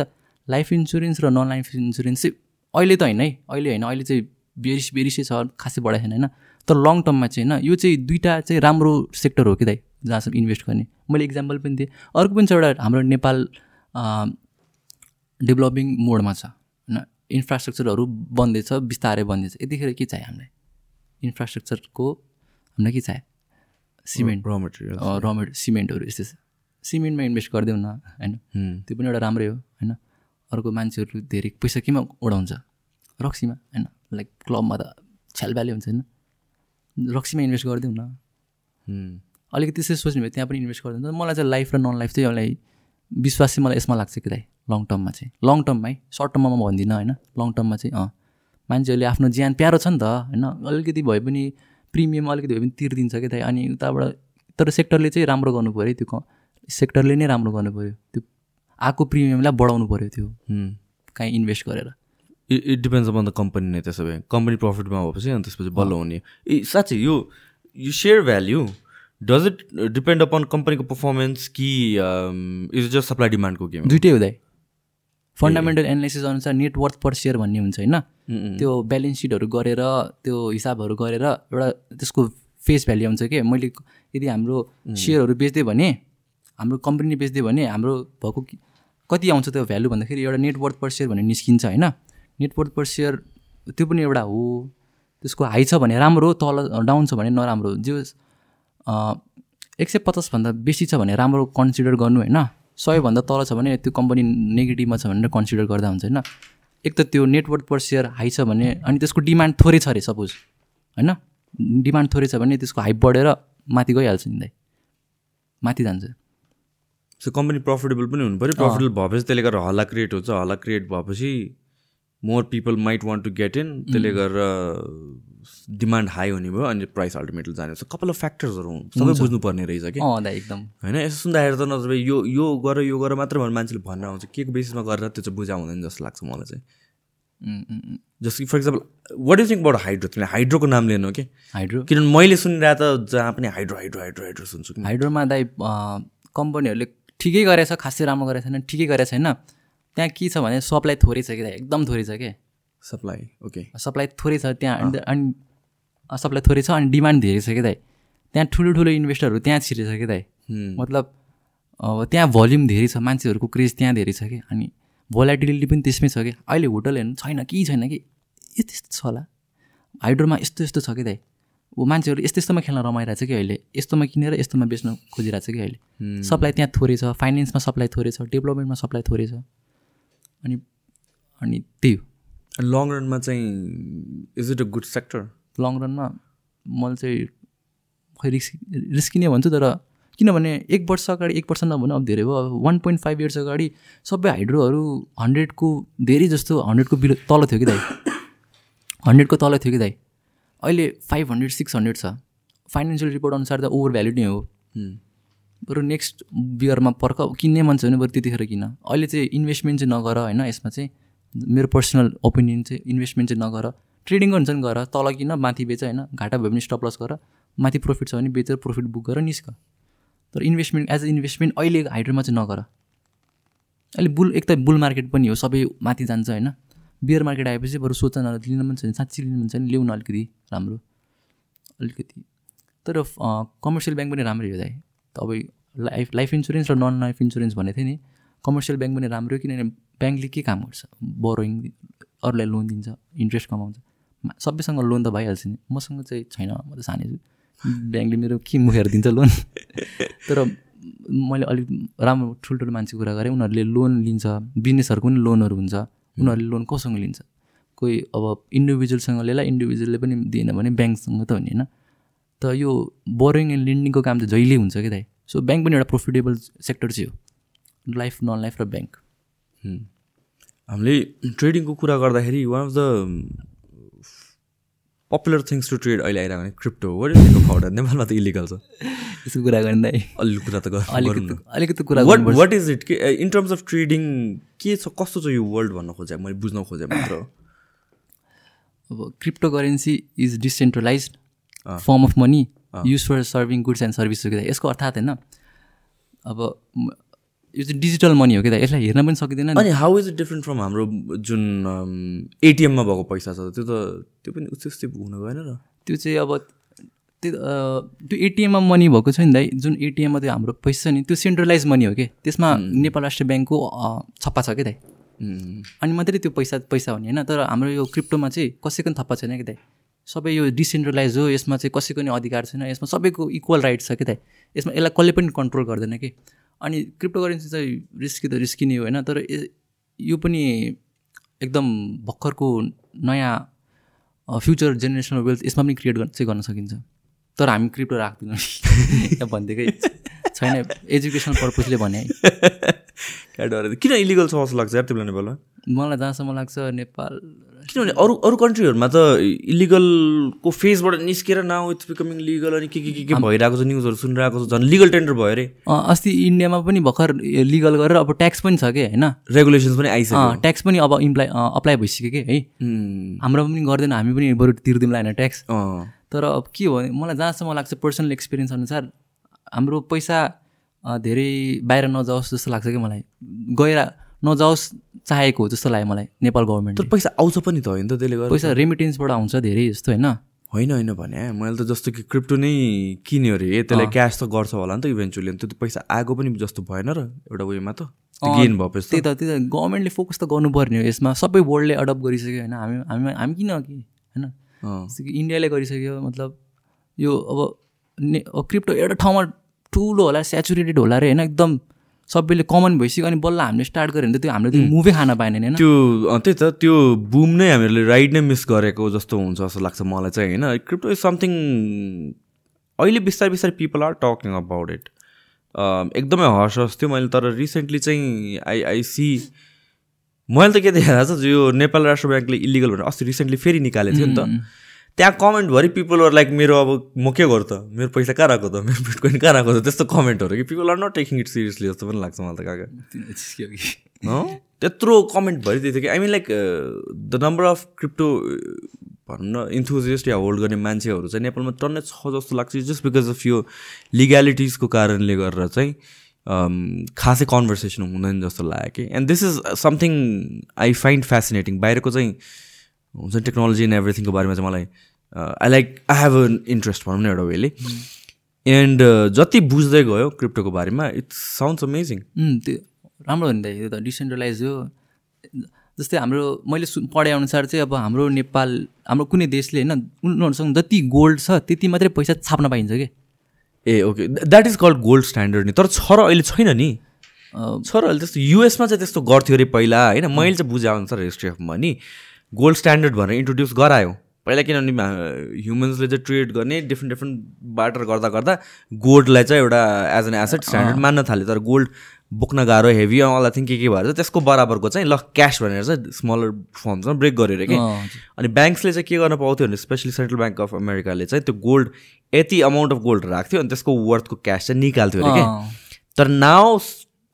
Speaker 2: लाइफ इन्सुरेन्स र नन लाइफ इन्सुरेन्स चाहिँ अहिले त होइन है। अहिले होइन अहिले चाहिँ बेरिस बेरिसै छ खासै बढाएको छैन होइन। तर लङ टर्ममा चाहिँ होइन यो चाहिँ दुइटा चाहिँ राम्रो सेक्टर हो कि दाइ जहाँसम्म इन्भेस्ट गर्ने। मैले इक्जाम्पल पनि दिएँ। अर्को पनि छ एउटा हाम्रो नेपाल डेभलपिङ मोडमा छ। होइन इन्फ्रास्ट्रक्चरहरू बन्दैछ बिस्तारै बन्दैछ यतिखेर के चाहियो हामीलाई? इन्फ्रास्ट्रक्चरको हामीलाई के चाहियो सिमेन्ट
Speaker 1: र मटेरियल
Speaker 2: र मेटेरियल सिमेन्टहरू यस्तो छ। सिमेन्टमा इन्भेस्ट गरिदेऊ न होइन? त्यो पनि एउटा राम्रै हो होइन? अर्को मान्छेहरू धेरै पैसा केमा उडाउँछ? रक्सीमा होइन? लाइक क्लबमा त छ्यालब्याले हुन्छ होइन? रक्सीमा इन्भेस्ट गरिदेऊ न। अलिकति त्यसै सोच्ने भयो त्यहाँ पनि इन्भेस्ट गरिदिन्छ मलाई चाहिँ लाइफ र नन लाइफ चाहिँ मलाई विश्वास चाहिँ मलाई यसमा लाग्छ कि दाइ लङ टर्ममा चाहिँ। लङ टर्ममा है सर्ट टर्ममा म भन्दिनँ होइन। लङ टर्ममा चाहिँ अँ। मान्छेहरूले आफ्नो ज्यान प्यारो छ नि त होइन। अलिकति भए पनि प्रिमियम अलिकति भए पनि तिर्दिन्छ कि दाइ। अनि उताबाट तर सेक्टरले चाहिँ राम्रो गर्नु पऱ्यो त्यो सेक्टरले नै राम्रो गर्नु पऱ्यो त्यो आएको प्रिमियमलाई बढाउनु पऱ्यो त्यो। काहीँ इन्भेस्ट गरेर।
Speaker 1: It depends upon the company नै त्यसो भए। कम्पनी प्रफिटमा भएपछि अनि त्यसपछि बल्ल हुने। ए साँच्चै यो यो share value does it depend upon कम्पनीको पर्फर्मेन्स कि इज जस्ट सप्लाई डिमान्डको गेम
Speaker 2: दुइटै हुँदै फन्डामेन्टल एनालाइसिस अनुसार नेटवर्थ पर सेयर भन्ने हुन्छ होइन। त्यो ब्यालेन्स सिटहरू गरेर त्यो हिसाबहरू गरेर एउटा त्यसको फेस भ्याल्यु आउँछ कि? मैले यदि हाम्रो सेयरहरू बेच्दियो भने हाम्रो कम्पनीले बेच्दियो भने हाम्रो भएको कति आउँछ त्यो भ्यालु भन्दाखेरि एउटा नेटवर्थ पर सेयर भन्ने निस्किन्छ होइन। नेटवर्थ पर सेयर त्यो पनि एउटा हो। त्यसको हाई छ भने राम्रो तल डाउन छ भने नराम्रो। जो एक सय पचासभन्दा बेसी छ भने राम्रो कन्सिडर गर्नु होइन। सयभन्दा तल छ भने त्यो कम्पनी नेगेटिभमा छ भनेर कन्सिडर गर्दा हुन्छ होइन। एक त त्यो नेटवर्क पर सेयर हाई छ भने अनि त्यसको डिमान्ड थोरै छ अरे सपोज होइन? डिमान्ड थोरै छ भने त्यसको हाइप बढेर माथि गइहाल्छ नि दाइ माथि जान्छ।
Speaker 1: सो कम्पनी प्रफिटेबल पनि हुनु पऱ्यो। प्रफिटेबल भएपछि त्यसले गर्दा हल्ला क्रिएट हुन्छ। हल्ला क्रिएट भएपछि more people might want to get in त्यसले गरेर डिमान्ड हाई हुने भयो अनि प्राइस अल्टिमेटली जाने छ कपाल अफ फ्याक्टर्सहरू सबै बुझ्नुपर्ने रहेछ कि
Speaker 2: एकदम।
Speaker 1: होइन यसो सुन्दाखेरि त नत्र यो यो गर यो गर मात्रै भनेर मान्छेले भनेर आउँछ। के को बेसिसमा गरेर त्यो चाहिँ बुझा हुँदैन जस्तो लाग्छ मलाई चाहिँ। जस्तो कि for example what is think about hydro तिमीले हाइड्रोको नाम लिनु कि?
Speaker 2: हाइड्रो
Speaker 1: किनभने मैले सुनिरहेको त जहाँ पनि हाइड्रो हाइड्रो हाइड्रो हाइड्रो सुन्छु कि।
Speaker 2: हाइड्रोमा दाइ कम्पनीहरूले ठिकै गरेछ खासै राम्रो गरेको छैन ठिकै गरेको छैन त्यहाँ के छ भने सप्लाई थोरै छ कि दाइ एकदम थोरै छ कि?
Speaker 1: Supply okay.
Speaker 2: सप्लाई थोरै छ त्यहाँ अनि अनि सप्लाई थोरै छ अनि डिमान्ड धेरै छ कि दाइ त्यहाँ ठुलो ठुलो इन्भेस्टरहरू त्यहाँ छिरेछ कि दाइ मतलब अब त्यहाँ भल्युम धेरै छ मान्छेहरूको क्रेज त्यहाँ धेरै छ कि? अनि भोलाटिलिटी पनि त्यसमै छ कि? अहिले होटल हेर्नु छैन कि छैन कि? यस्तो यस्तो छ होला। हाइड्रोमा यस्तो यस्तो छ कि दाइ ऊ मान्छेहरू यस्तो यस्तोमा खेल्न रमाइरहेछ कि अहिले? यस्तोमा किनेर यस्तोमा बेच्न खोजिरहेछ कि अहिले? सप्लाई त्यहाँ थोरै छ फाइनेन्समा सप्लाई थोरै छ डेभलपमेन्टमा सप्लाई थोरै छ। अनि अनि त्यही हो।
Speaker 1: लङ रनमा चाहिँ is it a good sector
Speaker 2: long रनमा मैले चाहिँ खै रिस्क रिस्की नै भन्छु तर किनभने एक वर्ष अगाडि एक वर्ष नभनौँ अब धेरै भयो। अब वान पोइन्ट फाइभ इयर्स अगाडि सबै हाइड्रोहरू हन्ड्रेडको धेरै जस्तो हन्ड्रेडको बिलो तल थियो कि दाइ? हन्ड्रेडको तल थियो कि दाइ? अहिले फाइभ हन्ड्रेड सिक्स हन्ड्रेड छ। फाइनेन्सियल रिपोर्ट अनुसार त ओभर भ्याल्यु नै हो। बरु नेक्स्ट बियरमा पर्ख किन्ने मन छ भने बरु त्यतिखेर किन? अहिले चाहिँ इन्भेस्टमेन्ट चाहिँ नगर होइन? यसमा चाहिँ मेरो पर्सनल ओपिनियन चाहिँ इन्भेस्टमेन्ट चाहिँ नगर। ट्रेडिङ गर्नु चाहिँ गर तल किन? माथि बेच होइन? घाटा भयो भने स्टप लस गर। माथि प्रफिट छ भने बेचेर प्रफिट बुक गर निस्क। तर इन्भेस्टमेन्ट एज अ इन्भेस्टमेन्ट अहिले हाइड्रोमा चाहिँ नगर। अहिले बुल एक त बुल मार्केट पनि हो सबै माथि जान्छ होइन? बियर मार्केट आएपछि बरु सोच न लिन मन छ भने साँच्ची लिनु मन छ भने ल्याउन अलिकति राम्रो। अलिकति। तर कमर्सियल ब्याङ्क पनि राम्रै हो दाइ। तपाईँ लाइफ लाइफ इन्सुरेन्स र नन लाइफ इन्सुरेन्स भनेको थिएँ नि कमर्सियल ब्याङ्क पनि राम्रो किनभने ब्याङ्कले के काम गर्छ? बोरोइङ अरूलाई लोन दिन्छ इन्ट्रेस्ट कमाउँछ। सबैसँग लोन त भइहाल्छ नि। मसँग चाहिँ छैन म त सानै छु। ब्याङ्कले मेरो के मुखेर दिन्छ लोन? तर मैले अलिक राम्रो ठुल्ठुलो मान्छे कुरा गरेँ उनीहरूले लोन लिन्छ बिजनेसहरूको पनि लोनहरू हुन्छ। उनीहरूले लोन कोसँग लिन्छ? कोही अब इन्डिभिजुअलसँग लिएला इन्डिभिजुअलले पनि दिएन भने ब्याङ्कसँग त हो नि होइन। त यो बोरिङ एन्ड लेन्डिङको काम त जहिले हुन्छ कि दाइ? सो ब्याङ्क पनि एउटा प्रोफिटेबल सेक्टर चाहिँ हो। लाइफ नन लाइफ र ब्याङ्क
Speaker 1: हामीले ट्रेडिङको कुरा गर्दाखेरि one of the popular things to trade अहिले आइरहेको भने क्रिप्टो हो। फाउडर नेपालमा त इलिगल छ।
Speaker 2: यसको कुरा गर्ने दाइ।
Speaker 1: अलि कुरा त
Speaker 2: अलिकति कुरा
Speaker 1: वाट इज इट के इन टर्म्स अफ ट्रेडिङ के छ कस्तो छ यो वर्ल्ड भन्न खोजेँ? मैले बुझ्न खोजेँ मात्र।
Speaker 2: अब crypto currency is decentralize form of money use for serving goods and service हो कि यसको अर्थात् होइन अब यो चाहिँ डिजिटल मनी हो कि दाइ यसलाई हेर्न पनि सकिँदैन।
Speaker 1: अनि how is it different from हाम्रो जुन एटिएममा भएको पैसा छ? त्यो त त्यो पनि उस्तै उस्तै हुन गएन र।
Speaker 2: त्यो चाहिँ अब त्यो त्यो एटिएममा मनी भएको छ नि दाइ जुन एटिएममा त्यो हाम्रो पैसा नि त्यो सेन्ट्रलाइज मनी हो कि? त्यसमा नेपाल राष्ट्र ब्याङ्कको छप्पा छ कि दाइ अनि मात्रै त्यो पैसा पैसा हुने होइन? तर हाम्रो यो क्रिप्टोमा चाहिँ कसैको पनि थप्पा छैन कि दाइ सबै यो डिसेन्ट्रलाइज हो यसमा चाहिँ कसैको नि अधिकार छैन यसमा सबैको इक्वल राइट छ कि दाइ यसमा यसलाई कसले पनि कन्ट्रोल गर्दैन कि? अनि क्रिप्टो करेन्सी चाहिँ रिस्की त रिस्की नै हो होइन? तर यो पनि एकदम भर्खरको नयाँ फ्युचर जेनेरेसनल वेल्थ यसमा पनि क्रिएट गर्न चाहिँ गर्न सकिन्छ। तर हामी क्रिप्टो राख्दैनौँ भनिदिएकै छैन एजुकेसनल पर्पजले भने है।
Speaker 1: क्या डर किन इलिगल छ जस्तो लाग्छ यार तिमीलाई नेपालमा?
Speaker 2: मलाई जहाँसम्म लाग्छ नेपाल
Speaker 1: किनभने अरू अरू कन्ट्रीहरूमा त इलिगलको फेजबाट निस्केर नाउ इट्स बिकमिङ लिगल अनि के के के के भइरहेको छ न्युजहरू सुनिरहेको छ झन् लिगल टेन्डर भयो अरे।
Speaker 2: अस्ति इन्डियामा पनि भर्खर लिगल गरेर अब ट्याक्स पनि छ कि होइन?
Speaker 1: रेगुलेसन्स पनि आइसक्यो।
Speaker 2: ट्याक्स पनि अब इम्प्लाइ अप्लाई भइसक्यो कि है? हाम्रो पनि गर्दैन हामी पनि बरु तिर्दिउँला होइन ट्याक्स तर अब के हो भने मलाई जहाँसम्म लाग्छ पर्सनल एक्सपिरियन्स अनुसार हाम्रो पैसा धेरै बाहिर नजाओस् जस्तो लाग्छ कि मलाई। गएर नजाओस् चाहेको हो जस्तो लाग्यो मलाई नेपाल
Speaker 1: तर
Speaker 2: गभर्मेन्टले
Speaker 1: पैसा आउँछ पनि त होइन त त्यसले गर्दा।
Speaker 2: पैसा रेमिटेन्सबाट आउँछ धेरै जस्तो होइन?
Speaker 1: होइन होइन भने मैले त जस्तो कि क्रिप्टो नै किन्यो अरे त्यसलाई क्यास त गर्छ होला नि त इभेन्चुली त्यो त पैसा आएको पनि जस्तो भएन र एउटा उयोमा त। गेन भएपछि
Speaker 2: त्यही त त्यही त। गभर्मेन्टले फोकस त गर्नुपर्ने हो यसमा। सबै वर्ल्डले एडप्ट गरिसक्यो होइन? हामी हामी हामी किन कि होइन। जस्तो कि इन्डियाले गरिसक्यो मतलब यो अब ने क्रिप्टो एउटा ठाउँमा ठुलो होला सेचुरेटेड होला रे होइन? एकदम सबैले कमन भइसक्यो अनि बल्ल हामीले स्टार्ट गऱ्यो भने त त्यो हामीले त्यो मुभै खान पाएन होइन।
Speaker 1: त्यो त्यही त त्यो बुम नै हामीहरूले राइड नै मिस गरेको जस्तो हुन्छ जस्तो लाग्छ मलाई चाहिँ होइन। क्रिप्टो इज समथिङ अहिले बिस्तारै बिस्तारै people are talking about it एकदमै हर्ष होस् थियो मैले तर रिसेन्टली चाहिँ आई आई सी मैले त के देखाएको छ यो नेपाल राष्ट्र ब्याङ्कले इलिगल भनेर अस्ति रिसेन्टली फेरि निकालेको थियो नि त। त्यहाँ कमेन्टभरि पिपलहरू लाइक मेरो अब म के गर्छु त? मेरो पैसा कहाँ राखेको त? मेरो बिटकोइन कहाँ राखेको त? त्यस्तो कमेन्टहरू कि people are not taking it seriously जस्तो पनि लाग्छ मलाई त काका? त्यत्रो कमेन्ट भरिदिएको थियो कि। I mean like the number of crypto भनौँ न इन्थुजिस्ट या होल्ड गर्ने मान्छेहरू चाहिँ नेपालमा टन्नै छ जस्तो लाग्छ। जस्ट बिकज अफ यो लिग्यालिटिजको कारणले गरेर चाहिँ um, खासै कन्भर्सेसन हुँदैन जस्तो लाग्यो कि। And this is something I find fascinating बाहिरको चाहिँ हुन्छ टेक्नोलोजी एन्ड एभ्रिथिङको बारेमा चाहिँ मलाई I like I have an interest भनौँ न एउटा वेले एन्ड जति बुझ्दै गयो क्रिप्टोको बारेमा इट्स साउन्ड्स अमेजिङ
Speaker 2: त्यो राम्रो हो नि त यो त डिसेन्ट्रलाइज हो। जस्तै हाम्रो मैले सु पढे अनुसार चाहिँ अब हाम्रो नेपाल हाम्रो कुनै देशले होइन उनीहरूसँग जति गोल्ड छ त्यति मात्रै पैसा छाप्न पाइन्छ कि?
Speaker 1: ए okay that is called gold standard नि। तर छ र अहिले छैन नि। छ र अहिले त्यस्तो युएसमा चाहिँ त्यस्तो गर्थ्यो अरे पहिला होइन? मैले चाहिँ बुझे अनुसार history of money gold standard भनेर इन्ट्रोड्युस गरायो। पहिला किनभने ह्युमन्सले चाहिँ ट्रेड गर्ने डिफ्रेन्ट डिफ्रेन्ट बाटर गर्दा गर्दा गोल्डलाई चाहिँ एउटा एज एन एसेट स्ट्यान्डर्ड मान्न थाल्यो। तर गोल्ड बोक्न गाह्रो हेभी अल थिङ के के भएर चाहिँ त्यसको बराबरको चाहिँ ल क्यास भनेर चाहिँ स्मलर फर्मसँग ब्रेक गर्यो अरे कि। अनि ब्याङ्क्सले चाहिँ के गर्न पाउँथ्यो भने स्पेसली सेन्ट्रल ब्याङ्क अफ अमेरिकाले चाहिँ त्यो गोल्ड यति अमाउन्ट अफ गोल्ड राख्थ्यो अनि त्यसको वर्थको क्यास चाहिँ निकाल्थ्यो अरे कि? तर नाउ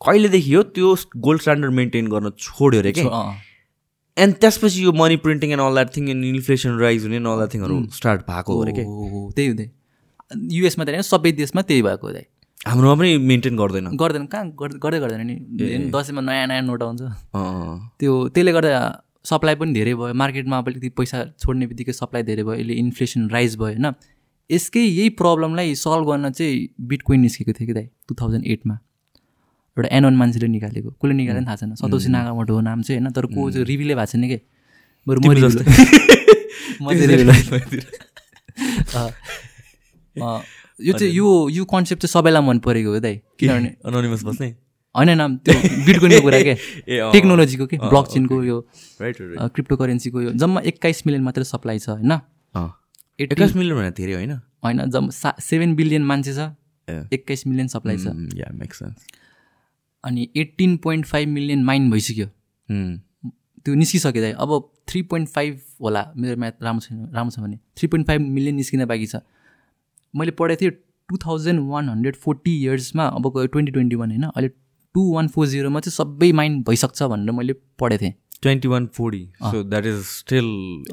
Speaker 1: कहिलेदेखि हो त्यो गोल्ड स्ट्यान्डर्ड मेन्टेन गर्न छोड्यो अरे कि? एन्ड त्यसपछि यो money printing and all that thing and inflation rise हुने अल द्याट थिङहरू स्टार्ट भएको हो अरे कि?
Speaker 2: हो, हो, त्यही हुँदै। युएसमा त होइन सबै देशमा त्यही भएको हो दाइ
Speaker 1: हाम्रोमा पनि मेन्टेन गर्दैन।
Speaker 2: गर्दैन कहाँ गर्- गर्दै गर्दैन नि? दसैँमा नयाँ नयाँ नोट आउँछ। त्यो त्यसले गर्दा सप्लाई पनि धेरै भयो। मार्केटमा अब अलिकति पैसा छोड्ने बित्तिकै सप्लाई धेरै भयो। यसले इन्फ्लेसन राइज भयो होइन? यसकै यही प्रब्लमलाई सल्भ गर्न चाहिँ बिटकोइन निस्केको थियो कि दाइ टु थाउजन्ड एटमा एउटा एनोन मान्छेले निकालेको। कसले निकालेको थाहा छैन। सतोसी नागामोटो हो नाम चाहिँ होइन? तर को चाहिँ रिभिलै भएको छैन कि? बरु यो चाहिँ यो यो कन्सेप्ट चाहिँ सबैलाई मन परेको हो दाइ। किनभने
Speaker 1: अनोनिमस बस्ने?
Speaker 2: होइन नाम त्यो बिटकोइनको कुरा के? टेक्नोलोजीको के? ब्लक चेनको यो क्रिप्टो करेन्सीको यो। जम्मा एक्काइस मिलियन मात्रै सप्लाई छ होइन?
Speaker 1: एक्काइस मिलियन भनेर धेरै होइन?
Speaker 2: होइन जम्मा सा सेभेन बिलियन मान्छे छ। एक्काइस मिलियन सप्लाई छ। अनि eighteen point five million mine भइसक्यो। त्यो निस्किसक्यो दाइ। अब थ्री पोइन्ट फाइभ होला। मेरो म्याथ राम्रो छैन राम्रो छ भने। थ्री पोइन्ट फाइभ मिलियन निस्किन बाँकी छ। मैले पढेको थिएँ two thousand one hundred forty इयर्समा अब ट्वेन्टी ट्वेन्टी वान होइन अहिले टु वान फोर जिरोमा चाहिँ सबै माइन भइसक्छ भनेर मैले पढेको थिएँ।
Speaker 1: Twenty one forty. So that is still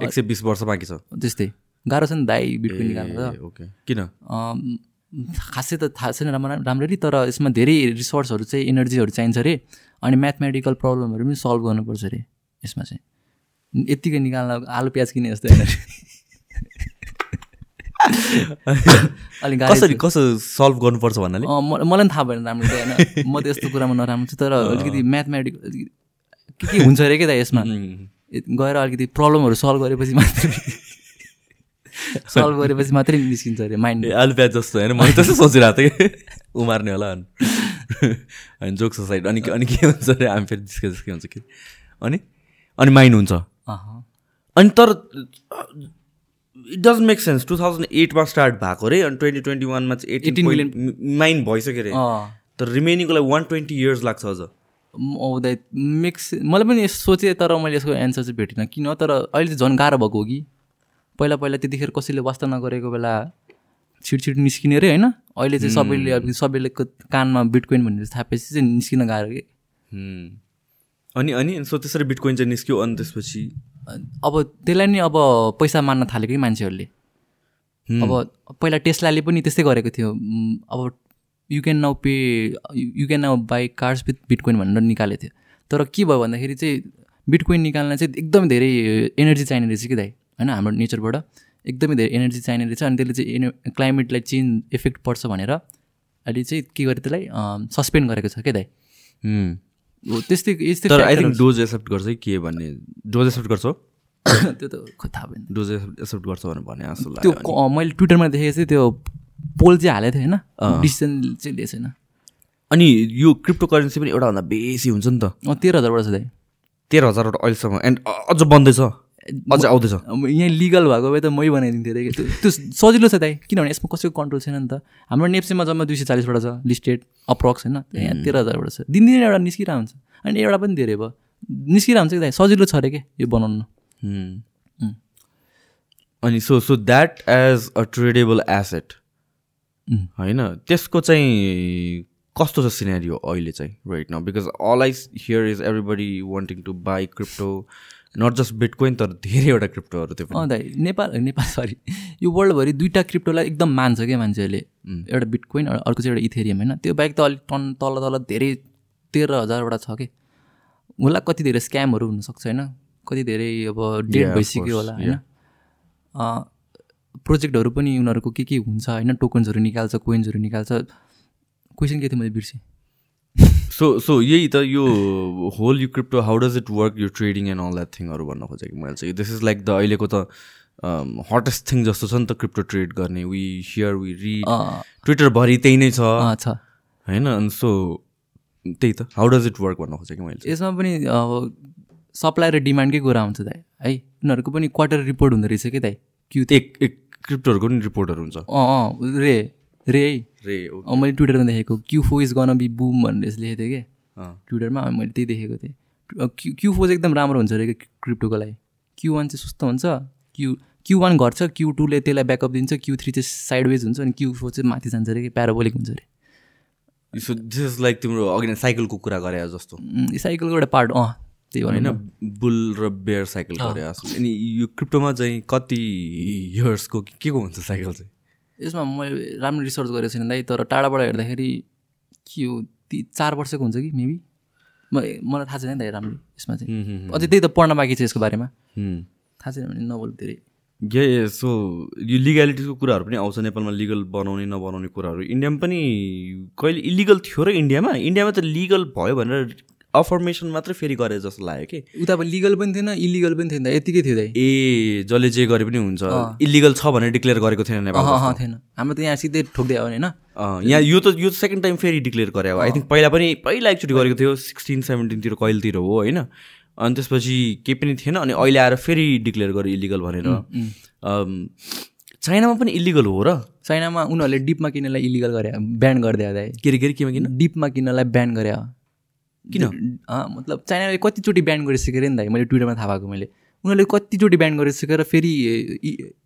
Speaker 1: एक सय बिस वर्ष बाँकी छ।
Speaker 2: त्यस्तै। गाह्रो छ नि दाइ बिटकोइन
Speaker 1: ओके किन?
Speaker 2: खासै त थाहा छैन राम्रो राम्ररी तर यसमा धेरै रिसोर्सहरू चाहिँ एनर्जीहरू चाहिन्छ अरे अनि म्याथमेटिकल प्रब्लमहरू पनि सल्भ गर्नुपर्छ अरे यसमा चाहिँ। यत्तिकै निकाल्न आलु प्याज किने जस्तो होइन अलिक
Speaker 1: कसरी कसरी सल्भ गर्नुपर्छ भन्नाले?
Speaker 2: मलाई पनि थाहा भएन राम्रो होइन। म त यस्तो कुरामा नराम्रो छु तर अलिकति म्याथमेटिक के के हुन्छ अरे क्या त यसमा? गएर अलिकति प्रब्लमहरू सल्भ गरेपछि मात्रै। सल्भ गरेपछि मात्रै निस्किन्छ अरे माइन्ड
Speaker 1: आलु प्याज जस्तो होइन? मैले त्यस्तो सोचिरहेको थिएँ। कि उमार्ने होला अनि। होइन जोक्स साइड अनि अनि के हुन्छ अरे? हामी फेरि जिस्के जिस्के हुन्छ कि? अनि अनि माइन हुन्छ।
Speaker 2: अहँ।
Speaker 1: अनि तर it does make sense two thousand एटमा start भएको रे अनि ट्वेन्टी ट्वेन्टी वानमा चाहिँ
Speaker 2: 18
Speaker 1: एटिन मिलियन माइन भइसक्यो अरे। तर रिमेनिङको लागि वान ट्वेन्टी इयर्स लाग्छ अझ।
Speaker 2: आउँदै मिक्स मलाई पनि सोचेँ तर मैले यसको एन्सर चाहिँ भेटिनँ। किन? तर अहिले चाहिँ झन् गाह्रो भएको हो कि? पहिला पहिला त्यतिखेर कसैले वास्ता नगरेको बेला छिट छिट निस्किने अरे होइन? अहिले चाहिँ सबैले अब सबैले कानमा बिटकोइन भनेर थापेपछि चाहिँ निस्किन गाह्रो कि.
Speaker 1: अनि अनि सो त्यसरी बिटकोइन चाहिँ निस्क्यो अनि त्यसपछि?
Speaker 2: अब त्यसलाई नि अब पैसा मान्न थालेको कि मान्छेहरूले? अब पहिला टेस्लाले पनि त्यस्तै गरेको थियो। अब you can now pay you can now buy cars with bitcoin भनेर निकालेको थियो। तर के भयो भन्दाखेरि चाहिँ बिटकोइन निकाल्न चाहिँ एकदमै धेरै एनर्जी चाहिने रहेछ कि दाइ? होइन हाम्रो नेचरबाट एकदमै धेरै एनर्जी चाहिने रहेछ अनि त्यसले चाहिँ एन क्लाइमेटलाई चेन्ज इफेक्ट पर्छ भनेर अहिले चाहिँ के गरे त्यसलाई सस्पेन्ड गरेको छ क्या दाइ. हो त्यस्तै यस्तै
Speaker 1: तर आई थिङ्क डोज एक्सेप्ट गर्छ कि के भन्ने? डोज एक्सेप्ट गर्छौ
Speaker 2: त्यो त खै थाहा भएन।
Speaker 1: डोज एक्सेप्ट गर्छ भनेर भने जस्तो
Speaker 2: त्यो मैले ट्विटरमा देखेको थिएँ त्यो पोल चाहिँ हालेको थियो होइन। डिसिजन चाहिँ लिएको छैन।
Speaker 1: अनि यो क्रिप्टो करेन्सी पनि एउटाभन्दा बेसी हुन्छ नि त।
Speaker 2: तेह्र हजारबाट छ दाइ।
Speaker 1: तेह्र हजारवटा अहिलेसम्म। एन्ड अझ बन्दैछ। अझ आउँदैछ।
Speaker 2: यहाँ लिगल भएको भए त मै बनाइदिन्थेँ अरे त्यो त्यो सजिलो छ दाइ। किनभने यसमा कसैको कन्ट्रोल छैन नि त। हाम्रो नेप्सेमा जम्मा दुई सय चालिसवटा छ लिस्टेड अप्रक्स होइन। यहाँ तेह्र हजारबाट छ। दिनदिनै एउटा निस्किरहेको हुन्छ। अनि एउटा पनि धेरै भयो। निस्किरहेको हुन्छ कि दाइ? सजिलो छ अरे के यो बनाउनु.
Speaker 1: अनि so so that as a tradeable asset होइन? त्यसको चाहिँ कस्तो छ सिनेरियो अहिले चाहिँ right now because all I hear is everybody wanting to buy crypto not just bitcoin तर धेरैवटा क्रिप्टोहरू त्यो
Speaker 2: अँ दाइ नेपाल नेपाल सरी यो वर्ल्डभरि दुईवटा क्रिप्टोलाई एकदम मान्छ क्या मान्छेहरूले। एउटा बिटकोइन अर्को चाहिँ एउटा इथेरियम होइन? त्यो बाहेक त अलिक टन तल तल धेरै तेह्र हजारवटा छ कि? होला कति धेरै स्क्यामहरू हुनसक्छ होइन? कति धेरै अब डेट भइसक्यो होला होइन? प्रोजेक्टहरू पनि उनीहरूको के के हुन्छ होइन? टोकन्सहरू निकाल्छ कोइन्सहरू निकाल्छ। क्वेसन के थियो मैले बिर्सेँ?
Speaker 1: सो सो यही त यो होल यो crypto how does it work यो ट्रेडिङ एन्ड अल द्याट थिङहरू भन्न खोजेको मैले चाहिँ। दिस इज लाइक द अहिलेको त हटेस्ट थिङ जस्तो छ नि त क्रिप्टो ट्रेड गर्ने। वी हियर वी रिड ट्विटरभरि त्यही नै छ। होइन? अनि सो त्यही त। हाउ डज इट वर्क भन्न खोजेको मैले
Speaker 2: यसमा पनि अब सप्लाई र डिमान्डकै कुरा हुन्छ दाइ। है? उनीहरूको पनि क्वार्टर रिपोर्ट हुँदो रहेछ कि दाइ? क्यु
Speaker 1: एक एक क्रिप्टोहरूको पनि रिपोर्टहरू हुन्छ।
Speaker 2: अँ अँ रे रे है।
Speaker 1: रे
Speaker 2: मैले ट्विटरमा देखेको Q four is gonna be boom भनेर यसले लेखेको थिएँ कि। ट्विटरमा मैले त्यही देखेको थिएँ। क्यु क्यु फो चाहिँ एकदम राम्रो हुन्छ अरे कि क्रिप्टोको लागि? क्यु वान चाहिँ सस्तो हुन्छ क्यु क्यु वान घट्छ क्यु टूले त्यसलाई ब्याकअप दिन्छ क्यु थ्री चाहिँ साइडवेज हुन्छ अनि क्यु फोर चाहिँ माथि जान्छ अरे कि प्याराबोलिक हुन्छ अरे
Speaker 1: सो दिस इज लाइक तिम्रो अघि नै साइकलको कुरा गरे जस्तो।
Speaker 2: साइकलको एउटा पार्ट अँ त्यही
Speaker 1: होइन
Speaker 2: होइन
Speaker 1: बुल र बेयर साइकल गरे अनि यो क्रिप्टोमा चाहिँ कति इयर्सको के को हुन्छ साइकल चाहिँ?
Speaker 2: यसमा मैले राम्रो रिसर्च गरेको छैन दाइ तर टाढाबाट हेर्दाखेरि के हो ती चार वर्षको हुन्छ कि मेबी म मलाई थाहा छैन दाइ राम्रो यसमा चाहिँ। अझै त्यही त पढ्न बाँकी छ यसको बारेमा। थाहा छैन भने नबोल धेरै।
Speaker 1: ए सो यो लिगालिटीको कुराहरू पनि आउँछ नेपालमा लिगल बनाउने नबनाउने कुराहरू। इन्डियामा पनि कहिले इलिगल थियो र इन्डियामा। इन्डियामा त लिगल भयो भनेर अफर्मेसन मात्रै फेरि गरे जस्तो लाग्यो कि।
Speaker 2: उता अब लिगल पनि थिएन इलिगल पनि थिएन यतिकै थियो दाइ।
Speaker 1: ए जसले जे गरे पनि हुन्छ। इलिगल छ भनेर डिक्लेयर गरेको थिएन नेपाल
Speaker 2: थिएन। हाम्रो त यहाँ सिधै ठोक्दै आयो नि होइन
Speaker 1: यहाँ यो त यो सेकेन्ड टाइम फेरि डिक्लेयर गरे आई थिङ्क पहिला पनि पहिला एकचोटि गरेको थियो सिक्सटिन सेभेन्टिनतिर कहिलेतिर हो होइन। अनि त्यसपछि केही पनि थिएन अनि अहिले आएर फेरि डिक्लेयर गर्यो इलिगल भनेर। चाइनामा पनि इलिगल हो र?
Speaker 2: चाइनामा उनीहरूले डिपमा किन्नलाई इलिगल गरे ब्यान गरिदियो दाइ।
Speaker 1: के अरे के अरे केमा किन
Speaker 2: डिपमा किन्नलाई ब्यान गरे।
Speaker 1: किन?
Speaker 2: मतलब चाइनाले कतिचोटि ब्यान गरिसक्यो अरे नि दाइ मैले ट्विटरमा थाहा भएको मैले। उनीहरूले कतिचोटि ब्यान गरिसकेर फेरि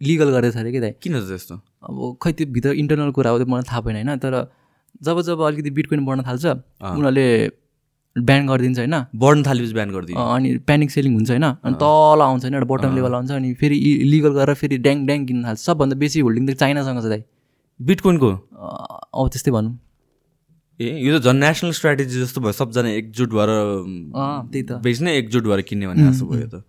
Speaker 2: लिगल गरेछ अरे कि दाइ
Speaker 1: किन त्यस्तो?
Speaker 2: अब खै त्यो भित्र इन्टरनल कुरा हो त्यो मलाई थाहा भएन होइन तर जब जब अलिकति बिटकोइन बढ्न थाल्छ उनीहरूले ब्यान गरिदिन्छ होइन।
Speaker 1: बढ्न थालेपछि बिहान गरिदियो।
Speaker 2: अँ, अनि प्यानिक सेलिङ हुन्छ होइन अनि तल आउँछ होइन एउटा बटम लेभल आउँछ अनि फेरि लिगल गरेर फेरि ड्याङ ड्याङ किन्न थाल्छ। सबभन्दा बेसी होल्डिङ त चाइनासँग छ दाइ
Speaker 1: बिटकोइनको
Speaker 2: अब त्यस्तै भनौँ।
Speaker 1: ए यो त झन् नेसनल स्ट्राटेजी जस्तो भयो। सबजना एकजुट भएर
Speaker 2: त्यही त।
Speaker 1: बेच्ने एकजुट भएर किन्ने भन्ने जस्तो भयो त।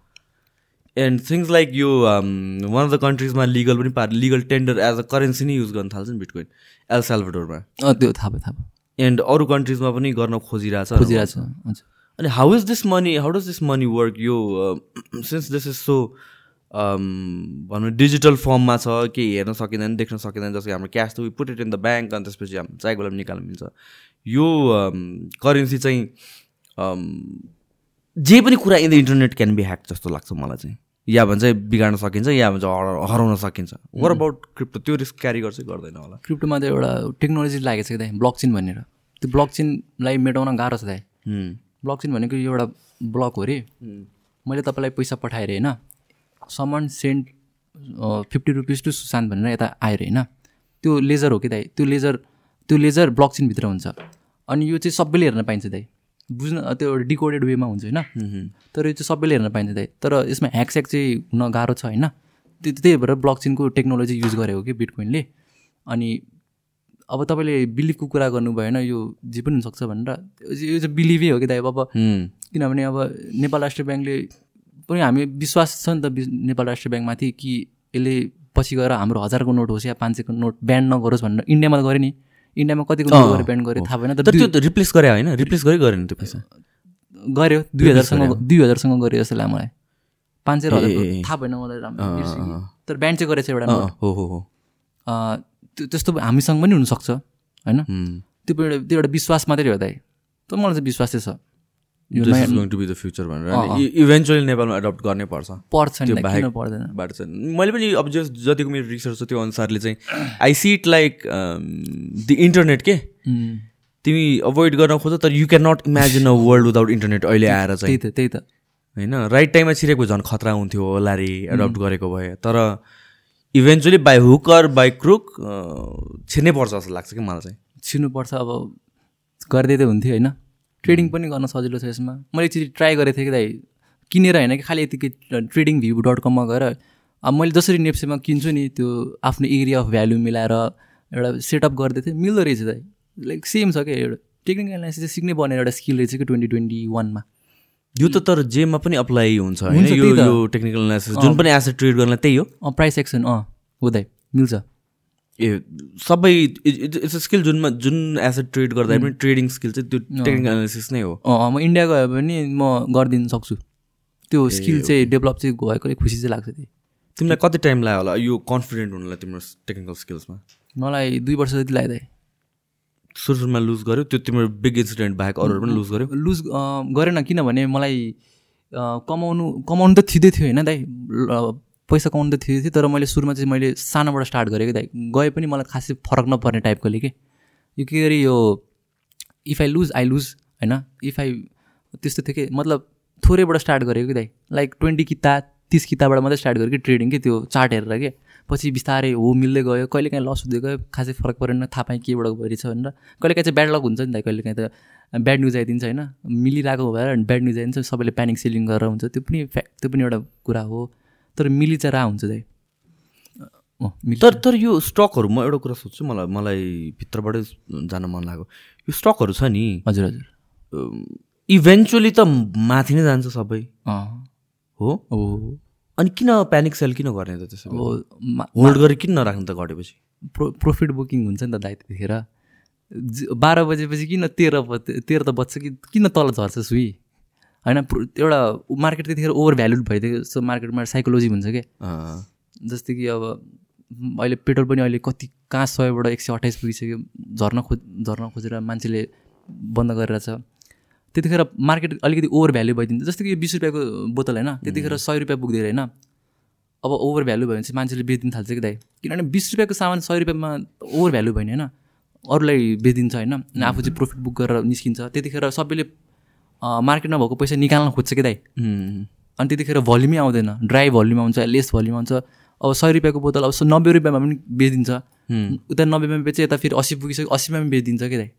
Speaker 1: एन्ड थिङ्स लाइक यो वान अफ द कन्ट्रिजमा लिगल पनि पार legal tender as a currency नै युज गर्न थाल्छ नि बिटकोइन एल सेल्भेडोरमा
Speaker 2: त्यो थाहा भयो थाहा भयो।
Speaker 1: एन्ड अरू कन्ट्रिजमा पनि गर्न खोजिरहेछ
Speaker 2: खोजिरहेको छ हुन्छ।
Speaker 1: अनि how is this money how does this money work यो सिन्स दिस इज सो भनौँ डिजिटल फर्ममा छ केही हेर्न सकिँदैन देख्न सकिँदैन जस्तो कि हाम्रो क्यास त put it in the bank अनि त्यसपछि हाम्रो चाहिएको बेलामा निकाल्न मिल्छ। यो करेन्सी चाहिँ जे पनि कुरा in the internet can be hack जस्तो लाग्छ मलाई चाहिँ। या भन्छ बिगार्न सकिन्छ या भन्छ हरा- हराउन सकिन्छ। वर अबाउट क्रिप्टो त्यो रिस्क क्यारी गर्छ गर्दैन होला?
Speaker 2: क्रिप्टोमा त एउटा टेक्नोलोजी लागेको छ कि दाइ ब्लक चेन भनेर। त्यो ब्लक चेनलाई मेटाउन गाह्रो छ दाइ। ब्लक चेन भनेको यो एउटा ब्लक हो अरे मैले तपाईँलाई पैसा पठाएँ अरे होइन? Someone sent fifty rupees to Sushant भनेर यता आयो अरे होइन। त्यो लेजर हो कि दाइ? त्यो लेजर त्यो लेजर ब्लक चेनभित्र हुन्छ। अनि यो चाहिँ सबैले हेर्न पाइन्छ दाइ। बुझ्न त्यो एउटा डिकोडेड वेमा हुन्छ होइन। तर यो चाहिँ सबैले हेर्न पाइन्छ दाइ। तर यसमा ह्याकस्याक चाहिँ हुन गाह्रो छ होइन। त्यो त्यही भएर ब्लक चेनको टेक्नोलोजी युज गरेको कि बिटकोइनले अनि अब तपाईँले बिलिभको कुरा गर्नुभयो होइन यो जे पनि हुनसक्छ भनेर यो चाहिँ बिलिभै हो कि दाइ अब
Speaker 1: हुँ।
Speaker 2: किनभने अब नेपाल राष्ट्र ब्याङ्कले पनि हामी विश्वास छ नि त नेपाल राष्ट्र ब्याङ्कमाथि कि यसले पछि गएर हाम्रो हजारको नोट होस् या पाँच सयको नोट ब्यान्ड नगरोस् भनेर इन्डियामा त गऱ्यो नि। इन्डियामा कतिको नोट गरेर ब्यान्ड गऱ्यो थाहा भएन तर
Speaker 1: त्यो त रिप्लेस गरे होइन रिप्लेस गरे गरेन त्यो पैसा।
Speaker 2: गऱ्यो दुई हजारसँग दुई हजारसँग गऱ्यो जस्तो लाग्यो मलाई। पाँच सय हजार। थाहा भएन मलाई राम्रो तर ब्यान्ड चाहिँ गरेको छ एउटा।
Speaker 1: हो हो
Speaker 2: त्यो त्यस्तो हामीसँग पनि हुनसक्छ होइन. त्यो पनि एउटा त्यो एउटा विश्वास मात्रै हो दाइ। तर मलाई चाहिँ विश्वास चाहिँ छ। यो
Speaker 1: going to be the future भनेर इभेन्चुअली नेपालमा एडप्ट गर्नै पर्छ।
Speaker 2: पर्छ
Speaker 1: त्यो बाहेक बाटो छ। मैले पनि अब जस जतिको मेरो रिसर्च छ त्यो अनुसारले चाहिँ I see it like the internet के? तिमी अभोइड गर्न खोज तर you can not imagine a world without internet अहिले आएर
Speaker 2: त्यही
Speaker 1: चाहिँ
Speaker 2: त त्यही त।
Speaker 1: होइन? राइट टाइममा छिरेको झन् खतरा हुन्थ्यो होला रे एडप्ट गरेको भए। तर eventually by hook or by crook छिर्नै पर्छ जस्तो लाग्छ कि मलाई चाहिँ।
Speaker 2: छिर्नुपर्छ अब गरिदिए त हुन्थ्यो होइन? ट्रेडिङ पनि गर्न सजिलो छ यसमा। मैले एकचोटि ट्राई गरेको थिएँ कि दाइ किनेर होइन कि खालि यतिकै ट्रेडिङ भ्यू डट कममा गएर अब मैले जसरी नेप्सेमा किन्छु नि त्यो आफ्नो एरिया अफ भ्यालु मिलाएर एउटा सेटअप गर्दै थिएँ मिल्दो रहेछ दाइ। लाइक सेम छ क्या एउटा टेक्निकल एनालिसिस चाहिँ सिक्नै पर्ने एउटा स्किल रहेछ कि ट्वेन्टी ट्वेन्टी वानमा।
Speaker 1: यो त तर जेमा पनि अप्लाई हुन्छ होइन? यो टेक्निकल एनालिसिस जुन पनि एसेट ट्रेड गर्न त्यही हो?
Speaker 2: प्राइस एक्सन अँ हो दाइ मिल्छ।
Speaker 1: ए सबै इट्स स्किल जुनमा जुन एसेट ट्रेड गर्दा पनि ट्रेडिङ स्किल चाहिँ त्यो टेक्निकल एनालिसिस नै हो।
Speaker 2: अँ म इन्डिया गयो भने म गरिदिनु सक्छु। त्यो स्किल चाहिँ डेभलप चाहिँ भएकोले खुसी चाहिँ लाग्छ त्यही।
Speaker 1: तिमीलाई कति टाइम लाग्यो होला? यो कन्फिडेन्ट हुनुलाई तिम्रो टेक्निकल स्किल्समा
Speaker 2: मलाई दुई वर्ष जति लाग्यो दाइ।
Speaker 1: सुरु सुरुमा लुज गर्यो? त्यो तिम्रो बिग इन्सिडेन्ट बाहेक अरूहरू पनि लुज गर्यो?
Speaker 2: लुज अँ, गरेन किनभने मलाई अँ, कमाउनु कमाउनु त थिँदै थियो होइन दाइ। पैसा कमाउनु त थिँदै थियो तर मैले सुरुमा चाहिँ मैले सानोबाट स्टार्ट गरेँ कि दाइ गए पनि मलाई खासै फरक नपर्ने टाइपकोले के। यो के अरे यो if I lose I lose होइन? इफ आई त्यस्तो थियो कि मतलब थोरैबाट स्टार्ट गरेको कि दाइ लाइक ट्वेन्टी किता तिस किताबाट मात्रै स्टार्ट गरेँ कि ट्रेडिङ कि त्यो चार्ट हेरेर के। पछि बिस्तारै हो मिल्दै गयो कहिले काहीँ लस हुँदै गयो खासै फरक परेन थाहा पाएँ केबाट भइरहेछ भनेर। कहिले काहीँ चाहिँ ब्याड लक हुन्छ नि त कहिले काहीँ त ब्याड न्युज आइदिन्छ होइन? मिलिरहेको भएर ब्याड न्युज आइदिन्छ सबैले प्यानिक सेलिङ गरेर हुन्छ। त्यो पनि फ्याक्ट त्यो पनि एउटा कुरा हो। तर मिली चाहिँ रा हुन्छ मिली-
Speaker 1: तर तर यो स्टकहरू म एउटा कुरा सोध्छु मलाई मलाई भित्रबाटै जान मन लाग्यो। यो स्टकहरू छ नि?
Speaker 2: हजुर हजुर।
Speaker 1: इभेन्चुली त माथि नै जान्छ सबै। हो?
Speaker 2: हो।
Speaker 1: अनि किन प्यानिक सेल किन गर्ने त त्यसो होल्ड गरेर किन नराख्नु त घटेपछि?
Speaker 2: प्रो प्रोफिट बुकिङ हुन्छ नि त दाइ त्यतिखेर। बाह्र बजेपछि किन तेह्र तेह्र त बज्छ कि किन तल झर्छ सुई? होइन एउटा मार्केट त्यतिखेर ओभर भ्यालुड भइदियो जस्तो मार्केटमा साइकोलोजी हुन्छ क्या जस्तै कि अब अहिले पेट्रोल पनि अहिले कति कहाँ सयबाट एक सय अट्ठाइस पुगिसक्यो झर्न खोज झर्न खोजेर मान्छेले बन्द गरेर छ त्यतिखेर मार्केट अलिकति ओभर भ्याल्यु भइदिन्छ जस्तै कि यो बिस रुपियाँको बोतल होइन त्यतिखेर सय रुपियाँ पुग्दैन होइन। अब ओभर भ्यालु भयो भने चाहिँ मान्छेले बेचिदिनु थाल्छ कि दाइ? किनभने बिस रुपियाँको सामान सय रुपियाँमा ओभर भ्यालु भयो नि होइन अरूलाई बेचिदिन्छ होइन आफू चाहिँ प्रफिट बुक गरेर निस्किन्छ। त्यतिखेर सबैले मार्केटमा भएको पैसा निकाल्न खोज्छ कि दाइ? अनि त्यतिखेर भल्युमै आउँदैन। ड्राई भल्युम आउँछ लेस भल्युम आउँछ अब सय रुपियाँको बोतल अब नब्बे रुपियाँमा पनि बेचिदिन्छ। उता नब्बेमा बेच्यो यता फेरि अस्सी पुगिसक्यो अस्सीमा पनि बेचिदिन्छ कि दाइ?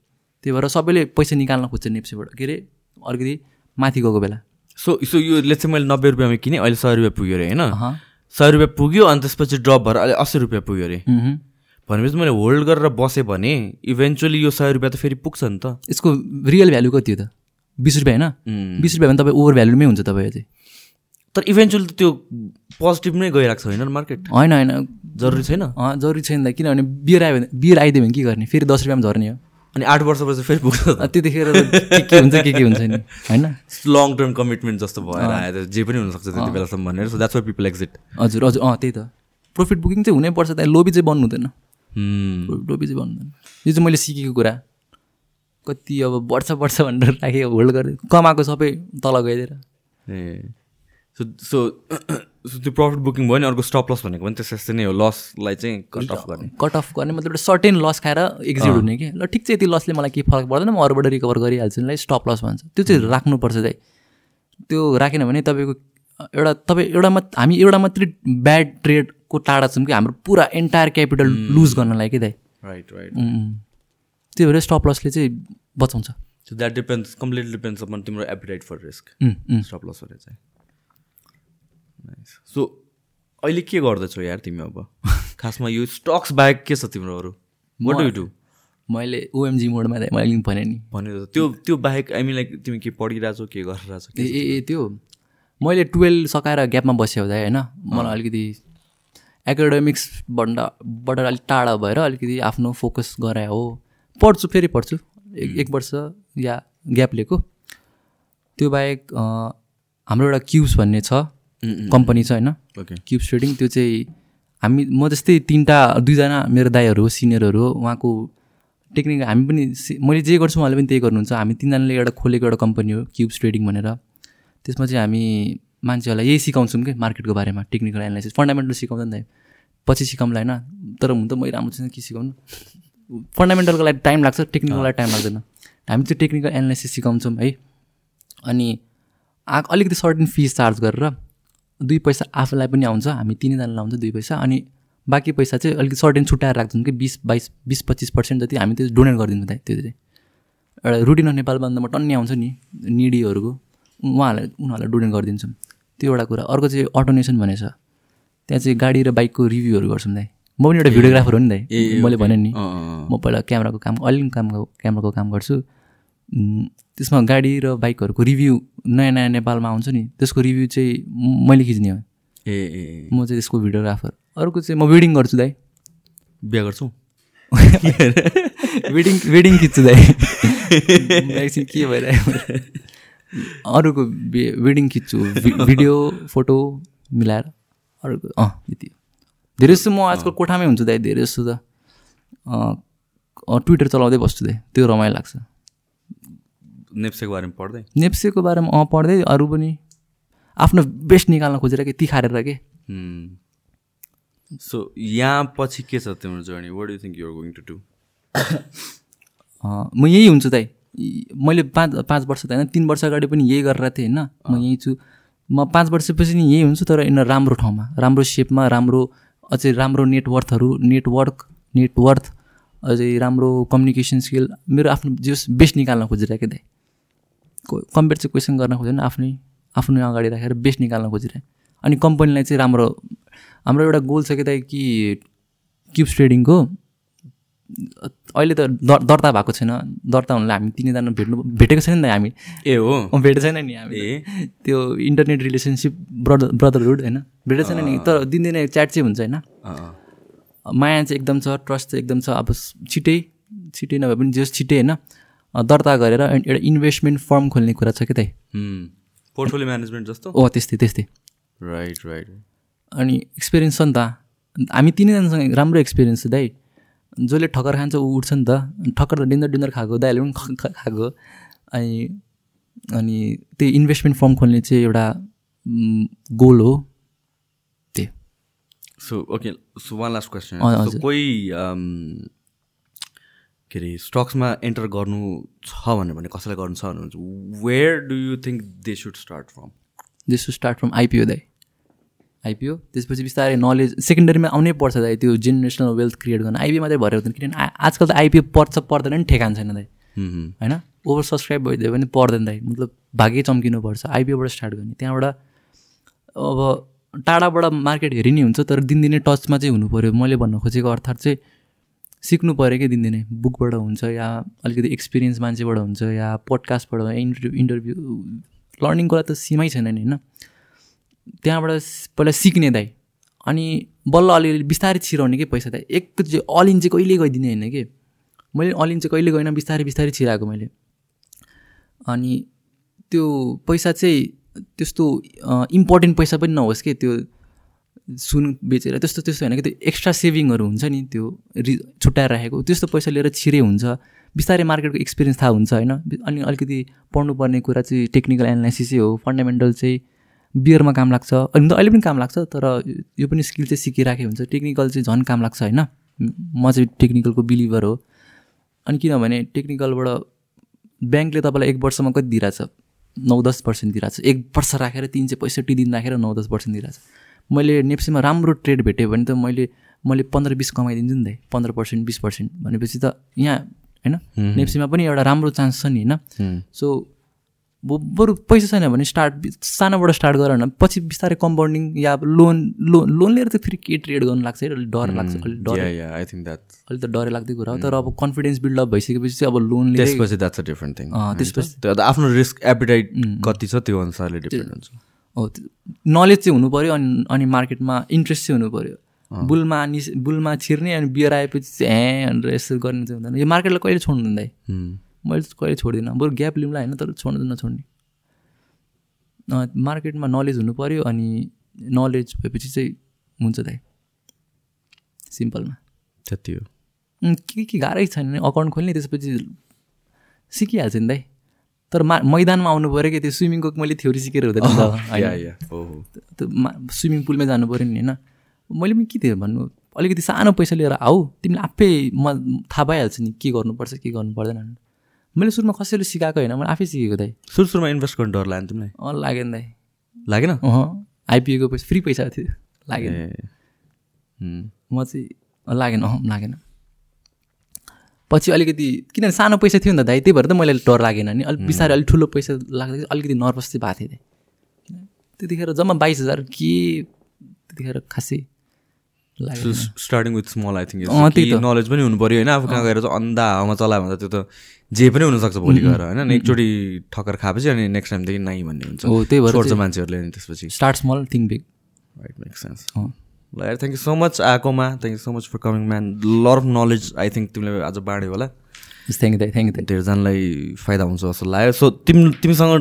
Speaker 2: त्यही भएर सबैले पैसा निकाल्न खोज्छ नेप्सेबाट। के अरे अलिकति माथि गएको बेला।
Speaker 1: सो सो यो लेट्स चाहिँ मैले नब्बे रुपियाँमा किनेँ अहिले सय रुपियाँ पुग्यो अरे होइन। सय रुपियाँ पुग्यो अनि त्यसपछि ड्रप भएर अहिले अस्सी रुपियाँ पुग्यो अरे। भनेपछि मैले होल्ड गरेर बसेँ भने इभेन्चुली यो सय रुपियाँ त फेरि पुग्छ नि त।
Speaker 2: यसको रियल भ्यालु कति हो त? बिस रुपियाँ होइन? बिस रुपियाँ भने तपाईँ ओभर भ्यालुमै हुन्छ तपाईँ चाहिँ।
Speaker 1: तर इभेन्चुली त त्यो पोजिटिभ नै गइरहेको छ होइन मार्केट
Speaker 2: होइन होइन।
Speaker 1: जरुरी छैन?
Speaker 2: जरुरी छैन किनभने बियर आयो भने बियर आइदियो भने के गर्ने? फेरि दस रुपियाँमा झर्ने हो।
Speaker 1: अनि आठ वर्षपछि फेरि पुग्छ
Speaker 2: त्यतिखेर के हुन्छ के के हुन्छ नि होइन?
Speaker 1: लङ टर्म कमिटमेन्ट जस्तो भएर आयो जे पनि हुनसक्छ त्यति बेलासम्म भनेर। So that's why people exit
Speaker 2: हजुर हजुर। अँ त्यही त। प्रफिट बुकिङ चाहिँ हुनैपर्छ त्यहाँ लोभी चाहिँ बन्नु हुँदैन। लोभी चाहिँ बन्नु हुँदैन। यो चाहिँ मैले सिकेको कुरा। कति अब बढ्छ बढ्छ भनेर राखेँ होल्ड गरेँ। कमाएको सबै तल गइदिएर।
Speaker 1: ए। सो सो सो त्यो प्रफिट बुकिङ भयो नि अर्को स्टप लस भनेको पनि त्यस्तै त्यस्तै नै हो। लसलाई चाहिँ कट अफ गर्ने।
Speaker 2: कट अफ गर्ने मतलब एउटा सर्टेन लस खाएर एक्जिट हुने कि। ल ठिक छ यति लसले मलाई केही फरक पर्दैन म अरूबाट रिकभर गरिहाल्छु नि स्टप लस भन्छ। त्यो चाहिँ राख्नुपर्छ चाहिँ। त्यो राखेन भने तपाईँको एउटा तपाईँ एउटा मात्र हामी एउटा मात्रै ब्याड ट्रेडको टाढा छौँ कि हाम्रो पुरा एन्टायर क्यापिटल लुज गर्नलाई कि दाइ।
Speaker 1: Right right.
Speaker 2: त्यही भएर स्टप लसले चाहिँ बचाउँछ।
Speaker 1: So that depends completely depends upon तिम्रो एपिटाइट फर रिस्क. स्टप लसहरू चाहिँ। सो अहिले के गर्दैछौ यार तिमी अब? खासमा यो स्टक्स बाहेक के छ तिम्रो अरू वाट डु डु
Speaker 2: मैले ओएमजी मोडमा दाइ मैले भने नि।
Speaker 1: भन्यो त्यो त्यो बाहेक आई मिन लाइक तिमी के पढिरहेछौ के गरिरहेछौ
Speaker 2: ए ए ए त्यो मैले टुवेल्भ सकाएर ग्यापमा बसेँ हुँदा होइन? मलाई अलिकति एकाडेमिक्स भन्दा बाट अलिक टाढा भएर अलिकति आफ्नो फोकस गराए हो पढ्छु फेरि पढ्छु। एक एक वर्ष या ग्याप लिएको। त्यो बाहेक हाम्रो एउटा क्युब्स भन्ने छ कम्पनी छ होइन? क्युब्स ट्रेडिङ त्यो चाहिँ हामी म जस्तै तिनवटा दुईजना मेरो दाईहरू हो सिनियरहरू हो उहाँको टेक्निक हामी पनि मैले जे गर्छु उहाँले पनि त्यही गर्नुहुन्छ। हामी तिनजनाले एउटा खोलेको एउटा कम्पनी हो क्युब्स ट्रेडिङ भनेर। त्यसमा चाहिँ हामी मान्छेहरूलाई यही सिकाउँछौँ कि मार्केटको बारेमा टेक्निकल एनालाइसिस फन्डामेन्टल सिकाउँछ नि त। पछि सिकाउँला होइन? तर हुन त मैले राम्रो छैन के सिकाउनु? फन्डामेन्टलको लागि टाइम लाग्छ टेक्निकलको लागि टाइम लाग्दैन। हामी चाहिँ टेक्निकल एनालाइसिस सिकाउँछौँ है। अनि आ अलिकति सर्टेन फिस चार्ज गरेर दुई पैसा आफूलाई पनि आउँछ हामी तिनैजनालाई आउँछ दुई पैसा अनि बाँकी पैसा चाहिँ अलिकति सर्टेन छुट्याएर राख्छौँ कि बिस बाइस बिस पच्चिस पर्सेन्ट जति हामी त्यो डोनेट गरिदिनु त त्यो चाहिँ। एउटा रुटिन अफ नेपाल बन्दमा टन्ने आउँछ नि निडीहरूको उहाँहरूलाई उनीहरूलाई डोनेट गरिदिन्छौँ। त्यो एउटा कुरा। अर्को चाहिँ अटोनेसन भनेको छ त्यहाँ चाहिँ गाडी र बाइकको रिभ्यूहरू गर्छौँ दाइ। म पनि एउटा भिडियोग्राफर हो नि दाइ मैले भने नि म पहिला क्यामेराको काम अलिक कामको क्यामेराको काम गर्छु। त्यसमा गाडी र बाइकहरूको रिभ्यू नयाँ नयाँ नेपालमा आउँछ नि त्यसको रिभ्यू चाहिँ मैले खिच्ने हो।
Speaker 1: ए।
Speaker 2: म चाहिँ त्यसको भिडियोग्राफर। अर्को चाहिँ म वेडिङ गर्छु दाइ।
Speaker 1: बिहा गर्छौ?
Speaker 2: वेडिङ वेडिङ खिच्छु दाइ। एकछिन के भइरहेको अरूको वेडिङ खिच्छु। भिडियो फोटो मिलाएर। अरूको अँ यति हो। धेरै जस्तो म आजकल कोठामै हुन्छु दाइ धेरै जस्तो त ट्विटर चलाउँदै बस्छु दाइ त्यो रमाइलो लाग्छ।
Speaker 1: नेप्सेको बारेमा पढ्दै?
Speaker 2: नेप्सेको बारेमा अँ पढ्दै अरू पनि आफ्नो बेस्ट निकाल्न खोजेर के तिखारेर के।
Speaker 1: सो यहाँ पछि के छ तिम्रो journey what you think you're going to do
Speaker 2: म यही हुन्छु दाइ। मैले पाँच पाँच वर्ष त होइन तिन वर्ष अगाडि पनि यही गरेर थिएँ होइन। म यहीँ छु। म पाँच वर्षपछि नि यही हुन्छु तर यिनीहरू राम्रो ठाउँमा राम्रो सेपमा राम्रो अझै राम्रो नेटवर्थहरू नेटवर्क नेटवर्थ अझै राम्रो कम्युनिकेसन स्किल मेरो आफ्नो जस बेस्ट निकाल्न खोजिरहेको दाइ कम्पेयर चाहिँ क्वेसन गर्न खोजेन आफ्नै आफ्नो अगाडि राखेर बेस्ट निकाल्न खोजिरहेँ। अनि कम्पनीलाई चाहिँ राम्रो हाम्रो एउटा गोल छ कि दाइ कि क्युब्स ट्रेडिङको अहिले त दर दर्ता भएको छैन। दर्ता हुनलाई हामी तिनैजना भेट्नु भेटेको छैन नि त हामी।
Speaker 1: ए हो?
Speaker 2: भेटेको छैन नि हामी त्यो इन्टरनेट रिलेसनसिप ब्रदर ब्रदरहुड होइन? भेटेको छैन नि। तर दिनदिनै च्याट चाहिँ हुन्छ होइन। माया चाहिँ एकदम छ ट्रस्ट चाहिँ एकदम छ। अब छिटै छिटै नभए पनि जस छिटै होइन। दर्ता गरेर एउटा इन्भेस्टमेन्ट फर्म खोल्ने कुरा छ कि त
Speaker 1: पोर्टफोलियो म्यानेजमेन्ट जस्तो?
Speaker 2: ओ त्यस्तै त्यस्तै।
Speaker 1: राइट राइट
Speaker 2: अनि एक्सपिरियन्स छ नि त। हामी तिनैजनासँग राम्रो एक्सपिरियन्स छ दाइ। जसले ठक्कर खान्छ ऊ उठ्छ नि त। ठक्कर त डिन्डर डिन्डर खाएको दाइले पनि खाएको। अनि अनि त्यही इन्भेस्टमेन्ट फर्म खोल्ने चाहिँ एउटा गोल हो। त्यही।
Speaker 1: So okay so one last question. कोही के अरे स्टक्समा एन्टर गर्नु छ भने भने कसैलाई गर्नु छ भने where do you think they should start from
Speaker 2: this to start from IPO दाइ। आइपिओ। त्यसपछि बिस्तारै नलेज सेकेन्डरीमा आउनै पर्छ दाइ त्यो जेनेरेसनल वेल्थ क्रिएट गर्न। आइपिओ मात्रै भएर हुँदैन किनभने आजकल त आइपिओ पर्छ पर्दैन नि ठेकान छैन दाइ। होइन? ओभर सब्सक्राइब भइदियो भने पर्दैन दाइ। मतलब भाग्य चम्किनुपर्छ। आइपिओबाट स्टार्ट गर्ने। त्यहाँबाट अब टाढाबाट मार्केट हेरि नै हुन्छ तर दिनदिनै टचमा चाहिँ हुनु पऱ्यो मैले भन्न खोजेको अर्थात् चाहिँ सिक्नु पऱ्यो कि दिनदिनै? बुकबाट हुन्छ या अलिकति एक्सपिरियन्स मान्छेबाट हुन्छ या पोडकास्टबाट इन्टरभ्यू इन्टरभ्यू लर्निङको लागि त सीमै छैन नि होइन? त्यहाँबाट पहिला सिक्ने दाइ। अनि बल्ल अलिअलि बिस्तारै छिराउने कि पैसा दाइ। अल इन चाहिँ कहिले गइदिने होइन कि। मैले अल इन चाहिँ कहिले गइनँ बिस्तारै बिस्तारै छिराएको मैले। अनि त्यो पैसा चाहिँ त्यस्तो इम्पोर्टेन्ट पैसा पनि नहोस् कि त्यो सुन बेचेर। त्यस्तो त्यस्तो होइन कि त्यो एक्स्ट्रा सेभिङहरू हुन्छ नि त्यो रि छुट्याएर राखेको। त्यस्तो पैसा लिएर छिरे हुन्छ। बिस्तारै मार्केटको एक्सपिरियन्स थाहा हुन्छ होइन। अनि अलिकति पढ्नुपर्ने कुरा चाहिँ टेक्निकल एनालाइसिसै हो फन्डामेन्टल चाहिँ बियरमा काम लाग्छ। अनि त अहिले पनि काम लाग्छ तर यो पनि स्किल चाहिँ सिकिराखेको हुन्छ। टेक्निकल चाहिँ झन् काम लाग्छ होइन? म चाहिँ टेक्निकलको बिलिभर हो। अनि किनभने टेक्निकलबाट ब्याङ्कले तपाईँलाई एक वर्षमा कति दिइरहेछ? नौ दस पर्सेन्ट दिइरहेछ। एक वर्ष राखेर तिन सय पैँसठी दिन राखेर नौ दस पर्सेन्ट दिइरहेछ। मैले नेप्सीमा राम्रो ट्रेड भेटेँ भने त मैले मैले पन्ध्र बिस कमाइदिन्छु नि त पन्ध्र पर्सेन्ट बिस पर्सेन्ट भनेपछि त यहाँ होइन? नेप्सीमा पनि एउटा राम्रो चान्स छ नि होइन? सो बरु पैसा छैन भने स्टार्ट सानोबाट स्टार्ट गर न। पछि बिस्तारै कम्पाउन्डिङ या लोन लोन लोन लिएर त फेरि के ट्रेड गर्नु लाग्छ है? अलिक डर लाग्छ अलिक डर।
Speaker 1: आई थिङ्क द्याट
Speaker 2: अलिक त डरै लाग्दै कुरा हो। तर अब कन्फिडेन्स बिल्डअप भइसकेपछि चाहिँ अब लोन
Speaker 1: त्यसपछि द्याट्स अ डिफ्रेन्ट थिङ
Speaker 2: त्यसपछि-
Speaker 1: आफ्नो रिस्क एपिटाइट कति छ त्यो अनुसारले डिपेन्ड हुन्छ।
Speaker 2: हो नलेज चाहिँ हुनु पऱ्यो अनि अनि मार्केटमा इन्ट्रेस्ट चाहिँ हुनु पऱ्यो बुलमा निस बुलमा छिर्ने अनि बियर आएपछि चाहिँ हे भनेर यसो गर्ने चाहिँ हुँदैन। यो मार्केटलाई कहिले छोड्नु हुँदैन
Speaker 1: Hmm.
Speaker 2: मैले कहिले छोड्दिनँ। बरु ग्याप लिउँला होइन तर छोड्नु नछोड्ने। मार्केटमा नलेज हुनु पऱ्यो अनि नलेज भएपछि चाहिँ हुन्छ दाइ। सिम्पलमा।
Speaker 1: त्यति हो।
Speaker 2: के के गाह्रै छैन नि? अकाउन्ट खोल्ने त्यसपछि सिकिहाल्छ नि दाइ। तर मा मैदानमा आउनु पऱ्यो कि त्यो स्विमिङको मैले थ्योरी सिकेर हुँदैन स्विमिङ पुलमै जानु पऱ्यो नि होइन। मैले पनि के थिएँ भन्नु? अलिकति सानो पैसा लिएर आऊ। तिमीले आफै म थाहा भइहाल्छ नि के गर्नुपर्छ के गर्नु पर्दैन। मैले सुरुमा कसैले सिकाएको होइन मैले आफै सिकेको दाइ।
Speaker 1: सुरु सुरुमा इन्भेस्ट गर्नु डर लाग्यो तिमीलाई?
Speaker 2: अँ लागेन दाइ।
Speaker 1: लागेन?
Speaker 2: अँ आइपिएको पैसा फ्री पैसा थियो। लागेन। म चाहिँ लागेन अँ लागेन। पछि अलिकति किनभने सानो पैसा थियो नि त दाइ त्यही भएर त मैले डर लागेन नि। अलिक बिस्तारै अलिक ठुलो पैसा लाग्दाखेरि अलिकति नर्भस चाहिँ भएको थिएँ त्यतिखेर जम्मा बाइस हजार के त्यतिखेर खासै?
Speaker 1: Starting with small I think. Knowledge पनि हुनु पऱ्यो होइन? आफू कहाँ गएर चाहिँ अन्धा हावामा चलायो भने त त्यो त जे पनि हुनसक्छ भोलि गएर होइन? एकचोटि ठक्कर खाएपछि अनि नेक्स्ट टाइमदेखि नाइ भन्ने हुन्छ।
Speaker 2: हो त्यही भएर
Speaker 1: मान्छेहरूले अनि त्यसपछि।
Speaker 2: Start small think big
Speaker 1: right make sense ल यार थ्याङ्क यू सो मच आएकोमा thank you so much for coming man lot of knowledge I think तिमीले आज बाँड्यो होला।
Speaker 2: थ्याङ्क यू थ्याङ्क यू
Speaker 1: धेरैजनालाई फाइदा हुन्छ जस्तो लाग्यो। सो तिम तिमीसँग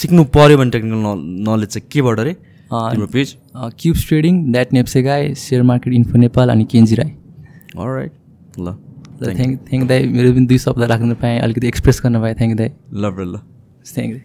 Speaker 1: सिक्नु पऱ्यो भने टेक्निकल नलेज चाहिँ केबाट अरे तिम्रो page
Speaker 2: cubes trading that NEPSE guy share market info Nepal अनि केन्जी राई
Speaker 1: राइट ल
Speaker 2: थ्याङ्क थ्याङ्क दाइ मेरो पनि दुई शब्द राख्न पाएँ अलिकति एक्सप्रेस गर्न पाएँ। थ्याङ्क दाइ
Speaker 1: ल ब्रो ल
Speaker 2: थ्याङ्क दाइ